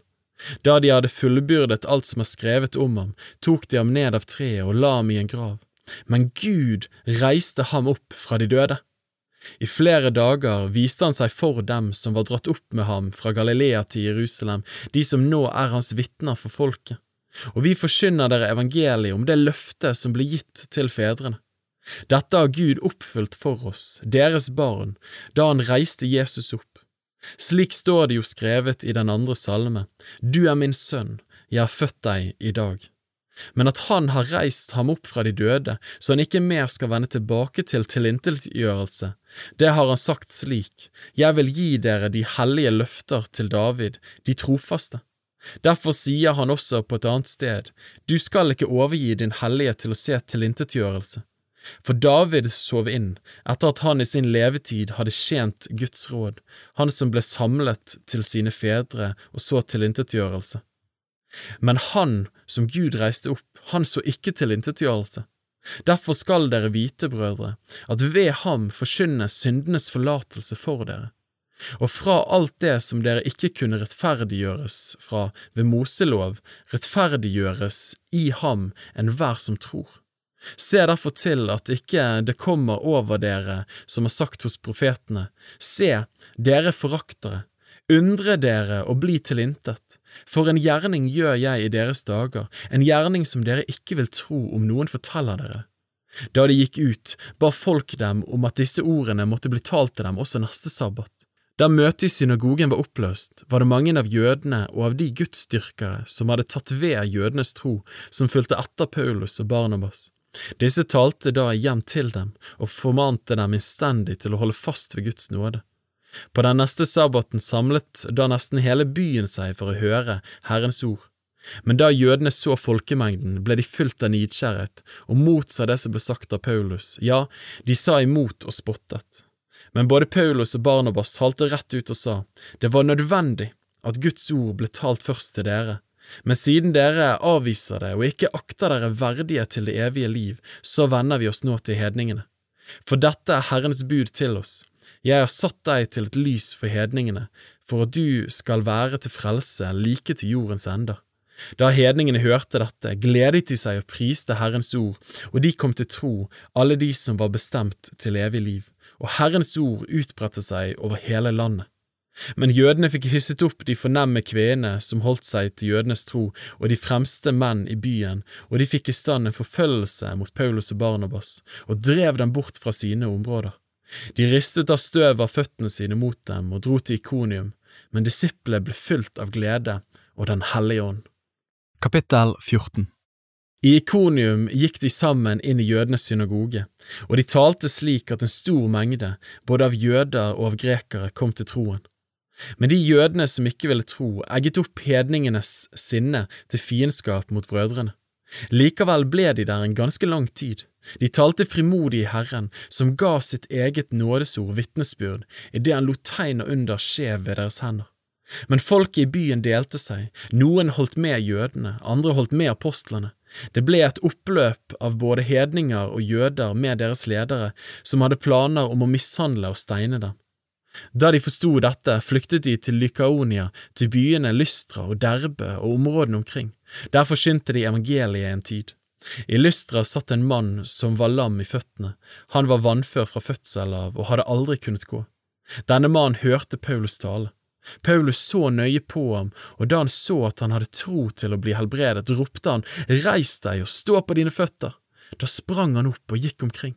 Da de hadde fullbyrdet alt som er skrevet om ham, tok de ham ned av treet og la ham i en grav. Men Gud reiste ham opp fra de døde. I flere dager viste han seg for dem som var dratt opp med ham fra Galilea til Jerusalem, de som nå er hans vitner for folket. Og vi forkynner dere evangeliet om det løftet som ble gitt til fedrene. Dette har Gud oppfylt for oss, deres barn, da han reiste Jesus opp. Slik står det jo skrevet i den andre salme, Du er min sønn, jeg har født deg i dag men at han har reist ham opp fra de døde, så han ikke mer skal vende tilbake til tilintetgjørelse. Det har han sagt slik, Jeg vil gi dere de hellige løfter til David, de trofaste. Derfor sier han også på et annet sted, Du skal ikke overgi din hellighet til å se tilintetgjørelse. For David sov inn etter at han i sin levetid hadde tjent Guds råd, han som ble samlet til sine fedre og så tilintetgjørelse. Men han som Gud reiste opp, han så ikke tilintetgjørelse. Derfor skal dere vite, brødre, at ved ham forkynnes syndenes forlatelse for dere. Og fra alt det som dere ikke kunne rettferdiggjøres fra ved Moselov, rettferdiggjøres i ham enhver som tror. Se derfor til at ikke det kommer over dere som er sagt hos profetene, se, dere foraktere, undre dere og bli tilintet for en gjerning gjør jeg i deres dager, en gjerning som dere ikke vil tro om noen forteller dere. Da de gikk ut, ba folk dem om at disse ordene måtte bli talt til dem også neste sabbat. Da møtet i synagogen var oppløst, var det mange av jødene og av de gudsdyrkere som hadde tatt ved jødenes tro, som fulgte etter Paulus og Barnabas. Disse talte da igjen til dem og formante dem innstendig til å holde fast ved Guds nåde. På den neste sabbaten samlet da nesten hele byen seg for å høre Herrens ord. Men da jødene så folkemengden, ble de fylt av nidkjærhet og motsa det som ble sagt av Paulus, ja, de sa imot og spottet. Men både Paulus og Barnabas talte rett ut og sa, det var nødvendig at Guds ord ble talt først til dere, men siden dere avviser det og ikke akter dere verdige til det evige liv, så vender vi oss nå til hedningene. For dette er Herrens bud til oss, jeg har satt deg til et lys for hedningene, for at du skal være til frelse like til jordens ender. Da hedningene hørte dette, gledet de seg og priste Herrens ord, og de kom til tro, alle de som var bestemt til evig liv, og Herrens ord utbredte seg over hele landet. Men jødene fikk hisset opp de fornemme kvinnene som holdt seg til jødenes tro, og de fremste menn i byen, og de fikk i stand en forfølgelse mot Paulus og Barnabas, og drev dem bort fra sine områder. De ristet av støv av føttene sine mot dem og dro til Ikonium, men disiplene ble fylt av glede og Den hellige ånd. Kapittel 14 I Ikonium gikk de sammen inn i jødenes synagoge, og de talte slik at en stor mengde, både av jøder og av grekere, kom til troen. Men de jødene som ikke ville tro, egget opp hedningenes sinne til fiendskap mot brødrene. Likevel ble de der en ganske lang tid. De talte frimodig i Herren, som ga sitt eget nådesord vitnesbyrd idet han lot tegn og under skje ved deres hender. Men folket i byen delte seg, noen holdt med jødene, andre holdt med apostlene. Det ble et oppløp av både hedninger og jøder med deres ledere, som hadde planer om å mishandle og steine dem. Da de forsto dette, flyktet de til Lykaonia, til byene Lystra og Derbe og områdene omkring. Der forsynte de evangeliet en tid. I Lystra satt en mann som var lam i føttene, han var vannfør fra fødsel av og hadde aldri kunnet gå. Denne mannen hørte Paulus tale. Paulus så nøye på ham, og da han så at han hadde tro til å bli helbredet, ropte han, Reis deg og stå på dine føtter! Da sprang han opp og gikk omkring.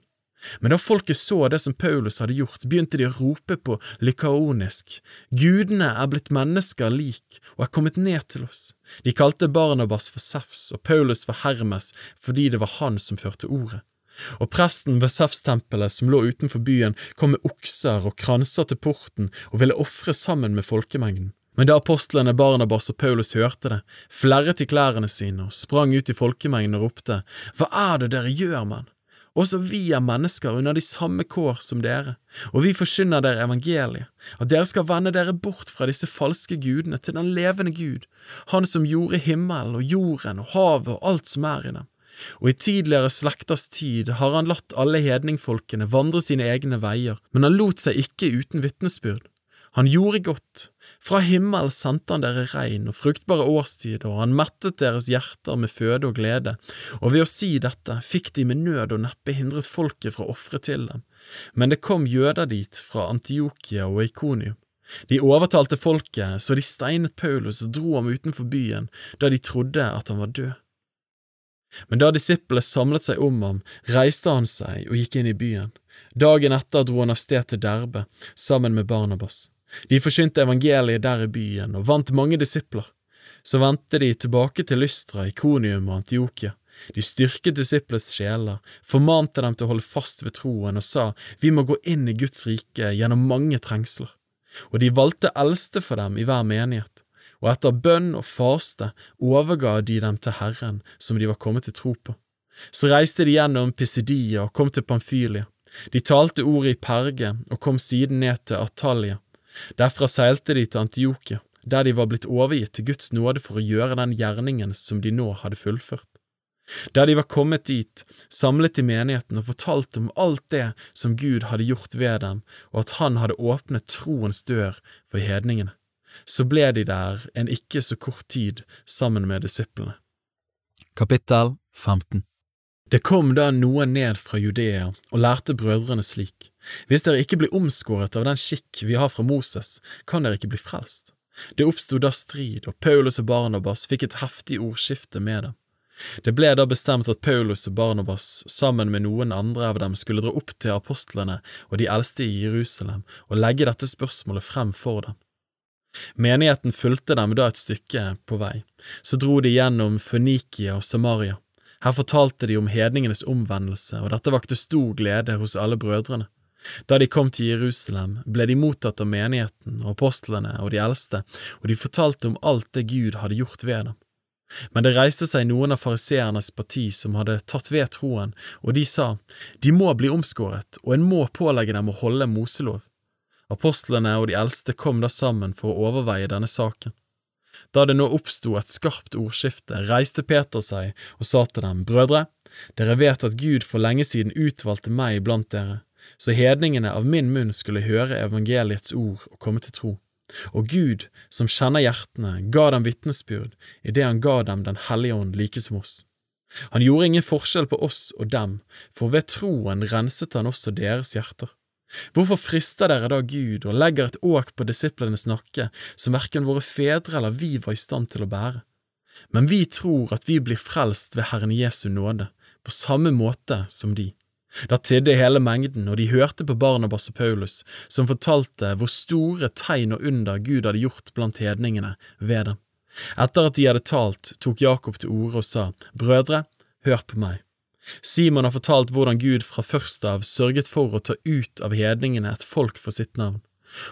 Men da folket så det som Paulus hadde gjort, begynte de å rope på lykaonisk, Gudene er blitt mennesker lik og er kommet ned til oss. De kalte Barnabas for Sefs og Paulus for Hermes fordi det var han som førte ordet. Og presten ved Sefs-tempelet som lå utenfor byen, kom med okser og kranser til porten og ville ofre sammen med folkemengden. Men da apostlene Barnabas og Paulus hørte det, flerret de klærne sine og sprang ut i folkemengden og ropte, Hva er det dere gjør, menn? Også vi er mennesker under de samme kår som dere, og vi forkynner dere evangeliet, at dere skal vende dere bort fra disse falske gudene til den levende Gud, Han som gjorde himmelen og jorden og havet og alt som er i dem. Og i tidligere slekters tid har han latt alle hedningfolkene vandre sine egne veier, men han lot seg ikke uten vitnesbyrd. Han gjorde godt, fra himmel sendte han dere regn og fruktbare årstider, og han mettet deres hjerter med føde og glede, og ved å si dette fikk de med nød og neppe hindret folket fra å ofre til dem. Men det kom jøder dit fra Antiokia og Ikonium. De overtalte folket, så de steinet Paulus og dro ham utenfor byen, da de trodde at han var død. Men da disiplene samlet seg om ham, reiste han seg og gikk inn i byen. Dagen etter dro han av sted til Derbe, sammen med Barnabas. De forsynte evangeliet der i byen og vant mange disipler. Så vendte de tilbake til Lystra, Ikonium og Antiokia. De styrket disiples sjeler, formante dem til å holde fast ved troen og sa vi må gå inn i Guds rike gjennom mange trengsler. Og de valgte eldste for dem i hver menighet, og etter bønn og faste overga de dem til Herren som de var kommet til tro på. Så reiste de gjennom Pisidia og kom til Pamfylia. De talte ordet i Perge og kom siden ned til Atalia. Derfra seilte de til Antiokia, der de var blitt overgitt til Guds nåde for å gjøre den gjerningen som de nå hadde fullført. Da de var kommet dit, samlet de menigheten og fortalte om alt det som Gud hadde gjort ved dem, og at han hadde åpnet troens dør for hedningene. Så ble de der en ikke så kort tid sammen med disiplene. Kapittel 15 Det kom da noen ned fra Judea og lærte brødrene slik. Hvis dere ikke blir omskåret av den skikk vi har fra Moses, kan dere ikke bli frelst. Det oppstod da strid, og Paulus og Barnabas fikk et heftig ordskifte med dem. Det ble da bestemt at Paulus og Barnabas sammen med noen andre av dem skulle dra opp til apostlene og de eldste i Jerusalem og legge dette spørsmålet frem for dem. Menigheten fulgte dem da et stykke på vei, så dro de gjennom Fønikia og Samaria. Her fortalte de om hedningenes omvendelse, og dette vakte stor glede hos alle brødrene. Da de kom til Jerusalem, ble de mottatt av menigheten og apostlene og de eldste, og de fortalte om alt det Gud hadde gjort ved dem. Men det reiste seg noen av fariseernes parti som hadde tatt ved troen, og de sa, de må bli omskåret, og en må pålegge dem å holde Moselov. Apostlene og de eldste kom da sammen for å overveie denne saken. Da det nå oppsto et skarpt ordskifte, reiste Peter seg og sa til dem, Brødre, dere vet at Gud for lenge siden utvalgte meg blant dere, så hedningene av min munn skulle høre evangeliets ord og komme til tro. Og Gud, som kjenner hjertene, ga dem vitnesbyrd idet han ga dem Den hellige ånd like som oss. Han gjorde ingen forskjell på oss og dem, for ved troen renset han også deres hjerter. Hvorfor frister dere da Gud og legger et åk på disiplenes nakke som verken våre fedre eller vi var i stand til å bære? Men vi tror at vi blir frelst ved Herren Jesu nåde, på samme måte som de. Da tidde hele mengden, og de hørte på Barnabas og Paulus, som fortalte hvor store tegn og under Gud hadde gjort blant hedningene ved dem. Etter at de hadde talt, tok Jakob til orde og sa, Brødre, hør på meg. Simon har fortalt hvordan Gud fra først av sørget for å ta ut av hedningene et folk for sitt navn.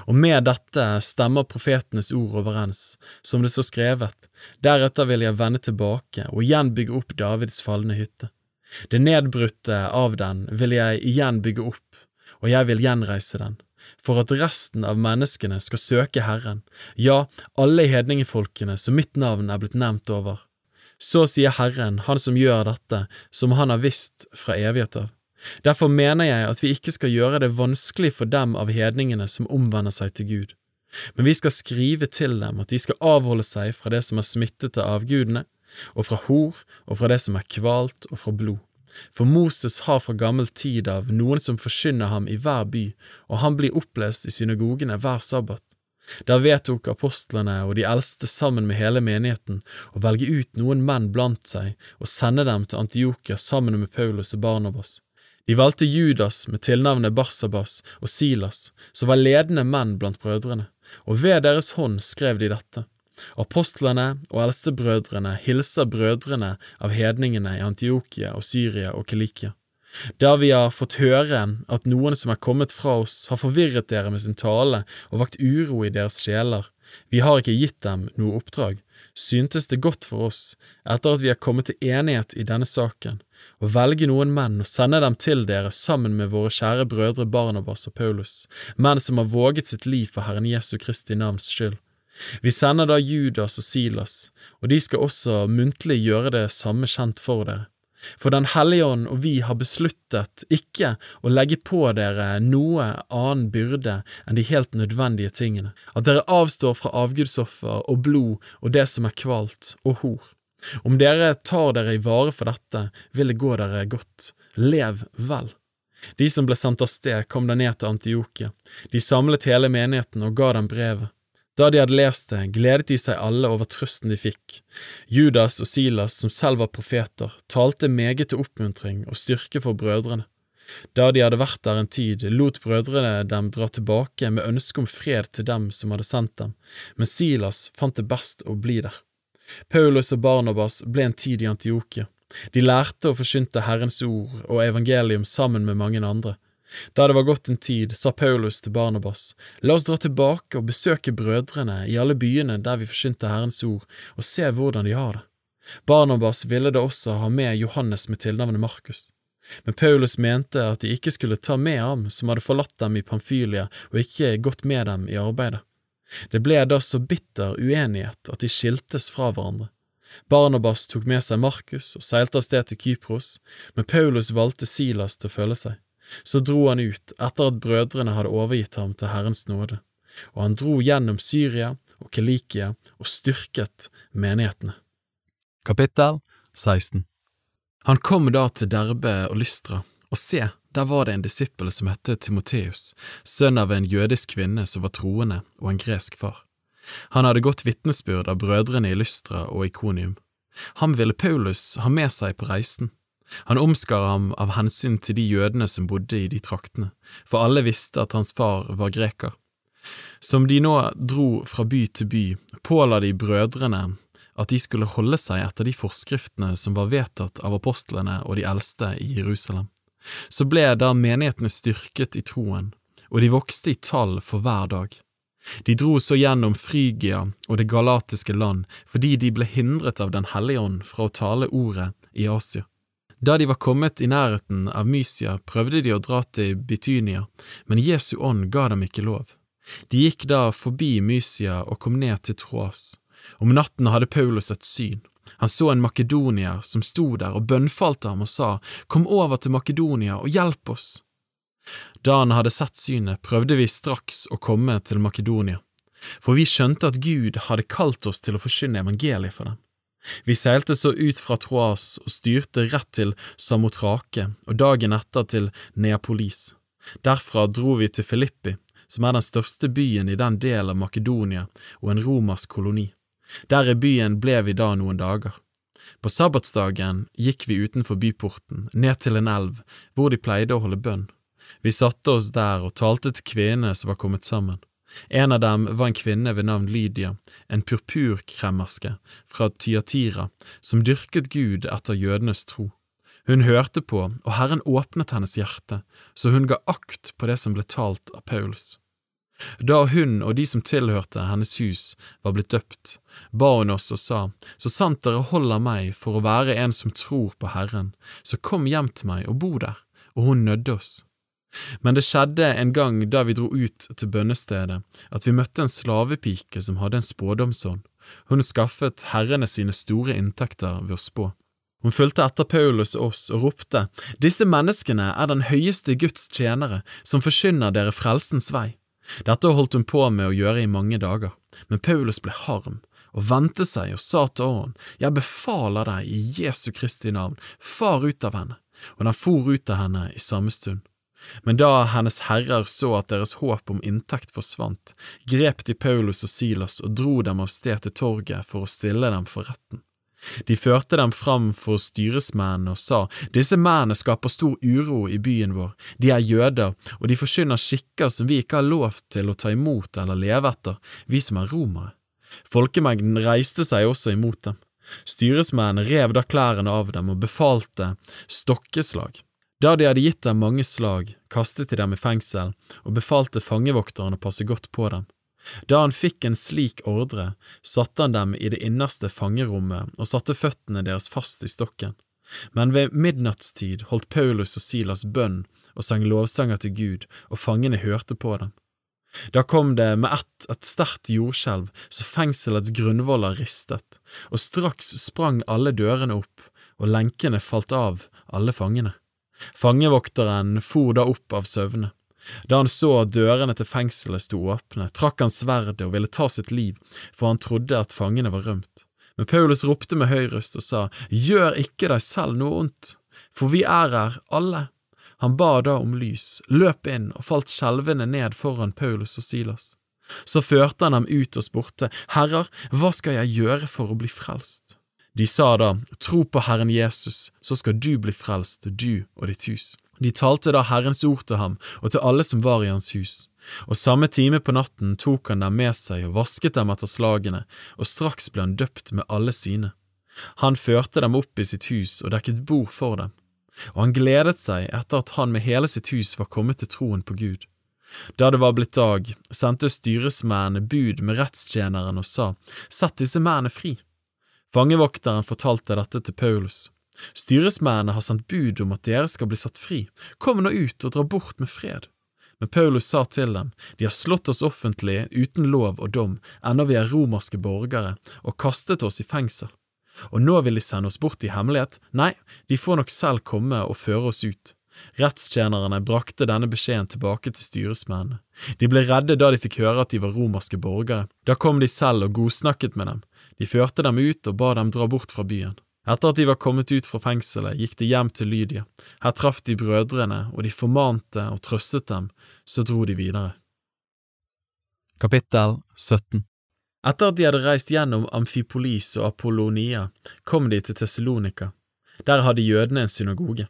Og med dette stemmer profetenes ord overens, som det står skrevet, deretter vil jeg vende tilbake og igjen bygge opp Davids falne hytte. Det nedbrutte av den vil jeg igjen bygge opp, og jeg vil gjenreise den, for at resten av menneskene skal søke Herren, ja, alle hedningefolkene som mitt navn er blitt nevnt over. Så sier Herren, Han som gjør dette, som Han har visst fra evighet av. Derfor mener jeg at vi ikke skal gjøre det vanskelig for dem av hedningene som omvender seg til Gud, men vi skal skrive til dem at de skal avholde seg fra det som er smittet av avgudene, og fra hor, og fra det som er kvalt, og fra blod. For Moses har fra gammel tid av noen som forkynner ham i hver by, og han blir opplest i synagogene hver sabbat. Der vedtok apostlene og de eldste sammen med hele menigheten å velge ut noen menn blant seg og sende dem til Antiokia sammen med Paulus og Barnabas. De valgte Judas med tilnavnet Barsabas og Silas, som var ledende menn blant brødrene, og ved deres hånd skrev de dette. Apostlene og eldstebrødrene hilser brødrene av hedningene i Antiokia og Syria og Kilikia. Da vi har fått høre at noen som er kommet fra oss, har forvirret dere med sin tale og vakt uro i deres sjeler, vi har ikke gitt dem noe oppdrag, syntes det godt for oss, etter at vi er kommet til enighet i denne saken, å velge noen menn og sende dem til dere sammen med våre kjære brødre Barnabas og Paulus, menn som har våget sitt liv for Herren Jesu Kristi navns skyld. Vi sender da Judas og Silas, og de skal også muntlig gjøre det samme kjent for dere. For Den hellige ånd og vi har besluttet ikke å legge på dere noe annen byrde enn de helt nødvendige tingene, at dere avstår fra avgudsoffer og blod og det som er kvalt, og hor. Om dere tar dere i vare for dette, vil det gå dere godt. Lev vel. De som ble sendt av sted, kom da ned til Antiokia. De samlet hele menigheten og ga dem brevet. Da de hadde lest det, gledet de seg alle over trøsten de fikk. Judas og Silas, som selv var profeter, talte meget til oppmuntring og styrke for brødrene. Da de hadde vært der en tid, lot brødrene dem dra tilbake med ønske om fred til dem som hadde sendt dem, men Silas fant det best å bli der. Paulus og Barnabas ble en tid i Antiokia. De lærte og forkynte Herrens ord og evangelium sammen med mange andre. Da det var gått en tid, sa Paulus til Barnabas, la oss dra tilbake og besøke brødrene i alle byene der vi forsynte Herrens ord, og se hvordan de har det. Barnabas ville da også ha med Johannes med tilnavnet Markus. Men Paulus mente at de ikke skulle ta med ham som hadde forlatt dem i Pamfylia og ikke gått med dem i arbeidet. Det ble da så bitter uenighet at de skiltes fra hverandre. Barnabas tok med seg Markus og seilte av sted til Kypros, men Paulus valgte Silas til å følge seg. Så dro han ut etter at brødrene hadde overgitt ham til Herrens nåde, og han dro gjennom Syria og Kilikia og styrket menighetene. Kapittel 16 Han kom da til Derbe og Lystra, og se, der var det en disippel som het Timoteus, sønn av en jødisk kvinne som var troende og en gresk far. Han hadde gått vitnesbyrd av brødrene i Lystra og Ikonium. Han ville Paulus ha med seg på reisen. Han omskar ham av hensyn til de jødene som bodde i de traktene, for alle visste at hans far var greker. Som de nå dro fra by til by, påla de brødrene at de skulle holde seg etter de forskriftene som var vedtatt av apostlene og de eldste i Jerusalem. Så ble da menighetene styrket i troen, og de vokste i tall for hver dag. De dro så gjennom Frygia og det galatiske land fordi de ble hindret av Den hellige ånd fra å tale ordet i Asia. Da de var kommet i nærheten av Mysia, prøvde de å dra til Bitynia, men Jesu ånd ga dem ikke lov. De gikk da forbi Mysia og kom ned til Troas. Om natten hadde Paulus et syn. Han så en makedonier som sto der og bønnfalte ham og sa, Kom over til Makedonia og hjelp oss. Da han hadde sett synet, prøvde vi straks å komme til Makedonia, for vi skjønte at Gud hadde kalt oss til å forkynne evangeliet for dem. Vi seilte så ut fra Troas og styrte rett til Samotrake og dagen etter til Neapolis. Derfra dro vi til Filippi, som er den største byen i den delen av Makedonia og en romersk koloni. Der i byen ble vi da noen dager. På sabbatsdagen gikk vi utenfor byporten, ned til en elv, hvor de pleide å holde bønn. Vi satte oss der og talte til kvinnene som var kommet sammen. En av dem var en kvinne ved navn Lydia, en purpurkremmerske fra Tyatira, som dyrket Gud etter jødenes tro. Hun hørte på, og Herren åpnet hennes hjerte, så hun ga akt på det som ble talt av Paulus. Da hun og de som tilhørte hennes hus var blitt døpt, ba hun oss og sa, Så sant dere holder meg for å være en som tror på Herren, så kom hjem til meg og bo der, og hun nødde oss. Men det skjedde en gang da vi dro ut til bønnestedet, at vi møtte en slavepike som hadde en spådomsånd. Hun skaffet herrene sine store inntekter ved å spå. Hun fulgte etter Paulus og oss og ropte, Disse menneskene er den høyeste Guds tjenere, som forkynner dere frelsens vei. Dette holdt hun på med å gjøre i mange dager, men Paulus ble harm og vendte seg og sa til ånden, Jeg befaler deg i Jesu Kristi navn, far ut av henne, og den for ut av henne i samme stund. Men da hennes herrer så at deres håp om inntekt forsvant, grep de Paulus og Silas og dro dem av sted til torget for å stille dem for retten. De førte dem fram for styresmennene og sa, Disse mennene skaper stor uro i byen vår, de er jøder, og de forkynner skikker som vi ikke har lov til å ta imot eller leve etter, vi som er romere. Folkemengden reiste seg også imot dem. Styresmennene rev da klærne av dem og befalte stokkeslag. Da de hadde gitt dem mange slag, kastet de dem i fengsel og befalte fangevokteren å passe godt på dem. Da han fikk en slik ordre, satte han dem i det innerste fangerommet og satte føttene deres fast i stokken. Men ved midnattstid holdt Paulus og Silas bønn og sang lovsanger til Gud, og fangene hørte på dem. Da kom det med ett et sterkt jordskjelv så fengselets grunnvoller ristet, og straks sprang alle dørene opp, og lenkene falt av alle fangene. Fangevokteren for da opp av søvne. Da han så at dørene til fengselet sto åpne, trakk han sverdet og ville ta sitt liv, for han trodde at fangene var rømt. Men Paulus ropte med høy røst og sa, Gjør ikke deg selv noe ondt, for vi er her, alle. Han ba da om lys, løp inn og falt skjelvende ned foran Paulus og Silas. Så førte han dem ut og spurte, Herrer, hva skal jeg gjøre for å bli frelst? De sa da, Tro på Herren Jesus, så skal du bli frelst, du og ditt hus. De talte da Herrens ord til ham og til alle som var i hans hus. Og samme time på natten tok han dem med seg og vasket dem etter slagene, og straks ble han døpt med alle sine. Han førte dem opp i sitt hus og dekket bord for dem, og han gledet seg etter at han med hele sitt hus var kommet til troen på Gud. Da det var blitt dag, sendte styresmennene bud med rettstjeneren og sa, Sett disse mennene fri. Fangevokteren fortalte dette til Paulus. Styresmennene har sendt bud om at dere skal bli satt fri, kom nå ut og dra bort med fred. Men Paulus sa til dem, de har slått oss offentlig uten lov og dom, ennå vi er romerske borgere, og kastet oss i fengsel. Og nå vil de sende oss bort i hemmelighet, nei, de får nok selv komme og føre oss ut. Rettstjenerne brakte denne beskjeden tilbake til styresmennene. De ble redde da de fikk høre at de var romerske borgere. Da kom de selv og godsnakket med dem. De førte dem ut og ba dem dra bort fra byen. Etter at de var kommet ut fra fengselet, gikk de hjem til Lydia. Her traff de brødrene, og de formante og trøstet dem, så dro de videre. Kapittel 17 Etter at de hadde reist gjennom Amfipolis og Apollonia, kom de til Tessalonika. Der hadde jødene en synagoge.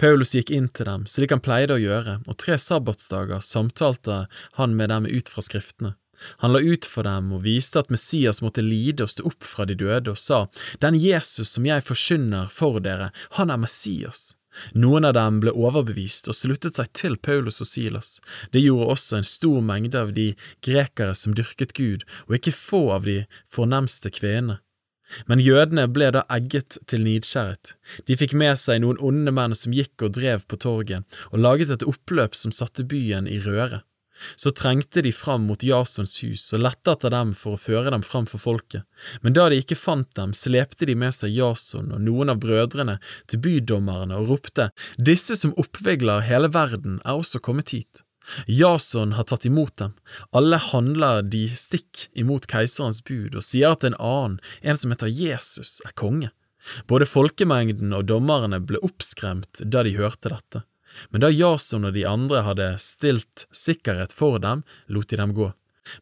Paulus gikk inn til dem, slik han pleide å gjøre, og tre sabbatsdager samtalte han med dem ut fra skriftene. Han la ut for dem og viste at Messias måtte lide og stå opp fra de døde, og sa, Den Jesus som jeg forkynner for dere, han er Messias. Noen av dem ble overbevist og sluttet seg til Paulus og Silas. Det gjorde også en stor mengde av de grekere som dyrket Gud, og ikke få av de fornemste kvinnene. Men jødene ble da egget til nidskjæret. De fikk med seg noen onde menn som gikk og drev på torget, og laget et oppløp som satte byen i røre. Så trengte de fram mot Jasons hus og lette etter dem for å føre dem fram for folket, men da de ikke fant dem, slepte de med seg Jason og noen av brødrene til bydommerne og ropte, Disse som oppvigler hele verden, er også kommet hit. Jason har tatt imot dem, alle handler de stikk imot keiserens bud og sier at en annen, en som heter Jesus, er konge. Både folkemengden og dommerne ble oppskremt da de hørte dette. Men da Jason og de andre hadde stilt sikkerhet for dem, lot de dem gå.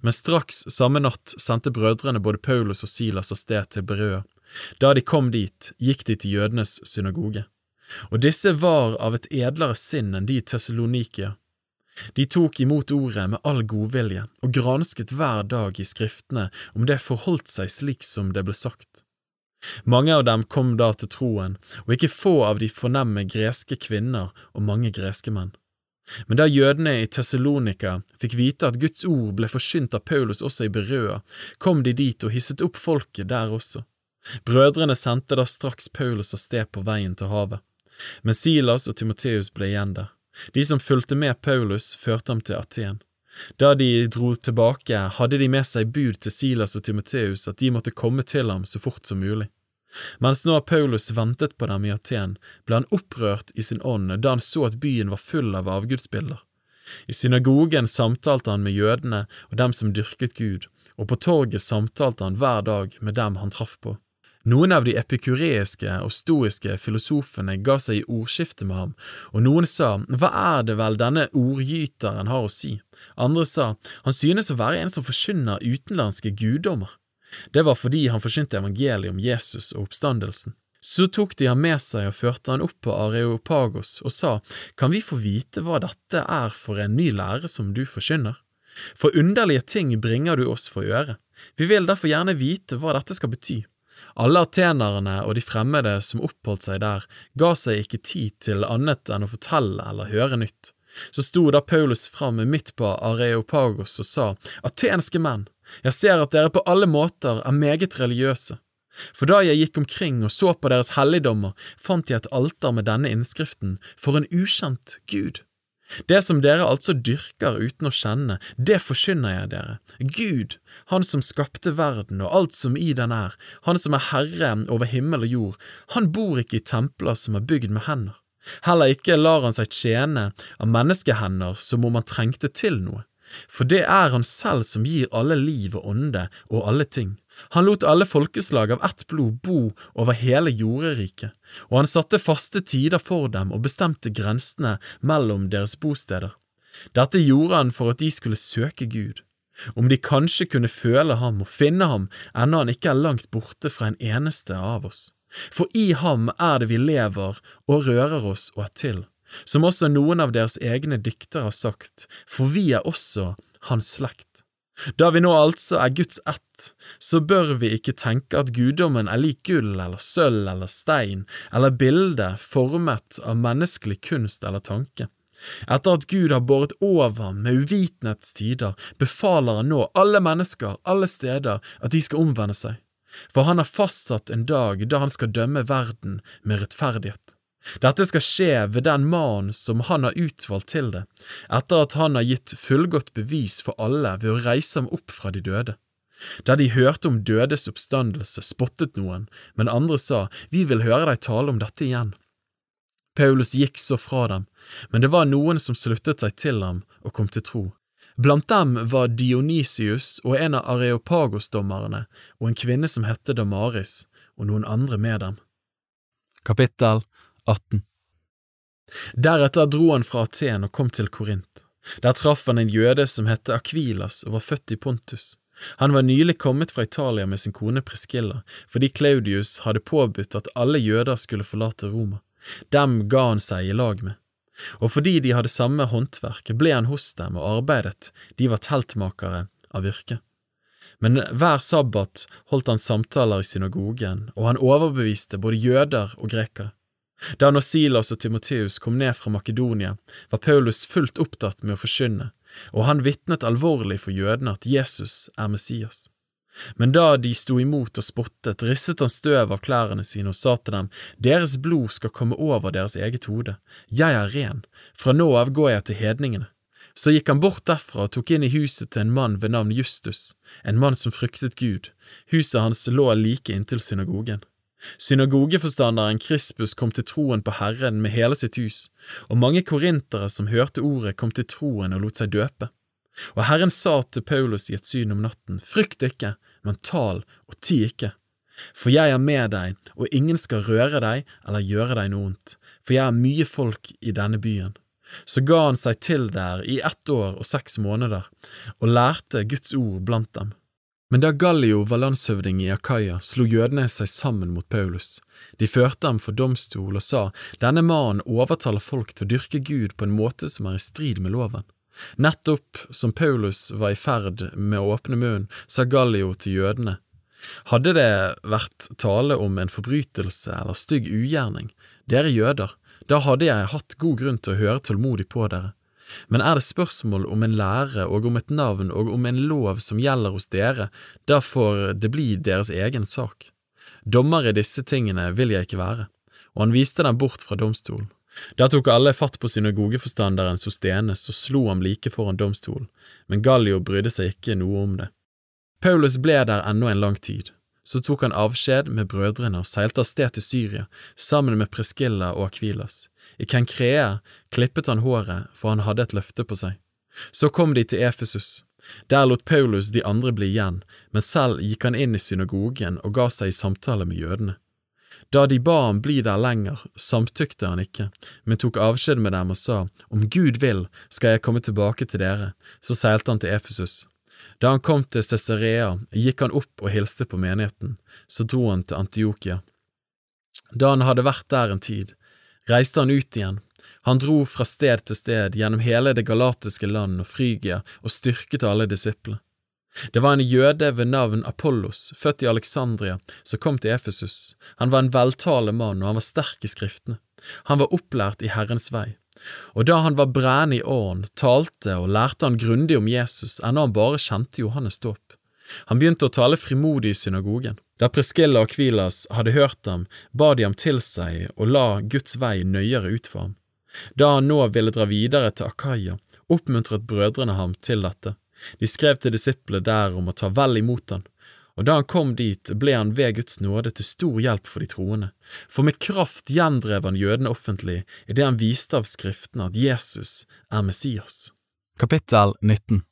Men straks samme natt sendte brødrene både Paulus og Silas av sted til Berøa. Da de kom dit, gikk de til jødenes synagoge. Og disse var av et edlere sinn enn de i Tessalonikia. De tok imot ordet med all godvilje og gransket hver dag i skriftene om det forholdt seg slik som det ble sagt. Mange av dem kom da til troen, og ikke få av de fornemme greske kvinner og mange greske menn. Men da jødene i Tessalonika fikk vite at Guds ord ble forsynt av Paulus også i Berøa, kom de dit og hisset opp folket der også. Brødrene sendte da straks Paulus av sted på veien til havet, men Silas og Timoteus ble igjen der. De som fulgte med Paulus, førte ham til Aten. Da de dro tilbake, hadde de med seg bud til Silas og Timoteus at de måtte komme til ham så fort som mulig. Mens nå Paulus ventet på dem i Aten, ble han opprørt i sin ånd da han så at byen var full av avgudsbilder. I synagogen samtalte han med jødene og dem som dyrket Gud, og på torget samtalte han hver dag med dem han traff på. Noen av de epikureiske og stoiske filosofene ga seg i ordskifte med ham, og noen sa hva er det vel denne ordgyteren har å si, andre sa han synes å være en som forkynner utenlandske guddommer. Det var fordi han forkynte evangeliet om Jesus og oppstandelsen. Så tok de ham med seg og førte han opp på Areopagos og sa, kan vi få vite hva dette er for en ny lære som du forkynner? For underlige ting bringer du oss for øre. Vi vil derfor gjerne vite hva dette skal bety. Alle atenerne og de fremmede som oppholdt seg der, ga seg ikke tid til annet enn å fortelle eller høre nytt. Så sto da Paulus fram midt på Areopagos og sa, Atenske menn, jeg ser at dere på alle måter er meget religiøse. For da jeg gikk omkring og så på deres helligdommer, fant jeg et alter med denne innskriften, For en ukjent Gud. Det som dere altså dyrker uten å kjenne, det forkynner jeg dere. Gud, Han som skapte verden og alt som i den er, Han som er Herre over himmel og jord, han bor ikke i templer som er bygd med hender. Heller ikke lar han seg tjene av menneskehender som om han trengte til noe, for det er han selv som gir alle liv og ånde og alle ting. Han lot alle folkeslag av ett blod bo over hele jorderiket, og han satte faste tider for dem og bestemte grensene mellom deres bosteder. Dette gjorde han for at de skulle søke Gud, om de kanskje kunne føle ham og finne ham ennå han ikke er langt borte fra en eneste av oss. For i ham er det vi lever og rører oss og er til, som også noen av deres egne diktere har sagt, for vi er også hans slekt. Da vi nå altså er Guds ett, så bør vi ikke tenke at guddommen er lik gull eller sølv eller stein eller bilde formet av menneskelig kunst eller tanke. Etter at Gud har båret over med uvitenhets tider, befaler han nå alle mennesker alle steder at de skal omvende seg, for han har fastsatt en dag da han skal dømme verden med rettferdighet. Dette skal skje ved den mannen som han har utvalgt til det, etter at han har gitt fullgodt bevis for alle ved å reise ham opp fra de døde. Da de hørte om dødes oppstandelse, spottet noen, men andre sa, Vi vil høre deg tale om dette igjen. Paulus gikk så fra dem, men det var noen som sluttet seg til ham og kom til tro. Blant dem var Dionysius og en av Areopagos-dommerne og en kvinne som hette Damaris, og noen andre med dem. Kapittel 18 Deretter dro han fra Aten og kom til Korint. Der traff han en jøde som het Akvilas og var født i Pontus. Han var nylig kommet fra Italia med sin kone Priscilla, fordi Claudius hadde påbudt at alle jøder skulle forlate Roma. Dem ga han seg i lag med. Og fordi de hadde samme håndverk, ble han hos dem og arbeidet, de var teltmakere av yrke. Men hver sabbat holdt han samtaler i synagogen, og han overbeviste både jøder og grekere. Da Nosilas og Timoteus kom ned fra Makedonia, var Paulus fullt opptatt med å forkynne, og han vitnet alvorlig for jødene at Jesus er Messias. Men da de sto imot og spottet, risset han støv av klærne sine og sa til dem, Deres blod skal komme over deres eget hode, jeg er ren, fra nå av går jeg til hedningene. Så gikk han bort derfra og tok inn i huset til en mann ved navn Justus, en mann som fryktet Gud, huset hans lå like inntil synagogen. Synagogeforstanderen Krispus kom til troen på Herren med hele sitt hus, og mange korintere som hørte ordet kom til troen og lot seg døpe. Og Herren sa til Paulus i et syn om natten, frykt ikke, men tal og ti ikke. For jeg er med deg, og ingen skal røre deg eller gjøre deg noe ondt, for jeg er mye folk i denne byen. Så ga han seg til der i ett år og seks måneder, og lærte Guds ord blant dem. Men da Gallio var landshøvding i Akaya, slo jødene seg sammen mot Paulus. De førte ham for domstol og sa, denne mannen overtaler folk til å dyrke Gud på en måte som er i strid med loven. Nettopp som Paulus var i ferd med å åpne munnen, sa Gallio til jødene, hadde det vært tale om en forbrytelse eller stygg ugjerning, dere jøder, da hadde jeg hatt god grunn til å høre tålmodig på dere. Men er det spørsmål om en lære og om et navn og om en lov som gjelder hos dere, da får det bli deres egen sak. Dommer i disse tingene vil jeg ikke være. Og han viste dem bort fra domstolen. Da tok alle fatt på synagogeforstanderen Sostenes og slo ham like foran domstolen, men Gallio brydde seg ikke noe om det. Paulus ble der ennå en lang tid. Så tok han avskjed med brødrene og seilte av sted til Syria, sammen med Preskilla og Akvilas. I Kenkrea klippet han håret, for han hadde et løfte på seg. Så kom de til Efesus. Der lot Paulus de andre bli igjen, men selv gikk han inn i synagogen og ga seg i samtale med jødene. Da de ba ham bli der lenger, samtykte han ikke, men tok avskjed med dem og sa, Om Gud vil, skal jeg komme tilbake til dere. Så seilte han til Efesus. Da han kom til Cesarea, gikk han opp og hilste på menigheten, så dro han til Antiokia. Da han hadde vært der en tid, reiste han ut igjen. Han dro fra sted til sted gjennom hele det galatiske land og Frygia og styrket alle disiplene. Det var en jøde ved navn Apollos, født i Alexandria, som kom til Efesus. Han var en veltalende mann, og han var sterk i skriftene. Han var opplært i Herrens vei. Og da han var brennende i åren, talte og lærte han grundig om Jesus, ennå han bare kjente Johannes dåp. Han begynte å tale frimodig i synagogen. Da Preskilla og Kvilas hadde hørt ham, ba de ham til seg og la Guds vei nøyere ut for ham. Da han nå ville dra videre til Akaya, oppmuntret brødrene ham til dette. De skrev til disiplene der om å ta vel imot han, og da han kom dit, ble han ved Guds nåde til stor hjelp for de troende, for med kraft gjendrev han jødene offentlig idet han viste av Skriftene at Jesus er Messias. Kapittel 19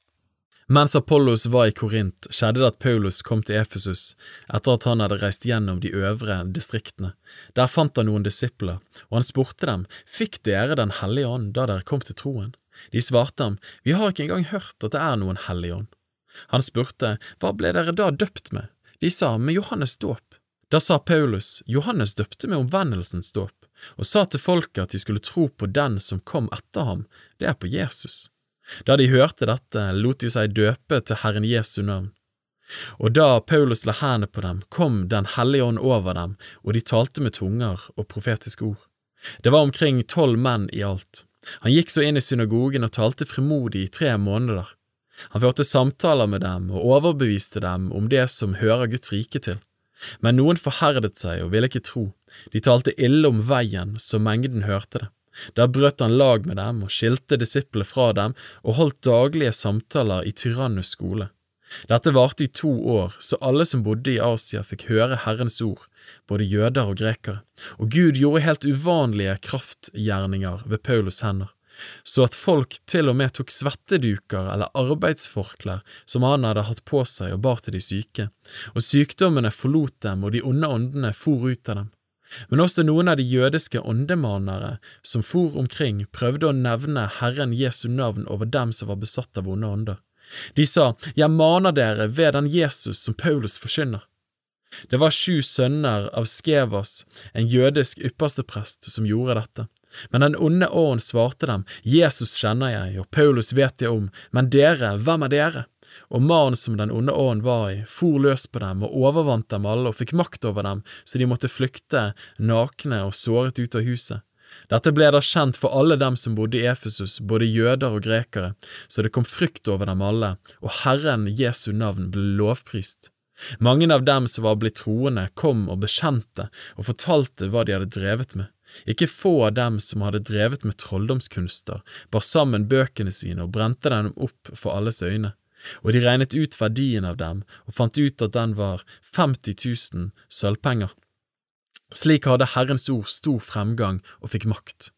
Mens Apollos var i Korint, skjedde det at Paulus kom til Efesus etter at han hadde reist gjennom de øvre distriktene. Der fant han noen disipler, og han spurte dem, Fikk dere Den hellige ånd da dere kom til troen? De svarte ham, Vi har ikke engang hørt at det er noen hellig ånd. Han spurte, Hva ble dere da døpt med? De sa, Med Johannes dåp. Da sa Paulus, Johannes døpte med omvendelsens dåp, og sa til folket at de skulle tro på den som kom etter ham, det er på Jesus. Da de hørte dette, lot de seg døpe til Herren Jesu navn. Og da Paulus la hendene på dem, kom Den hellige ånd over dem, og de talte med tunger og profetiske ord. Det var omkring tolv menn i alt. Han gikk så inn i synagogen og talte frimodig i tre måneder. Han førte samtaler med dem og overbeviste dem om det som hører Guds rike til. Men noen forherdet seg og ville ikke tro, de talte ille om veien så mengden hørte det. Da brøt han lag med dem og skilte disiplene fra dem og holdt daglige samtaler i Tyrannus skole. Dette varte i to år, så alle som bodde i Asia fikk høre Herrens ord, både jøder og grekere, og Gud gjorde helt uvanlige kraftgjerninger ved Paulus hender, så at folk til og med tok svetteduker eller arbeidsforklær som han hadde hatt på seg og bar til de syke, og sykdommene forlot dem og de onde åndene for ut av dem. Men også noen av de jødiske åndemanere som for omkring, prøvde å nevne Herren Jesu navn over dem som var besatt av onde ånder. De sa, Jeg maner dere ved den Jesus som Paulus forkynner. Det var sju sønner av Skevas, en jødisk yppersteprest, som gjorde dette. Men den onde åren svarte dem, Jesus kjenner jeg, og Paulus vet jeg om, men dere, hvem er dere? Og mannen som den onde ånden var i, for løs på dem og overvant dem alle og fikk makt over dem, så de måtte flykte nakne og såret ut av huset. Dette ble da kjent for alle dem som bodde i Efesus, både jøder og grekere, så det kom frykt over dem alle, og Herren Jesu navn ble lovprist. Mange av dem som var blitt troende, kom og bekjente og fortalte hva de hadde drevet med. Ikke få av dem som hadde drevet med trolldomskunster, bar sammen bøkene sine og brente dem opp for alles øyne, og de regnet ut verdien av dem og fant ut at den var 50 000 sølvpenger. Slik hadde Herrens ord stor fremgang og fikk makt.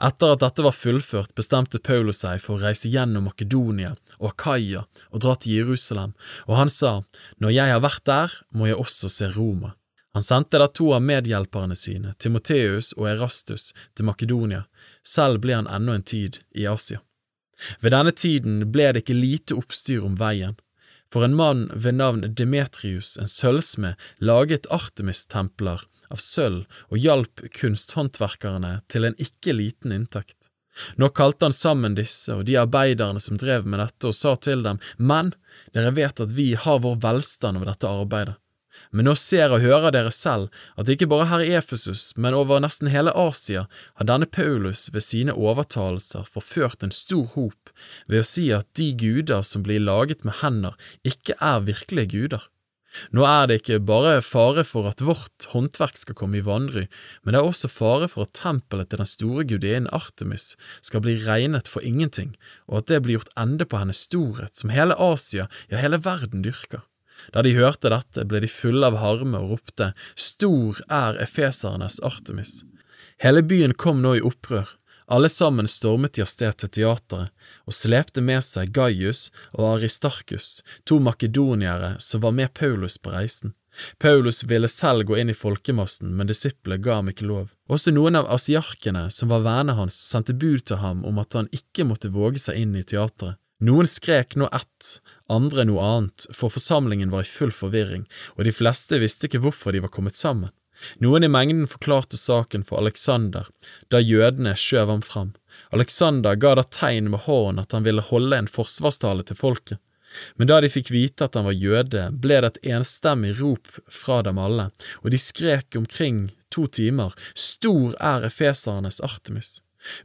Etter at dette var fullført, bestemte Paulus seg for å reise gjennom Makedonia og Akaia og dra til Jerusalem, og han sa, Når jeg har vært der, må jeg også se Roma. Han sendte da to av medhjelperne sine, Timoteus og Erastus, til Makedonia, selv ble han ennå en tid i Asia. Ved denne tiden ble det ikke lite oppstyr om veien, for en mann ved navn Demetrius, en sølvsmed, laget Artemis-templer av sølv og hjalp kunsthåndverkerne til en ikke liten inntekt. Nå kalte han sammen disse og de arbeiderne som drev med dette, og sa til dem, Men, dere vet at vi har vår velstand over dette arbeidet. Men nå ser og hører dere selv at ikke bare her i Efesus, men over nesten hele Asia har denne Paulus ved sine overtalelser forført en stor hop ved å si at de guder som blir laget med hender, ikke er virkelige guder. Nå er det ikke bare fare for at vårt håndverk skal komme i vanry, men det er også fare for at tempelet til den store gudinnen Artemis skal bli regnet for ingenting, og at det blir gjort ende på hennes storhet, som hele Asia, ja hele verden dyrker. Da de hørte dette, ble de fulle av harme og ropte, Stor er efesernes Artemis. Hele byen kom nå i opprør, alle sammen stormet de av sted til teateret og slepte med seg Gaius og Aristarkus, to makedoniere som var med Paulus på reisen. Paulus ville selv gå inn i folkemassen, men disiplene ga ham ikke lov. Også noen av asiarkene som var vennene hans, sendte bud til ham om at han ikke måtte våge seg inn i teateret. Noen skrek nå ett, andre noe annet, for forsamlingen var i full forvirring, og de fleste visste ikke hvorfor de var kommet sammen. Noen i mengden forklarte saken for Alexander da jødene skjøv ham fram. Alexander ga da tegn med hånden at han ville holde en forsvarstale til folket. Men da de fikk vite at han var jøde, ble det et enstemmig rop fra dem alle, og de skrek omkring to timer, Stor er efesernes Artemis.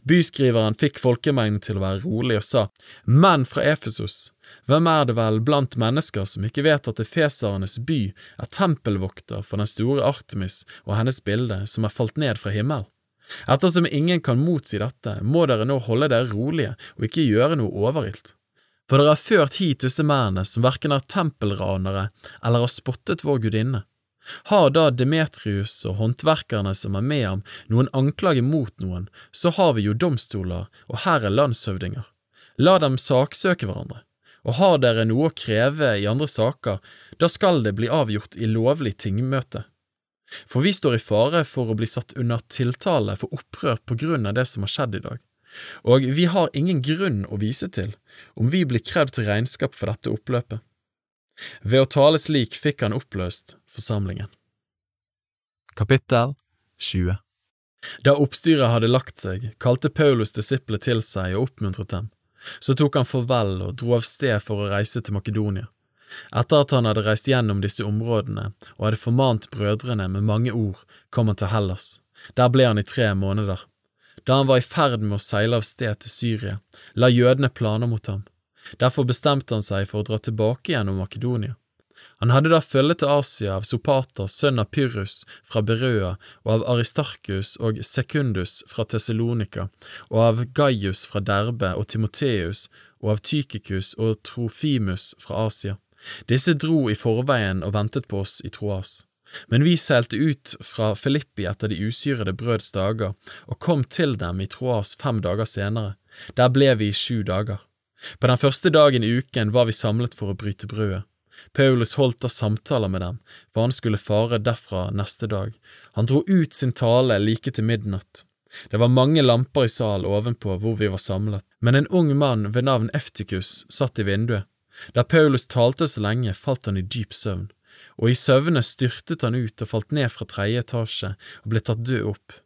Byskriveren fikk folkemengden til å være rolig og sa, Menn fra Efesos, hvem er det vel blant mennesker som ikke vet at efesernes by er tempelvokter for den store Artemis og hennes bilde som er falt ned fra himmelen? Ettersom ingen kan motsi dette, må dere nå holde dere rolige og ikke gjøre noe overilt. For dere har ført hit disse mennene som verken er tempelranere eller har spottet vår gudinne. Har da Demetrius og håndverkerne som er med ham noen anklage mot noen, så har vi jo domstoler, og her er landshøvdinger. La dem saksøke hverandre og har dere noe å kreve i andre saker, da skal det bli avgjort i lovlig tingmøte. For vi står i fare for å bli satt under tiltale for opprør på grunn av det som har skjedd i dag, og vi har ingen grunn å vise til om vi blir krevd til regnskap for dette oppløpet. Ved å tale slik fikk han oppløst forsamlingen. Kapittel 20 Da oppstyret hadde lagt seg, kalte Paulus disiplet til seg og oppmuntret dem. Så tok han farvel og dro av sted for å reise til Makedonia. Etter at han hadde reist gjennom disse områdene og hadde formant brødrene med mange ord, kom han til Hellas. Der ble han i tre måneder. Da han var i ferd med å seile av sted til Syria, la jødene planer mot ham. Derfor bestemte han seg for å dra tilbake gjennom Makedonia. Han hadde da følge til Asia av Sopater, sønn av Pyrrhus fra Berøa, og av Aristarkus og Sekundus fra Tessalonika, og av Gaius fra Derbe og Timoteus, og av Tykikus og Trofimus fra Asia. Disse dro i forveien og ventet på oss i Troas. Men vi seilte ut fra Filippi etter de usyrede brøds dager, og kom til dem i Troas fem dager senere. Der ble vi i sju dager. På den første dagen i uken var vi samlet for å bryte brødet. Paulus holdt da samtaler med dem, for han skulle fare derfra neste dag. Han dro ut sin tale like til midnatt. Det var mange lamper i salen ovenpå hvor vi var samlet, men en ung mann ved navn Eftikus satt i vinduet. Da Paulus talte så lenge, falt han i dyp søvn, og i søvne styrtet han ut og falt ned fra tredje etasje og ble tatt død opp.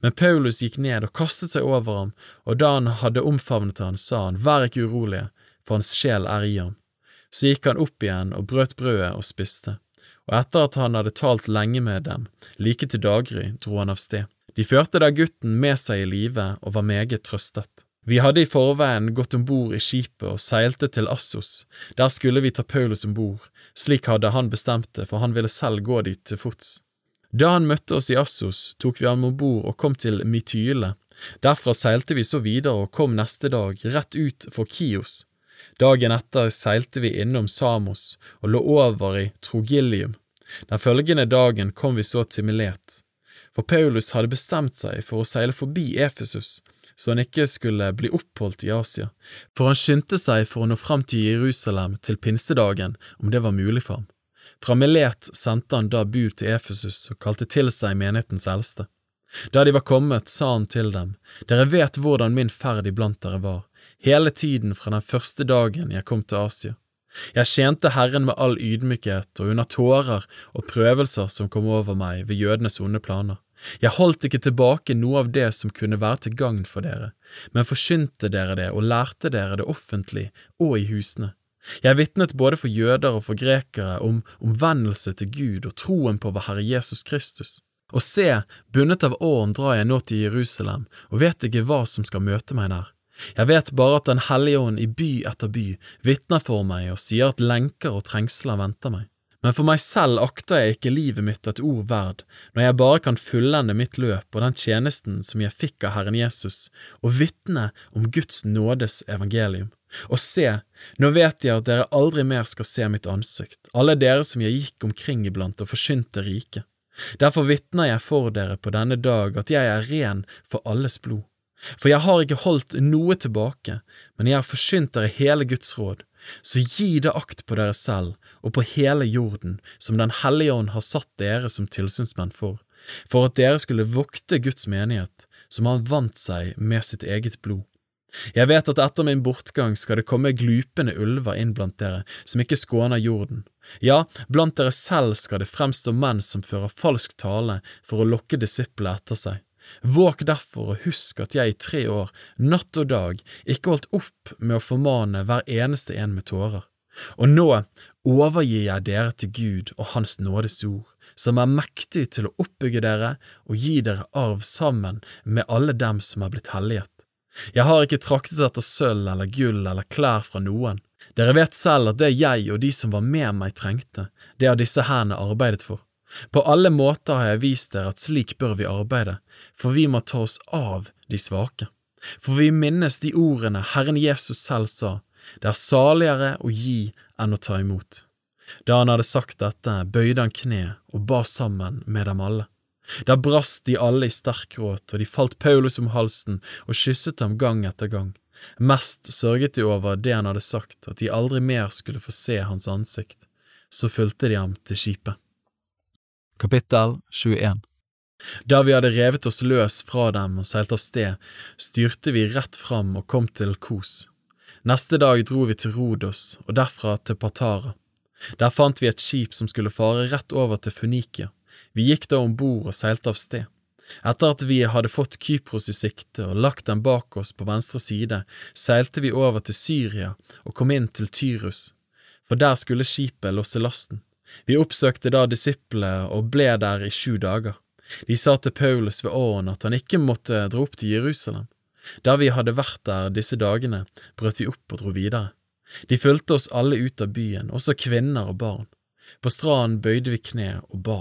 Men Paulus gikk ned og kastet seg over ham, og da han hadde omfavnet han, sa han, Vær ikke urolige, for hans sjel er i ham. Så gikk han opp igjen og brøt brødet og spiste, og etter at han hadde talt lenge med dem, like til daggry, dro han av sted. De førte da gutten med seg i live og var meget trøstet. Vi hadde i forveien gått om bord i skipet og seilte til Assos, der skulle vi ta Paulus om bord, slik hadde han bestemt det, for han ville selv gå dit til fots. Da han møtte oss i Assos, tok vi ham om bord og kom til Mytyle. Derfra seilte vi så videre og kom neste dag rett ut for Kios. Dagen etter seilte vi innom Samos og lå over i Trogilium. Den følgende dagen kom vi så til Milet. For Paulus hadde bestemt seg for å seile forbi Efesus, så han ikke skulle bli oppholdt i Asia, for han skyndte seg for å nå fram til Jerusalem til pinsedagen, om det var mulig for ham. Fra Milet sendte han da bud til Efesus og kalte til seg menighetens eldste. Da de var kommet, sa han til dem, Dere vet hvordan min ferd iblant dere var, hele tiden fra den første dagen jeg kom til Asia. Jeg tjente Herren med all ydmykhet og under tårer og prøvelser som kom over meg ved jødenes onde planer. Jeg holdt ikke tilbake noe av det som kunne være til gagn for dere, men forsynte dere det og lærte dere det offentlig og i husene. Jeg vitnet både for jøder og for grekere om omvendelse til Gud og troen på vår Herre Jesus Kristus. Og se, bundet av åren drar jeg nå til Jerusalem og vet ikke hva som skal møte meg der. Jeg vet bare at Den hellige ånd i by etter by vitner for meg og sier at lenker og trengsler venter meg. Men for meg selv akter jeg ikke livet mitt et ord verd, når jeg bare kan fullende mitt løp og den tjenesten som jeg fikk av Herren Jesus, og vitne om Guds nådes evangelium. Og se, nå vet jeg at dere aldri mer skal se mitt ansikt, alle dere som jeg gikk omkring iblant og forsynte riket. Derfor vitner jeg for dere på denne dag at jeg er ren for alles blod. For jeg har ikke holdt noe tilbake, men jeg har forsynt dere hele Guds råd. Så gi det akt på dere selv og på hele jorden, som Den hellige ånd har satt dere som tilsynsmenn for, for at dere skulle vokte Guds menighet, som han vant seg med sitt eget blod. Jeg vet at etter min bortgang skal det komme glupende ulver inn blant dere, som ikke skåner jorden. Ja, blant dere selv skal det fremstå menn som fører falsk tale for å lokke disiplene etter seg. Våk derfor og husk at jeg i tre år, natt og dag, ikke holdt opp med å formane hver eneste en med tårer. Og nå overgir jeg dere til Gud og Hans nådes ord, som er mektig til å oppbygge dere og gi dere arv sammen med alle dem som er blitt helliget. Jeg har ikke traktet etter sølv eller gull eller klær fra noen. Dere vet selv at det jeg og de som var med meg trengte, det har disse hendene arbeidet for. På alle måter har jeg vist dere at slik bør vi arbeide, for vi må ta oss av de svake. For vi minnes de ordene Herren Jesus selv sa, det er saligere å gi enn å ta imot. Da han hadde sagt dette, bøyde han kne og ba sammen med dem alle. Da brast de alle i sterk gråt, og de falt Paulus om halsen og kysset ham gang etter gang. Mest sørget de over det han hadde sagt, at de aldri mer skulle få se hans ansikt. Så fulgte de ham til skipet. Kapittel 21 Da vi hadde revet oss løs fra dem og seilt av sted, styrte vi rett fram og kom til Kos. Neste dag dro vi til Rodos og derfra til Patara. Der fant vi et skip som skulle fare rett over til Funikia. Vi gikk da om bord og seilte av sted. Etter at vi hadde fått Kypros i sikte og lagt den bak oss på venstre side, seilte vi over til Syria og kom inn til Tyrus, for der skulle skipet losse lasten. Vi oppsøkte da disiplene og ble der i sju dager. De sa til Paulus ved åren at han ikke måtte dra opp til Jerusalem. Der vi hadde vært der disse dagene, brøt vi opp og dro videre. De fulgte oss alle ut av byen, også kvinner og barn. På stranden bøyde vi kne og ba.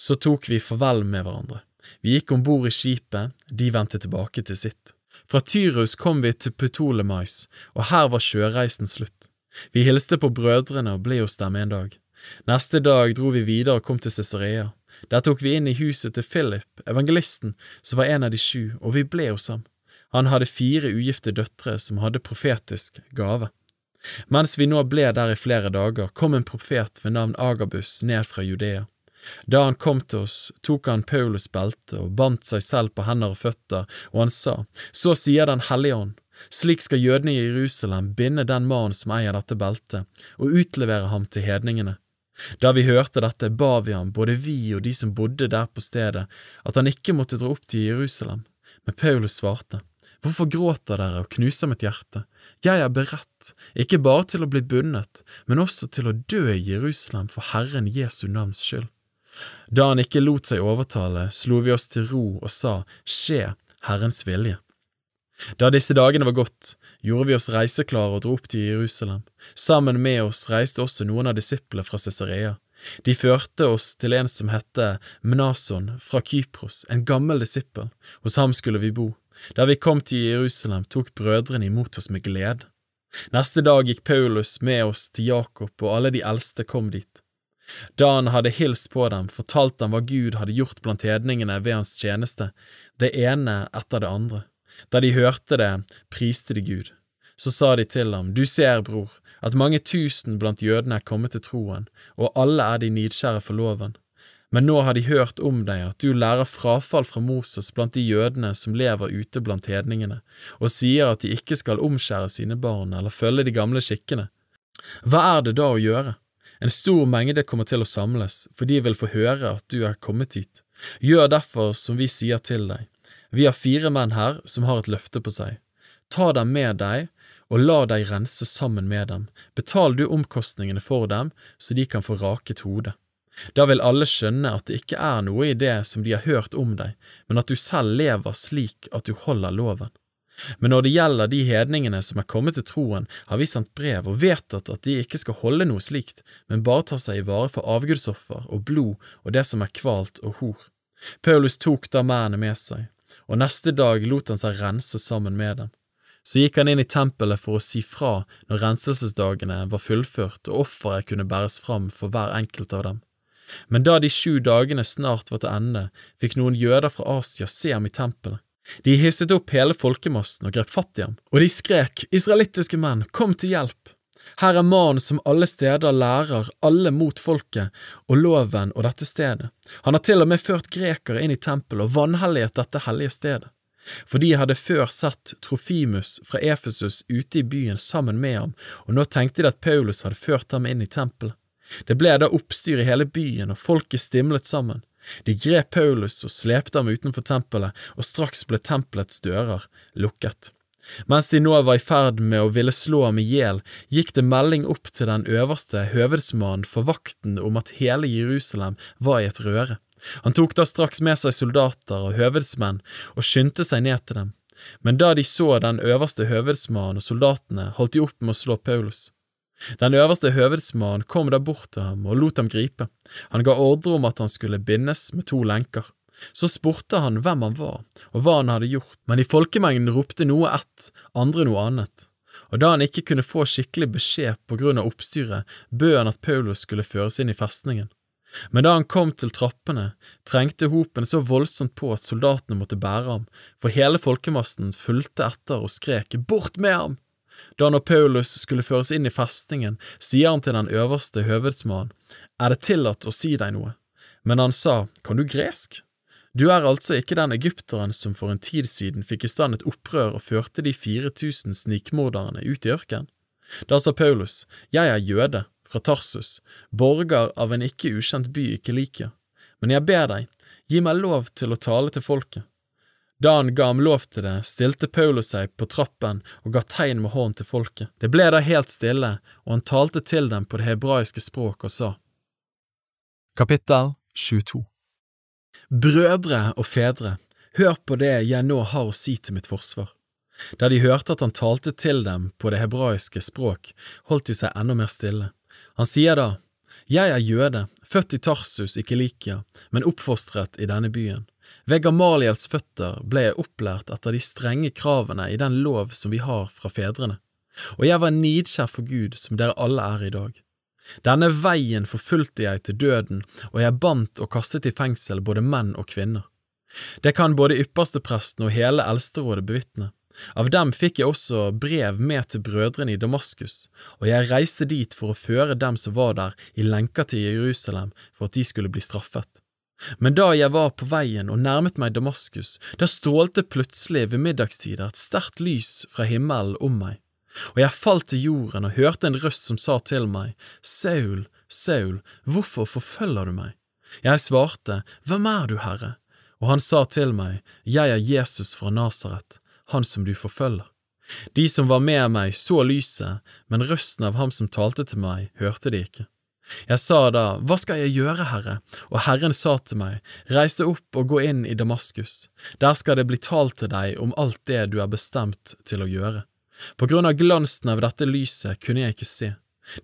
Så tok vi farvel med hverandre. Vi gikk om bord i skipet, de vendte tilbake til sitt. Fra Tyrus kom vi til Putolemais, og her var sjøreisen slutt. Vi hilste på brødrene og ble hos dem en dag. Neste dag dro vi videre og kom til Cesarea. Der tok vi inn i huset til Philip, evangelisten, som var en av de sju, og vi ble hos ham. Han hadde fire ugifte døtre som hadde profetisk gave. Mens vi nå ble der i flere dager, kom en profet ved navn Agabus ned fra Judea. Da han kom til oss, tok han Paulus belte og bandt seg selv på hender og føtter, og han sa, Så sier Den hellige ånd, Slik skal jødene i Jerusalem binde den mannen som eier dette beltet, og utlevere ham til hedningene. Da vi hørte dette, ba vi ham, både vi og de som bodde der på stedet, at han ikke måtte dra opp til Jerusalem. Men Paulus svarte, Hvorfor gråter dere og knuser mitt hjerte? Jeg er beredt, ikke bare til å bli bundet, men også til å dø i Jerusalem for Herren Jesu navns skyld. Da han ikke lot seg overtale, slo vi oss til ro og sa, Skje Herrens vilje. Da disse dagene var gått, gjorde vi oss reiseklare og dro opp til Jerusalem. Sammen med oss reiste også noen av disiplene fra Cesarea. De førte oss til en som hette Mnason fra Kypros, en gammel disippel. Hos ham skulle vi bo. Da vi kom til Jerusalem, tok brødrene imot oss med glede. Neste dag gikk Paulus med oss til Jakob, og alle de eldste kom dit. Da han hadde hilst på dem, fortalte han hva Gud hadde gjort blant hedningene ved hans tjeneste, det ene etter det andre. Da de hørte det, priste de Gud. Så sa de til ham, Du ser, bror, at mange tusen blant jødene er kommet til troen, og alle er de nidkjære for loven. Men nå har de hørt om deg, at du lærer frafall fra Moses blant de jødene som lever ute blant hedningene, og sier at de ikke skal omskjære sine barn eller følge de gamle skikkene. Hva er det da å gjøre? En stor mengde kommer til å samles, for de vil få høre at du er kommet hit. Gjør derfor som vi sier til deg. Vi har fire menn her som har et løfte på seg. Ta dem med deg, og la deg rense sammen med dem. Betal du omkostningene for dem, så de kan få raket hodet. Da vil alle skjønne at det ikke er noe i det som de har hørt om deg, men at du selv lever slik at du holder loven. Men når det gjelder de hedningene som er kommet til troen, har vi sendt brev og vedtatt at de ikke skal holde noe slikt, men bare ta seg i vare for avgudsoffer og blod og det som er kvalt og hor. Paulus tok da mennene med seg, og neste dag lot han seg rense sammen med dem. Så gikk han inn i tempelet for å si fra når renselsesdagene var fullført og offeret kunne bæres fram for hver enkelt av dem. Men da de sju dagene snart var til ende, fikk noen jøder fra Asia se ham i tempelet. De hisset opp hele folkemassen og grep fatt i ham, og de skrek, israelittiske menn, kom til hjelp! Her er mannen som alle steder lærer alle mot folket og loven og dette stedet. Han har til og med ført grekere inn i tempelet og vanhelliget dette hellige stedet. For de hadde før sett Trofimus fra Efesus ute i byen sammen med ham, og nå tenkte de at Paulus hadde ført ham inn i tempelet. Det ble da oppstyr i hele byen, og folket stimlet sammen. De grep Paulus og slepte ham utenfor tempelet, og straks ble tempelets dører lukket. Mens de nå var i ferd med å ville slå ham i hjel, gikk det melding opp til den øverste høvedsmannen for vakten om at hele Jerusalem var i et røre. Han tok da straks med seg soldater og høvedsmenn og skyndte seg ned til dem. Men da de så den øverste høvedsmannen og soldatene, holdt de opp med å slå Paulus. Den øverste høvedsmannen kom da bort til ham og lot ham gripe. Han ga ordre om at han skulle bindes med to lenker. Så spurte han hvem han var, og hva han hadde gjort, men i folkemengden ropte noe ett, andre noe annet. Og da han ikke kunne få skikkelig beskjed på grunn av oppstyret, bød han at Paulus skulle føres inn i festningen. Men da han kom til trappene, trengte hopen så voldsomt på at soldatene måtte bære ham, for hele folkemassen fulgte etter og skrek Bort med ham! Da når Paulus skulle føres inn i festningen, sier han til den øverste høvedsmannen, Er det tillatt å si deg noe? Men han sa, Kan du gresk? Du er altså ikke den egypteren som for en tid siden fikk i stand et opprør og førte de 4000 snikmorderne ut i ørkenen? Da sa Paulus, Jeg er jøde, fra Tarsus, borger av en ikke ukjent by i Kilikia, men jeg ber deg, gi meg lov til å tale til folket. Da han ga ham lov til det, stilte Paulo seg på trappen og ga tegn med hånden til folket. Det ble da helt stille, og han talte til dem på det hebraiske språk og sa. Kapittel 22 Brødre og fedre, hør på det jeg nå har å si til mitt forsvar. Da de hørte at han talte til dem på det hebraiske språk, holdt de seg enda mer stille. Han sier da, Jeg er jøde, født i Tarsus i Kilikia, men oppfostret i denne byen. Ved Gamaliels føtter ble jeg opplært etter de strenge kravene i den lov som vi har fra fedrene, og jeg var nidkjær for Gud som dere alle er i dag. Denne veien forfulgte jeg til døden, og jeg bandt og kastet i fengsel både menn og kvinner. Det kan både ypperstepresten og hele eldsterådet bevitne. Av dem fikk jeg også brev med til brødrene i Damaskus, og jeg reiste dit for å føre dem som var der, i lenker til Jerusalem for at de skulle bli straffet. Men da jeg var på veien og nærmet meg Damaskus, da strålte plutselig ved middagstider et sterkt lys fra himmelen om meg, og jeg falt til jorden og hørte en røst som sa til meg, Saul, Saul, hvorfor forfølger du meg? Jeg svarte, Hvem er du, Herre? Og han sa til meg, Jeg er Jesus fra Nasaret, han som du forfølger. De som var med meg, så lyset, men røsten av ham som talte til meg, hørte de ikke. Jeg sa da, Hva skal jeg gjøre, Herre? Og Herren sa til meg, Reis deg opp og gå inn i Damaskus, der skal det bli talt til deg om alt det du er bestemt til å gjøre. På grunn av glansen av dette lyset kunne jeg ikke se.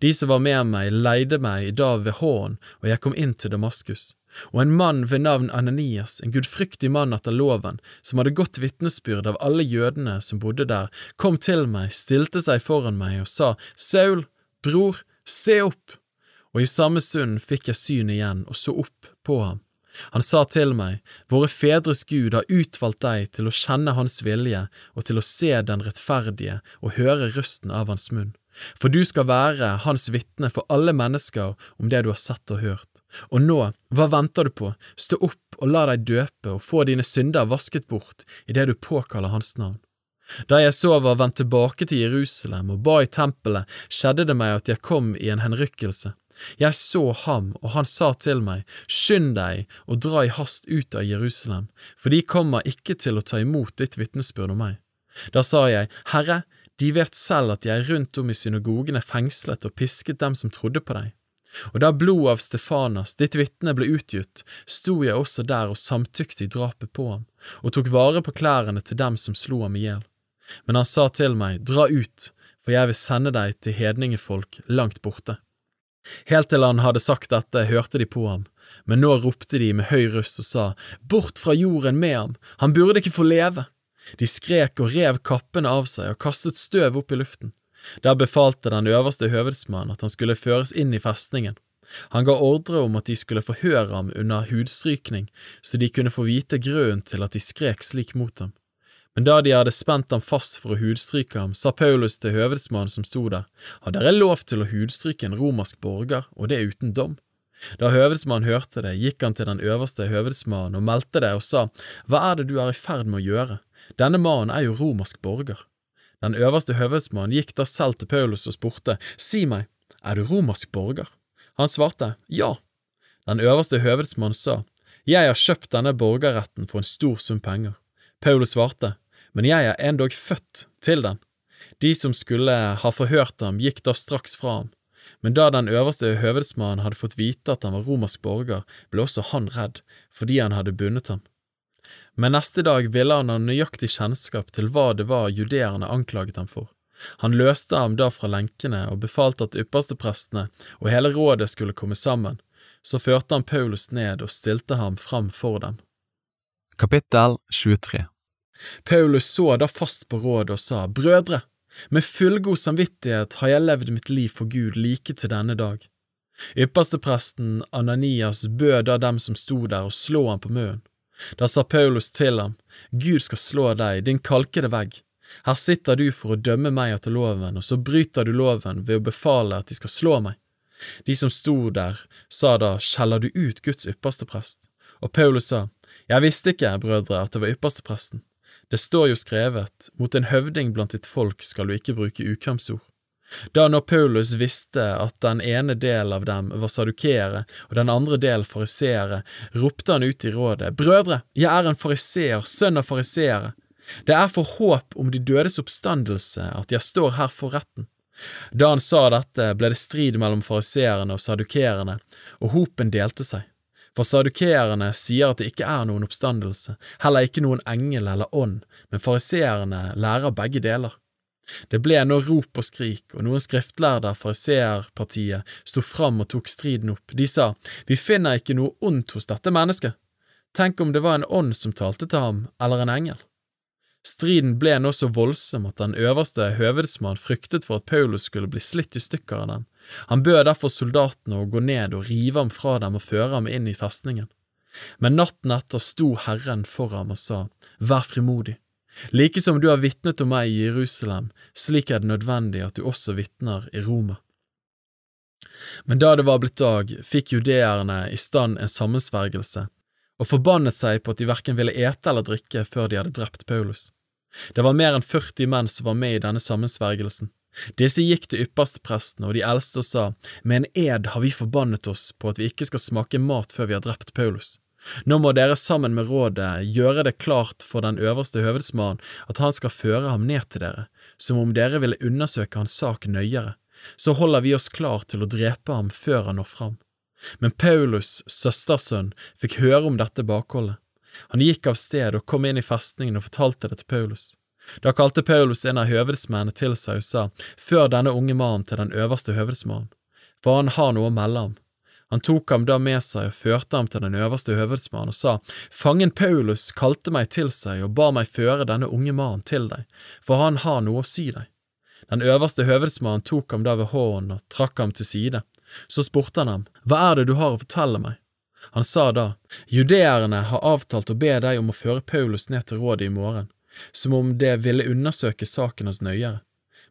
De som var med meg, leide meg i dag ved hånden, og jeg kom inn til Damaskus. Og en mann ved navn Ananias, en gudfryktig mann etter loven, som hadde godt vitnesbyrd av alle jødene som bodde der, kom til meg, stilte seg foran meg og sa, Saul, bror, se opp! Og i samme stund fikk jeg syn igjen og så opp på ham. Han sa til meg, Våre fedres Gud har utvalgt deg til å kjenne Hans vilje og til å se den rettferdige og høre røsten av Hans munn. For du skal være Hans vitne for alle mennesker om det du har sett og hørt. Og nå, hva venter du på, stå opp og la deg døpe og få dine synder vasket bort idet du påkaller Hans navn. Da jeg så var vendt tilbake til Jerusalem og ba i tempelet, skjedde det meg at jeg kom i en henrykkelse. Jeg så ham, og han sa til meg, Skynd deg og dra i hast ut av Jerusalem, for de kommer ikke til å ta imot ditt vitnesbyrd om meg. Da sa jeg, Herre, de vet selv at jeg rundt om i synagogene fengslet og pisket dem som trodde på deg. Og da blodet av Stefanas, ditt vitne, ble utgitt, sto jeg også der og samtykte i drapet på ham, og tok vare på klærne til dem som slo ham i hjel. Men han sa til meg, Dra ut, for jeg vil sende deg til hedningefolk langt borte. Helt til han hadde sagt dette, hørte de på ham, men nå ropte de med høy røst og sa, Bort fra jorden med ham, han burde ikke få leve! De skrek og rev kappene av seg og kastet støv opp i luften. Der befalte den øverste høvedsmannen at han skulle føres inn i festningen. Han ga ordre om at de skulle forhøre ham under hudstrykning, så de kunne få vite grunnen til at de skrek slik mot ham. Men da de hadde spent ham fast for å hudstryke ham, sa Paulus til høvedsmannen som sto der, har dere lov til å hudstryke en romersk borger, og det uten dom? Da høvedsmannen hørte det, gikk han til den øverste høvedsmannen og meldte det og sa, Hva er det du er i ferd med å gjøre? Denne mannen er jo romersk borger. Den øverste høvedsmannen gikk da selv til Paulus og spurte, Si meg, er du romersk borger? Han svarte, Ja. Den øverste høvedsmannen sa, Jeg har kjøpt denne borgerretten for en stor sum penger. Paulus svarte, men jeg er endog født til den. De som skulle ha forhørt ham, gikk da straks fra ham. Men da den øverste høvedsmannen hadde fått vite at han var romersk borger, ble også han redd, fordi han hadde bundet ham. Men neste dag ville han ha nøyaktig kjennskap til hva det var judeerne anklaget ham for. Han løste ham da fra lenkene og befalte at yppersteprestene og hele rådet skulle komme sammen. Så førte han Paulus ned og stilte ham fram for dem. Kapittel 23 Paulus så da fast på rådet og sa, Brødre, med fullgod samvittighet har jeg levd mitt liv for Gud like til denne dag. Ypperstepresten Ananias bød da dem som sto der, å slå ham på munnen. Da sa Paulus til ham, Gud skal slå deg, din kalkede vegg. Her sitter du for å dømme meg etter loven, og så bryter du loven ved å befale at de skal slå meg. De som sto der, sa da, skjeller du ut Guds ypperste prest? Og Paulus sa, jeg visste ikke, brødre, at det var ypperstepresten. Det står jo skrevet, mot en høvding blant ditt folk skal du ikke bruke ukramsord. Da når Paulus visste at den ene del av dem var sadukeere og den andre del fariseere, ropte han ut i rådet, Brødre, jeg er en fariseer, sønn av fariseere. Det er for håp om de dødes oppstandelse at jeg står her for retten. Da han sa dette, ble det strid mellom fariseerne og sadukeerne, og hopen delte seg. For sadukeerne sier at det ikke er noen oppstandelse, heller ikke noen engel eller ånd, men fariseerne lærer begge deler. Det ble nå rop og skrik, og noen skriftlærde av fariseerpartiet sto fram og tok striden opp. De sa, Vi finner ikke noe ondt hos dette mennesket. Tenk om det var en ånd som talte til ham, eller en engel. Striden ble nå så voldsom at den øverste høvedsmann fryktet for at Paulus skulle bli slitt i stykker av dem. Han bød derfor soldatene å gå ned og rive ham fra dem og føre ham inn i festningen. Men natten etter sto Herren for ham og sa, Vær frimodig. Like som du har vitnet om meg i Jerusalem, slik er det nødvendig at du også vitner i Roma. Men da det var blitt dag, fikk judeerne i stand en sammensvergelse og forbannet seg på at de hverken ville ete eller drikke før de hadde drept Paulus. Det var mer enn 40 menn som var med i denne sammensvergelsen. Disse gikk til ypperstepresten og de eldste og sa, med en ed har vi forbannet oss på at vi ikke skal smake mat før vi har drept Paulus. Nå må dere sammen med rådet gjøre det klart for den øverste høvedsmannen at han skal føre ham ned til dere, som om dere ville undersøke hans sak nøyere, så holder vi oss klar til å drepe ham før han når fram. Men Paulus' søstersønn fikk høre om dette bakholdet. Han gikk av sted og kom inn i festningen og fortalte det til Paulus. Da kalte Paulus en av høvedsmennene til seg og sa, Før denne unge mannen til den øverste høvedsmannen, for han har noe å melde ham. Han tok ham da med seg og førte ham til den øverste høvedsmannen og sa, Fangen Paulus kalte meg til seg og ba meg føre denne unge mannen til deg, for han har noe å si deg. Den øverste høvedsmannen tok ham da ved hånden og trakk ham til side. Så spurte han ham, Hva er det du har å fortelle meg? Han sa da, Judeerne har avtalt å be deg om å føre Paulus ned til rådet i morgen, som om det ville undersøke saken hans nøyere,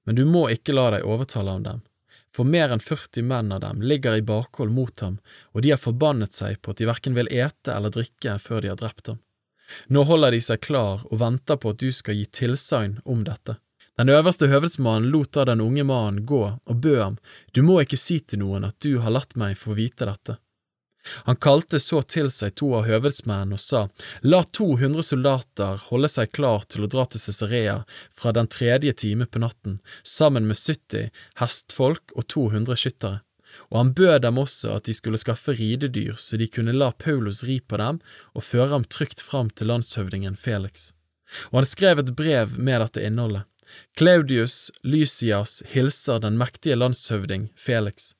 men du må ikke la deg overtale av dem, for mer enn 40 menn av dem ligger i bakhold mot ham, og de har forbannet seg på at de hverken vil ete eller drikke før de har drept ham. Nå holder de seg klar og venter på at du skal gi tilsagn om dette. Den øverste høvedsmannen lot da den unge mannen gå og bød ham, du må ikke si til noen at du har latt meg få vite dette. Han kalte så til seg to av høvedsmennene og sa, la 200 soldater holde seg klar til å dra til Cesarea fra den tredje time på natten, sammen med 70 hestfolk og 200 skyttere. Og han bød dem også at de skulle skaffe ridedyr så de kunne la Paulus ri på dem og føre ham trygt fram til landshøvdingen Felix. Og han skrev et brev med dette innholdet. Claudius Lysias hilser den mektige landshøvding Felix.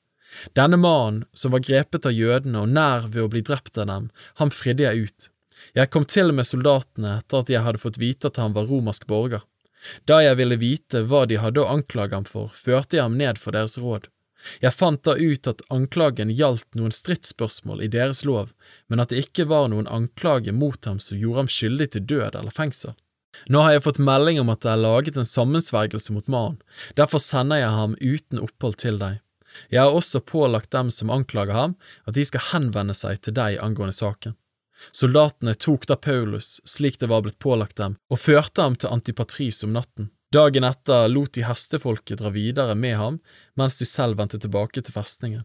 Denne mannen, som var grepet av jødene og nær ved å bli drept av dem, ham fridde jeg ut. Jeg kom til med soldatene etter at jeg hadde fått vite at han var romersk borger. Da jeg ville vite hva de hadde å anklage ham for, førte jeg ham ned for deres råd. Jeg fant da ut at anklagen gjaldt noen stridsspørsmål i deres lov, men at det ikke var noen anklage mot ham som gjorde ham skyldig til død eller fengsel. Nå har jeg fått melding om at det er laget en sammensvergelse mot mannen, derfor sender jeg ham uten opphold til deg. Jeg har også pålagt dem som anklager ham, at de skal henvende seg til deg angående saken. Soldatene tok da Paulus, slik det var blitt pålagt dem, og førte ham til Antipatris om natten. Dagen etter lot de hestefolket dra videre med ham, mens de selv vendte tilbake til festningen.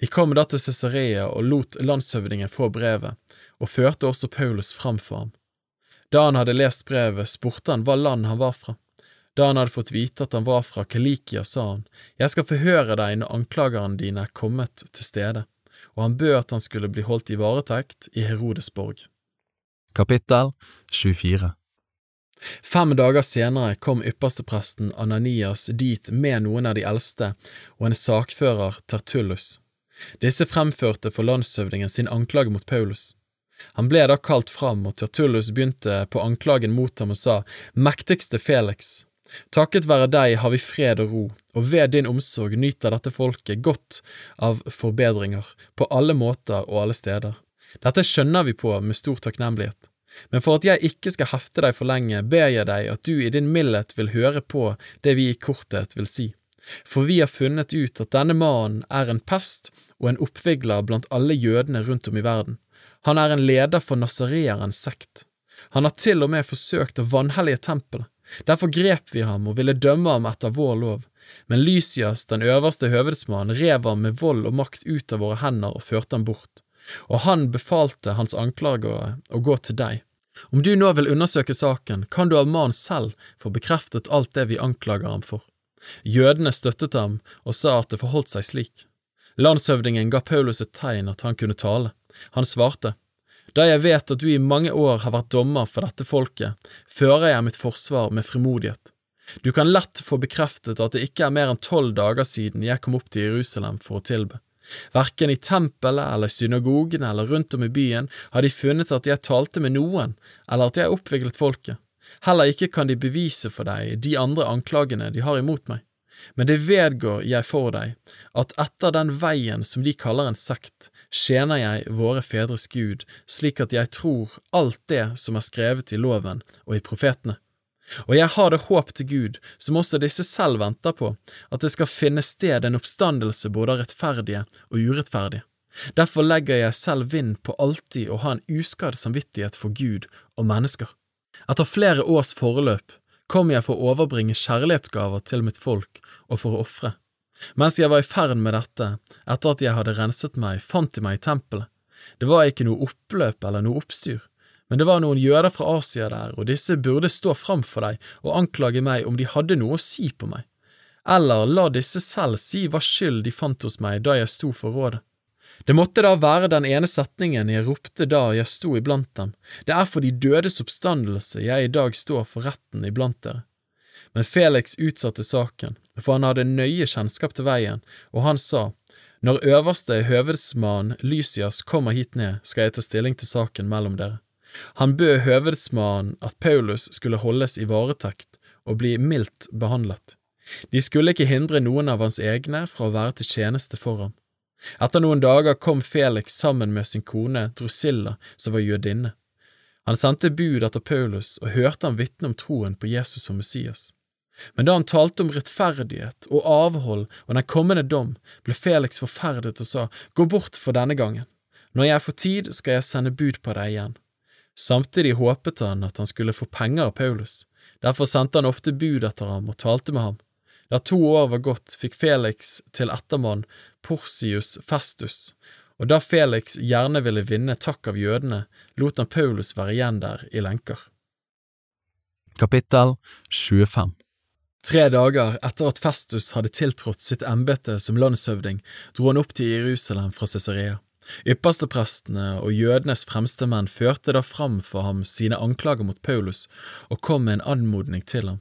De kom da til Cesarea og lot landshøvdingen få brevet, og førte også Paulus fram for ham. Da han hadde lest brevet, spurte han hva land han var fra. Da han hadde fått vite at han var fra Kalikia, sa han, Jeg skal forhøre deg når anklagerne dine er kommet til stede, og han bød at han skulle bli holdt i varetekt i Herodesborg. Kapittel 24 Fem dager senere kom ypperstepresten Ananias dit med noen av de eldste og en sakfører, Tertullus. Disse fremførte for landshøvdingen sin anklage mot Paulus. Han ble da kalt fram, og Tertullus begynte på anklagen mot ham og sa, Mektigste Felix, takket være deg har vi fred og ro, og ved din omsorg nyter dette folket godt av forbedringer, på alle måter og alle steder. Dette skjønner vi på med stor takknemlighet. Men for at jeg ikke skal hefte deg for lenge, ber jeg deg at du i din mildhet vil høre på det vi i korthet vil si. For vi har funnet ut at denne mannen er en pest og en oppvigler blant alle jødene rundt om i verden. Han er en leder for nasareerens sekt. Han har til og med forsøkt å vanhellige tempelet. Derfor grep vi ham og ville dømme ham etter vår lov. Men Lysias, den øverste høvedsmannen, rev ham med vold og makt ut av våre hender og førte ham bort. Og han befalte hans anklagere å gå til deg. Om du nå vil undersøke saken, kan du av mannen selv få bekreftet alt det vi anklager ham for. Jødene støttet ham og sa at det forholdt seg slik. Landshøvdingen ga Paulus et tegn at han kunne tale. Han svarte, Da jeg vet at du i mange år har vært dommer for dette folket, fører jeg mitt forsvar med frimodighet. Du kan lett få bekreftet at det ikke er mer enn tolv dager siden jeg kom opp til Jerusalem for å tilbe. Verken i tempelet eller synagogene eller rundt om i byen har de funnet at jeg talte med noen, eller at jeg oppviglet folket. Heller ikke kan de bevise for deg de andre anklagene de har imot meg. Men det vedgår jeg for deg, at etter den veien som de kaller en sekt, tjener jeg våre fedres Gud, slik at jeg tror alt det som er skrevet i loven og i profetene. Og jeg har det håp til Gud, som også disse selv venter på, at det skal finne sted en oppstandelse både av rettferdige og urettferdige. Derfor legger jeg selv vind på alltid å ha en uskadd samvittighet for Gud og mennesker. Etter flere års foreløp kom jeg for å overbringe kjærlighetsgaver til mitt folk og for å ofre. Mens jeg var i ferd med dette, etter at jeg hadde renset meg, fant de meg i tempelet. Det var ikke noe oppløp eller noe oppstyr, men det var noen jøder fra Asia der, og disse burde stå fram for deg og anklage meg om de hadde noe å si på meg. Eller la disse selv si hva skyld de fant hos meg da jeg sto for rådet. Det måtte da være den ene setningen jeg ropte da jeg sto iblant dem, det er for de dødes oppstandelse jeg i dag står for retten iblant dere. Men Felix utsatte saken, for han hadde nøye kjennskap til veien, og han sa, Når øverste høvedsmann Lysias kommer hit ned, skal jeg ta stilling til saken mellom dere. Han bød høvedsmannen at Paulus skulle holdes i varetekt og bli mildt behandlet. De skulle ikke hindre noen av hans egne fra å være til tjeneste for ham. Etter noen dager kom Felix sammen med sin kone Drusilla, som var jødinne. Han sendte bud etter Paulus og hørte ham vitne om troen på Jesus som Messias. Men da han talte om rettferdighet og avhold og den kommende dom, ble Felix forferdet og sa, Gå bort for denne gangen. Når jeg får tid, skal jeg sende bud på deg igjen. Samtidig håpet han at han skulle få penger av Paulus. Derfor sendte han ofte bud etter ham og talte med ham. Da to år var gått, fikk Felix til ettermann Porsius Festus, og da Felix gjerne ville vinne takk av jødene, lot han Paulus være igjen der i lenker. Kapittel 25 Tre dager etter at Festus hadde tiltrådt sitt embete som landshøvding, dro han opp til Jerusalem fra Cesarea. Yppersteprestene og jødenes fremste menn førte da fram for ham sine anklager mot Paulus og kom med en anmodning til ham.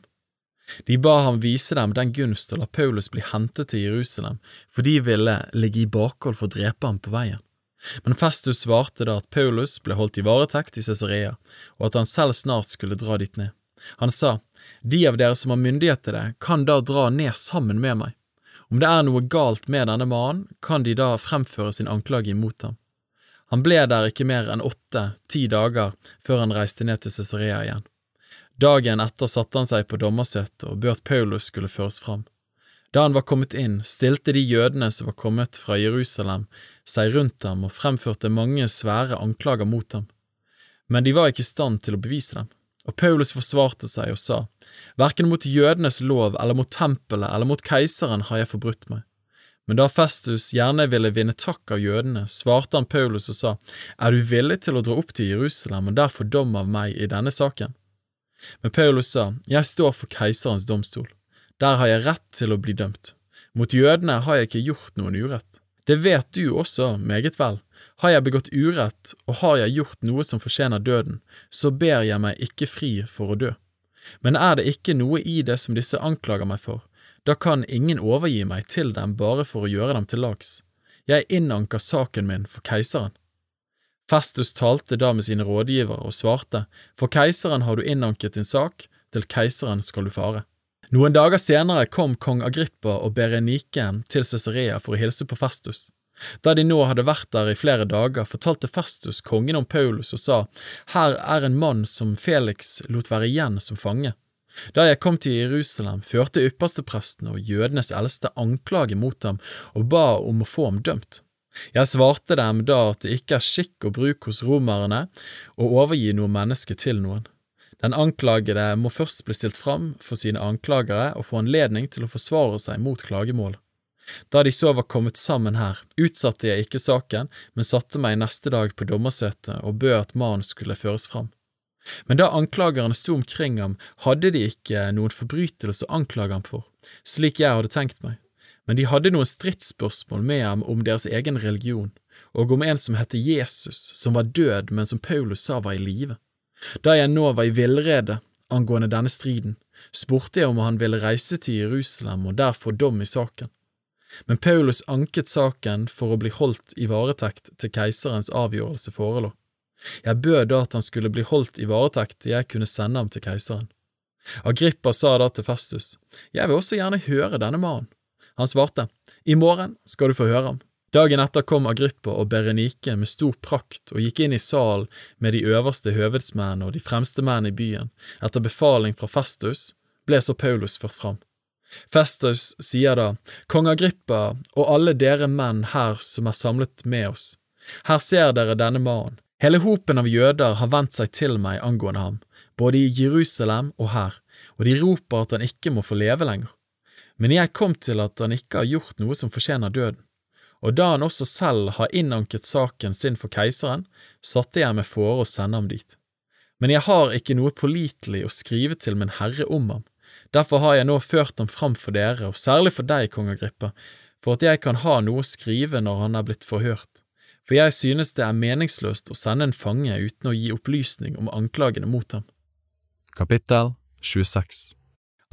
De ba ham vise dem den gunst å la Paulus bli hentet til Jerusalem, for de ville ligge i bakhold for å drepe ham på veien. Men Festus svarte da at Paulus ble holdt i varetekt i Cesarea, og at han selv snart skulle dra dit ned. Han sa, De av dere som har myndighet til det, kan da dra ned sammen med meg. Om det er noe galt med denne mannen, kan de da fremføre sin anklage imot ham. Han ble der ikke mer enn åtte–ti dager før han reiste ned til Cesarea igjen. Dagen etter satte han seg på dommersetet og bød Paulus skulle føres fram. Da han var kommet inn, stilte de jødene som var kommet fra Jerusalem, seg rundt ham og fremførte mange svære anklager mot ham. Men de var ikke i stand til å bevise dem, og Paulus forsvarte seg og sa, Verken mot jødenes lov eller mot tempelet eller mot keiseren har jeg forbrutt meg. Men da Festus gjerne ville vinne takk av jødene, svarte han Paulus og sa, Er du villig til å dra opp til Jerusalem og der få dom av meg i denne saken? Men Paulus sa, Jeg står for keiserens domstol. Der har jeg rett til å bli dømt. Mot jødene har jeg ikke gjort noen urett. Det vet du også meget vel. Har jeg begått urett, og har jeg gjort noe som fortjener døden, så ber jeg meg ikke fri for å dø. Men er det ikke noe i det som disse anklager meg for, da kan ingen overgi meg til dem bare for å gjøre dem til lags. Jeg innanker saken min for keiseren. Festus talte da med sine rådgivere og svarte, For keiseren har du innanket din sak, til keiseren skal du fare. Noen dager senere kom kong Agrippa og Berenike til Cesarea for å hilse på Festus. Da de nå hadde vært der i flere dager, fortalte Festus kongen om Paulus og sa, Her er en mann som Felix lot være igjen som fange. Da jeg kom til Jerusalem, førte yppersteprestene og jødenes eldste anklage mot ham og ba om å få ham dømt. Jeg svarte dem da at det ikke er skikk å bruke hos romerne å overgi noe menneske til noen. Den anklagede må først bli stilt fram for sine anklagere og få anledning til å forsvare seg mot klagemål. Da de så var kommet sammen her, utsatte jeg ikke saken, men satte meg neste dag på dommersetet og bød at mannen skulle føres fram. Men da anklagerne sto omkring ham, hadde de ikke noen forbrytelse å anklage ham for, slik jeg hadde tenkt meg men de hadde noen stridsspørsmål med ham om deres egen religion, og om en som het Jesus, som var død, men som Paulus sa var i live. Da jeg nå var i villrede angående denne striden, spurte jeg om han ville reise til Jerusalem og der få dom i saken. Men Paulus anket saken for å bli holdt i varetekt til keiserens avgjørelse forelå. Jeg bød da at han skulle bli holdt i varetekt til jeg kunne sende ham til keiseren. Agrippa sa da til Festus, jeg vil også gjerne høre denne mannen. Han svarte, I morgen skal du få høre ham. Dagen etter kom Agrippa og Berenike med stor prakt og gikk inn i salen med de øverste høvedsmennene og de fremste mennene i byen. Etter befaling fra Festus ble så Paulus ført fram. Festus sier da, Kong Agrippa og alle dere menn her som er samlet med oss, her ser dere denne mannen. Hele hopen av jøder har vendt seg til meg angående ham, både i Jerusalem og her, og de roper at han ikke må få leve lenger. Men jeg kom til at han ikke har gjort noe som fortjener døden. Og da han også selv har innanket saken sin for keiseren, satte jeg meg fore å sende ham dit. Men jeg har ikke noe pålitelig å skrive til min herre om ham, derfor har jeg nå ført ham fram for dere, og særlig for deg, kong Agrippa, for at jeg kan ha noe å skrive når han er blitt forhørt for jeg synes det er meningsløst å sende en fange uten å gi opplysning om anklagene mot ham. Kapittel 26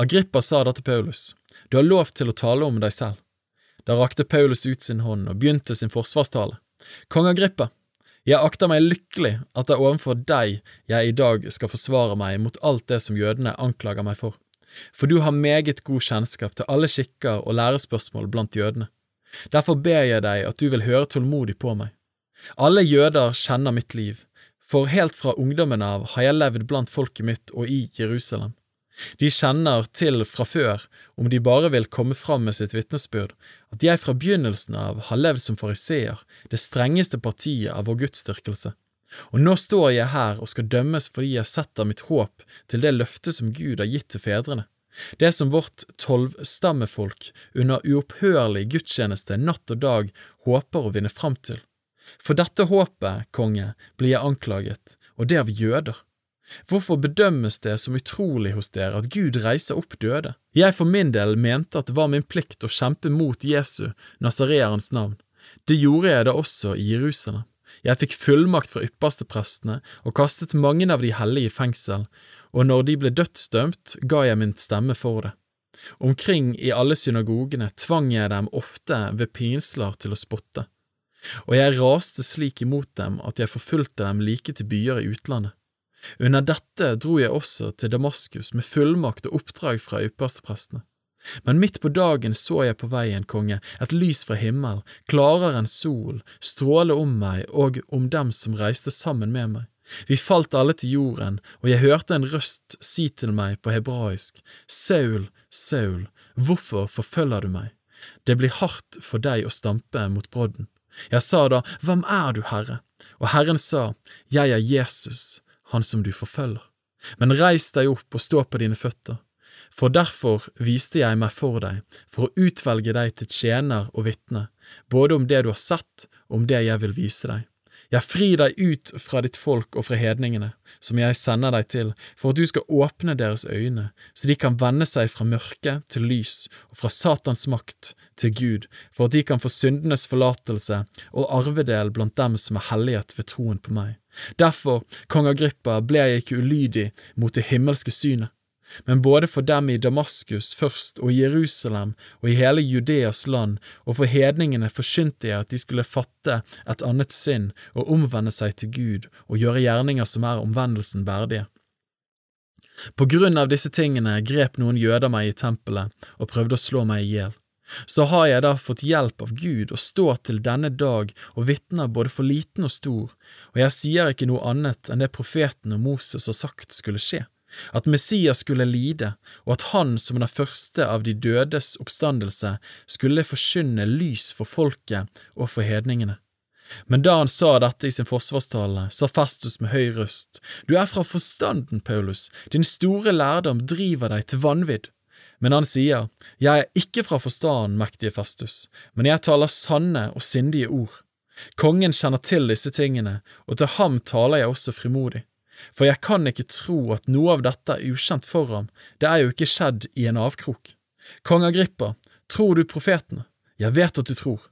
Agrippa sa da til Paulus, du har lov til å tale om deg selv. Da rakte Paulus ut sin hånd og begynte sin forsvarstale. Kong Agrippa, jeg akter meg lykkelig at det er overfor deg jeg i dag skal forsvare meg mot alt det som jødene anklager meg for, for du har meget god kjennskap til alle skikker og lærespørsmål blant jødene. Derfor ber jeg deg at du vil høre tålmodig på meg. Alle jøder kjenner mitt liv, for helt fra ungdommen av har jeg levd blant folket mitt og i Jerusalem. De kjenner til fra før, om de bare vil komme fram med sitt vitnesbyrd, at jeg fra begynnelsen av har levd som fariseer, det strengeste partiet av vår gudsdyrkelse. Og nå står jeg her og skal dømmes fordi jeg setter mitt håp til det løftet som Gud har gitt til fedrene, det som vårt tolvstammefolk under uopphørlig gudstjeneste natt og dag håper å vinne fram til. For dette håpet, konge, blir jeg anklaget, og det av jøder. Hvorfor bedømmes det som utrolig hos dere at Gud reiser opp døde? Jeg for min del mente at det var min plikt å kjempe mot Jesu, nasareerens navn. Det gjorde jeg da også i Jerusalem. Jeg fikk fullmakt fra yppersteprestene og kastet mange av de hellige i fengsel, og når de ble dødsdømt, ga jeg min stemme for det. Omkring i alle synagogene tvang jeg dem ofte ved pinsler til å spotte og jeg raste slik imot dem at jeg forfulgte dem like til byer i utlandet. Under dette dro jeg også til Damaskus med fullmakt og oppdrag fra yppersteprestene. Men midt på dagen så jeg på veien, konge, et lys fra himmel, klarere enn sol, stråle om meg og om dem som reiste sammen med meg. Vi falt alle til jorden, og jeg hørte en røst si til meg på hebraisk, Saul, Saul, hvorfor forfølger du meg? Det blir hardt for deg å stampe mot brodden. Jeg sa da, Hvem er du, Herre? Og Herren sa, Jeg er Jesus, han som du forfølger. Men reis deg opp og stå på dine føtter. For derfor viste jeg meg for deg, for å utvelge deg til tjener og vitne, både om det du har sett og om det jeg vil vise deg. Jeg frir deg ut fra ditt folk og fra hedningene, som jeg sender deg til, for at du skal åpne deres øyne, så de kan vende seg fra mørke til lys og fra Satans makt til Gud, for at de kan få syndenes forlatelse og arvedel blant dem som er hellighet ved troen på meg. Derfor, kong Agrippa, ble jeg ikke ulydig mot det himmelske synet men både for dem i Damaskus først og Jerusalem og i hele Judeas land, og for hedningene forsynte jeg at de skulle fatte et annet sinn og omvende seg til Gud og gjøre gjerninger som er omvendelsen verdige. På grunn av disse tingene grep noen jøder meg i tempelet og prøvde å slå meg i hjel. Så har jeg da fått hjelp av Gud og står til denne dag og vitner både for liten og stor, og jeg sier ikke noe annet enn det profeten og Moses har sagt skulle skje at Messias skulle lide, og at han som den første av de dødes oppstandelse skulle forkynne lys for folket og for hedningene. Men da han sa dette i sin forsvarstale, sa Festus med høy røst, Du er fra forstanden, Paulus, din store lærdom driver deg til vanvidd. Men han sier, Jeg er ikke fra forstanden, mektige Festus, men jeg taler sanne og sindige ord. Kongen kjenner til disse tingene, og til ham taler jeg også frimodig for jeg kan ikke tro at noe av dette er ukjent for ham, det er jo ikke skjedd i en avkrok. Kong Agrippa, tror du profetene? Jeg vet at du tror.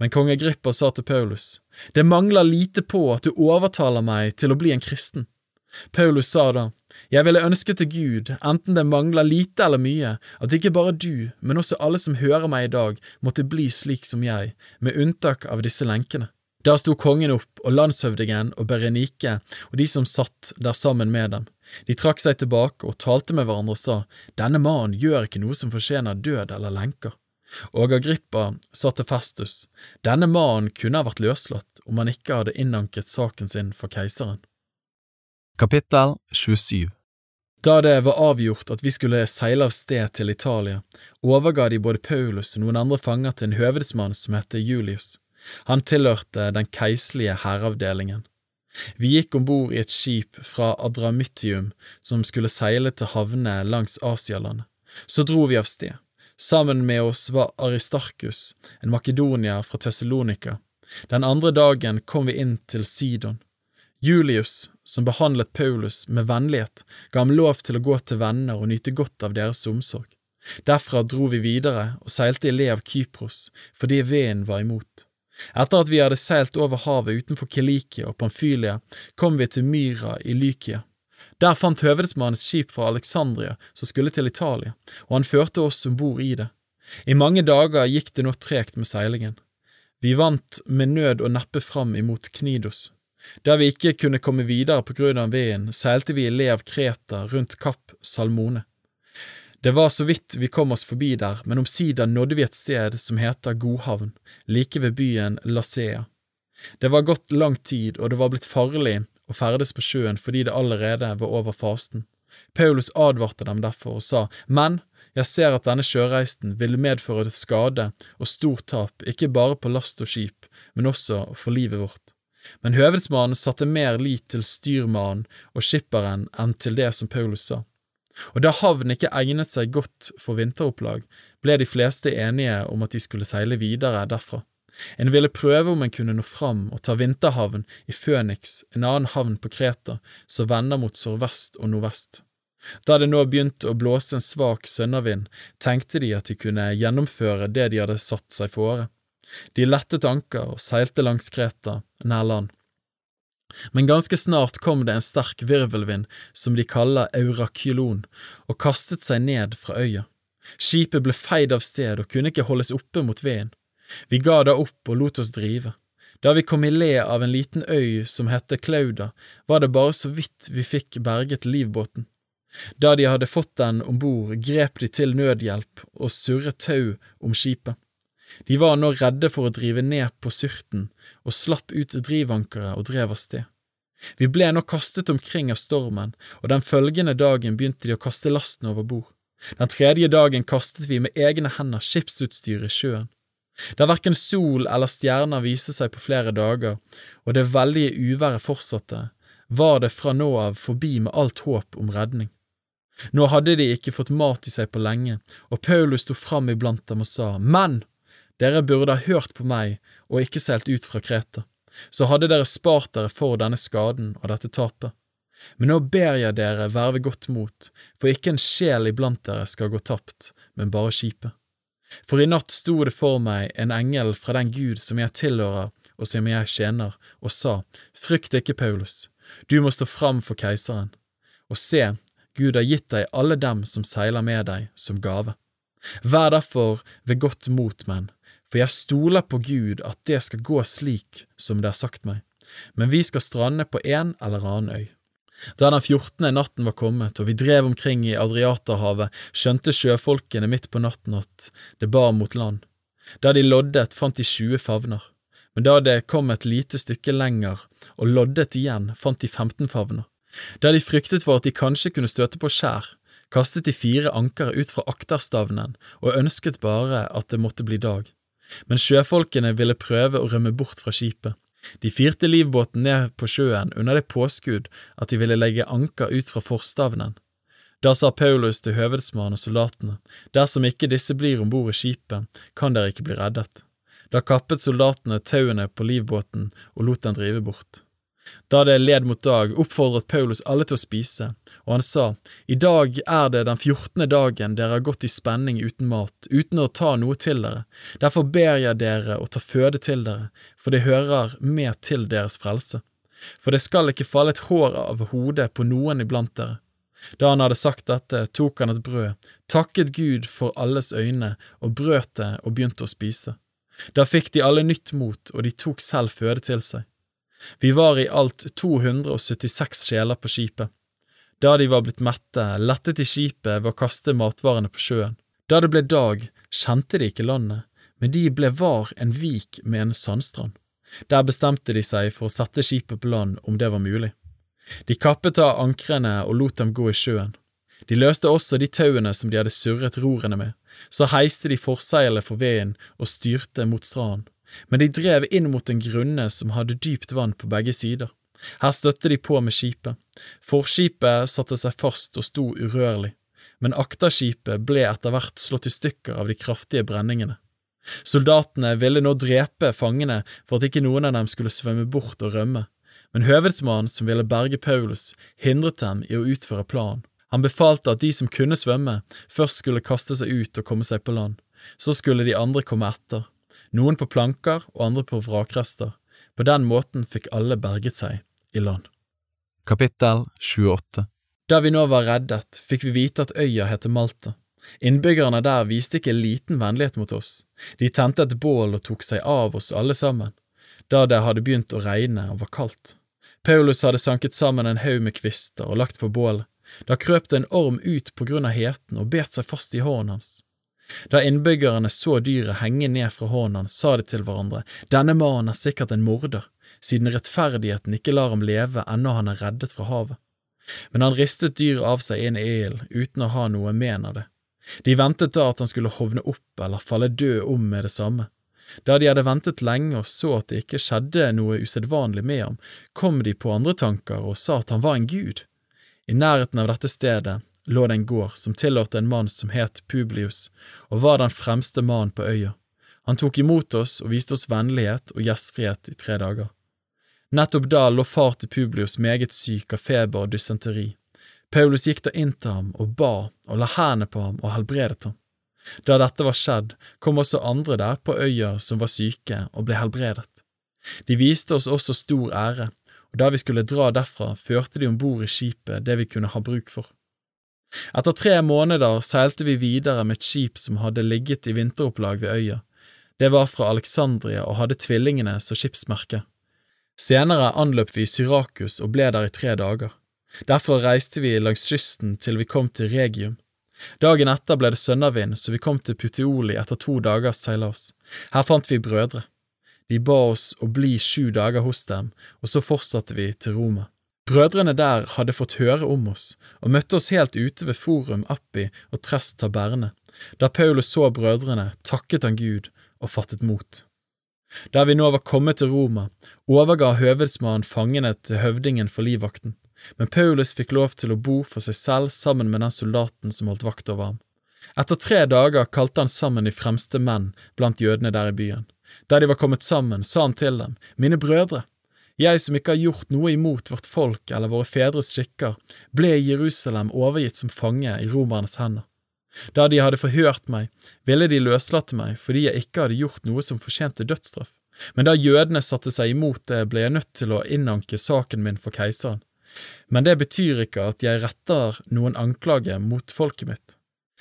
Men kong Agrippa sa til Paulus, det mangler lite på at du overtaler meg til å bli en kristen. Paulus sa da, jeg ville ønske til Gud, enten det mangler lite eller mye, at ikke bare du, men også alle som hører meg i dag, måtte bli slik som jeg, med unntak av disse lenkene. Da sto kongen opp, og landshøvdingen og Berenike og de som satt der sammen med dem. De trakk seg tilbake og talte med hverandre og sa, Denne mannen gjør ikke noe som fortjener død eller lenker. Og Agrippa sa til Festus, Denne mannen kunne ha vært løslatt om han ikke hadde innanket saken sin for keiseren. Kapittel 27 Da det var avgjort at vi skulle seile av sted til Italia, overga de både Paulus og noen andre fanger til en høvedsmann som het Julius. Han tilhørte den keiserlige hæravdelingen. Vi gikk om bord i et skip fra Adramyttium som skulle seile til havnene langs Asialandet. Så dro vi av sted. Sammen med oss var Aristarkus, en makedonier fra Tessalonika. Den andre dagen kom vi inn til Sidon. Julius, som behandlet Paulus med vennlighet, ga ham lov til å gå til venner og nyte godt av deres omsorg. Derfra dro vi videre og seilte i le av Kypros, fordi veden var imot. Etter at vi hadde seilt over havet utenfor Kilikia og Pamfylia, kom vi til Myra i Lykia. Der fant høvedsmannen et skip fra Alexandria som skulle til Italia, og han førte oss om bord i det. I mange dager gikk det nå tregt med seilingen. Vi vant med nød og neppe fram imot Knidos. Der vi ikke kunne komme videre på grunn av veden, seilte vi i le av Kreta rundt Kapp Salmone. Det var så vidt vi kom oss forbi der, men omsider nådde vi et sted som heter Godhavn, like ved byen Lasea. Det var gått lang tid, og det var blitt farlig å ferdes på sjøen fordi det allerede var over fasten. Paulus advarte dem derfor og sa, Men jeg ser at denne sjøreisen vil medføre skade og stort tap, ikke bare på last og skip, men også for livet vårt. Men høvedsmannen satte mer lit til styrmannen og skipperen enn til det som Paulus sa. Og da havn ikke egnet seg godt for vinteropplag, ble de fleste enige om at de skulle seile videre derfra. En ville prøve om en kunne nå fram og ta vinterhavn i Føniks, en annen havn på Kreta, som vender mot sørvest og nordvest. Da det nå begynte å blåse en svak sønnavind, tenkte de at de kunne gjennomføre det de hadde satt seg fore. De lettet anker og seilte langs Kreta, nær land. Men ganske snart kom det en sterk virvelvind som de kaller eurakylon, og kastet seg ned fra øya. Skipet ble feid av sted og kunne ikke holdes oppe mot veden. Vi ga da opp og lot oss drive. Da vi kom i le av en liten øy som hette Klauda, var det bare så vidt vi fikk berget livbåten. Da de hadde fått den om bord, grep de til nødhjelp og surret tau om skipet. De var nå redde for å drive ned på syrten, og slapp ut drivankeret og drev av sted. Vi ble nå kastet omkring av stormen, og den følgende dagen begynte de å kaste lasten over bord. Den tredje dagen kastet vi med egne hender skipsutstyr i sjøen. Da verken sol eller stjerner viste seg på flere dager, og det veldige uværet fortsatte, var det fra nå av forbi med alt håp om redning. Nå hadde de ikke fått mat i seg på lenge, og Paulus sto fram iblant dem og sa, Menn, dere burde ha hørt på meg og ikke seilt ut fra Kreta, så hadde dere spart dere for denne skaden og dette tapet. Men nå ber jeg dere være ved godt mot, for ikke en sjel iblant dere skal gå tapt, men bare skipet. For i natt sto det for meg en engel fra den Gud som jeg tilhører og som jeg tjener, og sa, Frykt ikke, Paulus, du må stå fram for keiseren. Og se, Gud har gitt deg alle dem som seiler med deg, som gave. Vær derfor ved godt mot, menn, for jeg stoler på Gud at det skal gå slik som det er sagt meg, men vi skal strande på en eller annen øy. Da den fjortende natten var kommet og vi drev omkring i Adriaterhavet, skjønte sjøfolkene midt på natten at det bar mot land. Da de loddet, fant de tjue favner, men da det kom et lite stykke lenger og loddet igjen, fant de femten favner. Da de fryktet for at de kanskje kunne støte på skjær, kastet de fire anker ut fra akterstavnen og ønsket bare at det måtte bli dag men sjøfolkene ville prøve å rømme bort fra skipet. De firte livbåten ned på sjøen under det påskudd at de ville legge anker ut fra forstavnen. Da sa Paulus til høvedsmannen og soldatene, dersom ikke disse blir om bord i skipet, kan dere ikke bli reddet. Da kappet soldatene tauene på livbåten og lot den drive bort. Da det led mot dag, oppfordret Paulus alle til å spise, og han sa, I dag er det den fjortende dagen dere har gått i spenning uten mat, uten å ta noe til dere, derfor ber jeg dere å ta føde til dere, for det hører med til deres frelse. For det skal ikke falle et hår av hodet på noen iblant dere. Da han hadde sagt dette, tok han et brød, takket Gud for alles øyne og brøt det og begynte å spise. Da fikk de alle nytt mot, og de tok selv føde til seg. Vi var i alt 276 sjeler på skipet. Da de var blitt mette, lettet de skipet ved å kaste matvarene på sjøen. Da det ble dag, kjente de ikke landet, men de ble var en vik med en sandstrand. Der bestemte de seg for å sette skipet på land om det var mulig. De kappet av ankrene og lot dem gå i sjøen. De løste også de tauene som de hadde surret rorene med, så heiste de forseilet for veden og styrte mot stranden, men de drev inn mot en grunne som hadde dypt vann på begge sider. Her støtte de på med skipet. Forskipet satte seg fast og sto urørlig, men akterskipet ble etter hvert slått i stykker av de kraftige brenningene. Soldatene ville nå drepe fangene for at ikke noen av dem skulle svømme bort og rømme, men høvedsmannen som ville berge Paulus, hindret dem i å utføre planen. Han befalte at de som kunne svømme, først skulle kaste seg ut og komme seg på land, så skulle de andre komme etter, noen på planker og andre på vrakrester. På den måten fikk alle berget seg i land. Kapittel 28 Da vi nå var reddet, fikk vi vite at øya heter Malta. Innbyggerne der viste ikke liten vennlighet mot oss. De tente et bål og tok seg av oss alle sammen, da det hadde begynt å regne og var kaldt. Paulus hadde sanket sammen en haug med kvister og lagt på bålet. Da krøp det en orm ut på grunn av heten og bet seg fast i hånden hans. Da innbyggerne så dyret henge ned fra hånden sa de til hverandre, denne mannen er sikkert en morder, siden rettferdigheten ikke lar ham leve ennå han er reddet fra havet. Men han ristet dyret av seg inn i ilden uten å ha noe men av det. De ventet da at han skulle hovne opp eller falle død om med det samme. Da de hadde ventet lenge og så at det ikke skjedde noe usedvanlig med ham, kom de på andre tanker og sa at han var en gud. I nærheten av dette stedet lå det en gård som tilhørte en mann som het Publius, og var den fremste mannen på øya. Han tok imot oss og viste oss vennlighet og gjestfrihet i tre dager. Nettopp da lå far til Publius meget syk av feber og dysenteri. Paulus gikk da inn til ham og ba og la hendene på ham og helbredet ham. Da dette var skjedd, kom også andre der på øya som var syke og ble helbredet. De viste oss også stor ære, og da vi skulle dra derfra, førte de om bord i skipet det vi kunne ha bruk for. Etter tre måneder seilte vi videre med et skip som hadde ligget i vinteropplag ved øya. Det var fra Alexandria og hadde tvillingene som skipsmerke. Senere anløp vi Syrakus og ble der i tre dager. Derfor reiste vi langs kysten til vi kom til Regium. Dagen etter ble det sønnavind, så vi kom til Puteoli etter to dagers seilas. Her fant vi brødre. De ba oss å bli sju dager hos dem, og så fortsatte vi til Roma. Brødrene der hadde fått høre om oss, og møtte oss helt ute ved Forum Appi og Trest Taberne. Da Paulus så brødrene, takket han Gud og fattet mot. Der vi nå var kommet til Roma, overga høvedsmannen fangene til høvdingen for livvakten men Paulus fikk lov til å bo for seg selv sammen med den soldaten som holdt vakt over ham. Etter tre dager kalte han sammen de fremste menn blant jødene der i byen. Der de var kommet sammen, sa han til dem, Mine brødre, jeg som ikke har gjort noe imot vårt folk eller våre fedres skikker, ble i Jerusalem overgitt som fange i romernes hender. Da de hadde forhørt meg, ville de løslate meg fordi jeg ikke hadde gjort noe som fortjente dødsstraff, men da jødene satte seg imot det, ble jeg nødt til å innanke saken min for keiseren. Men det betyr ikke at jeg retter noen anklage mot folket mitt.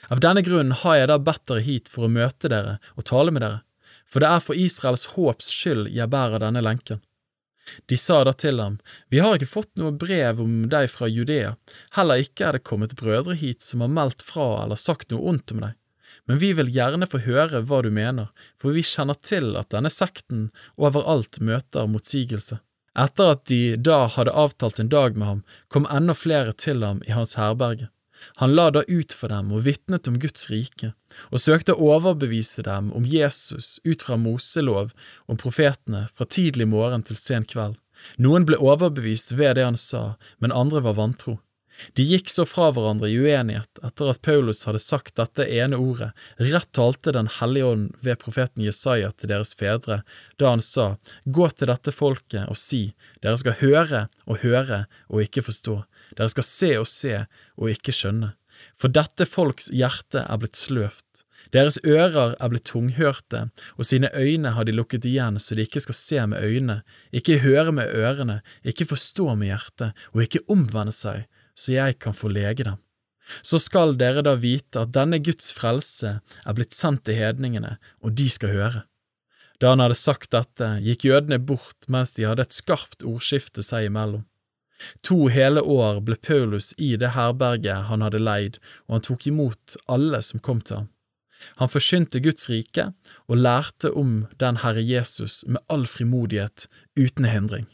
Av denne grunnen har jeg da bedt dere hit for å møte dere og tale med dere, for det er for Israels håps skyld jeg bærer denne lenken. De sa da til ham, Vi har ikke fått noe brev om deg fra Judea, heller ikke er det kommet brødre hit som har meldt fra eller sagt noe ondt om deg, men vi vil gjerne få høre hva du mener, for vi kjenner til at denne sekten overalt møter motsigelse. Etter at de da hadde avtalt en dag med ham, kom enda flere til ham i hans herberge. Han la da ut for dem og vitnet om Guds rike, og søkte å overbevise dem om Jesus ut fra Moselov og profetene fra tidlig morgen til sen kveld. Noen ble overbevist ved det han sa, men andre var vantro. De gikk så fra hverandre i uenighet etter at Paulus hadde sagt dette ene ordet, rett talte Den hellige ånd ved profeten Jesaja til deres fedre, da han sa, Gå til dette folket og si, dere skal høre og høre og ikke forstå, dere skal se og se og ikke skjønne, for dette folks hjerte er blitt sløvt. Deres ører er blitt tunghørte, og sine øyne har de lukket igjen så de ikke skal se med øynene, ikke høre med ørene, ikke forstå med hjertet, og ikke omvende seg, så jeg kan få lege dem. Så skal dere da vite at denne Guds frelse er blitt sendt til hedningene, og de skal høre. Da han hadde sagt dette, gikk jødene bort mens de hadde et skarpt ordskifte seg imellom. To hele år ble Paulus i det herberget han hadde leid, og han tok imot alle som kom til ham. Han forsynte Guds rike og lærte om den Herre Jesus med all frimodighet, uten hindring.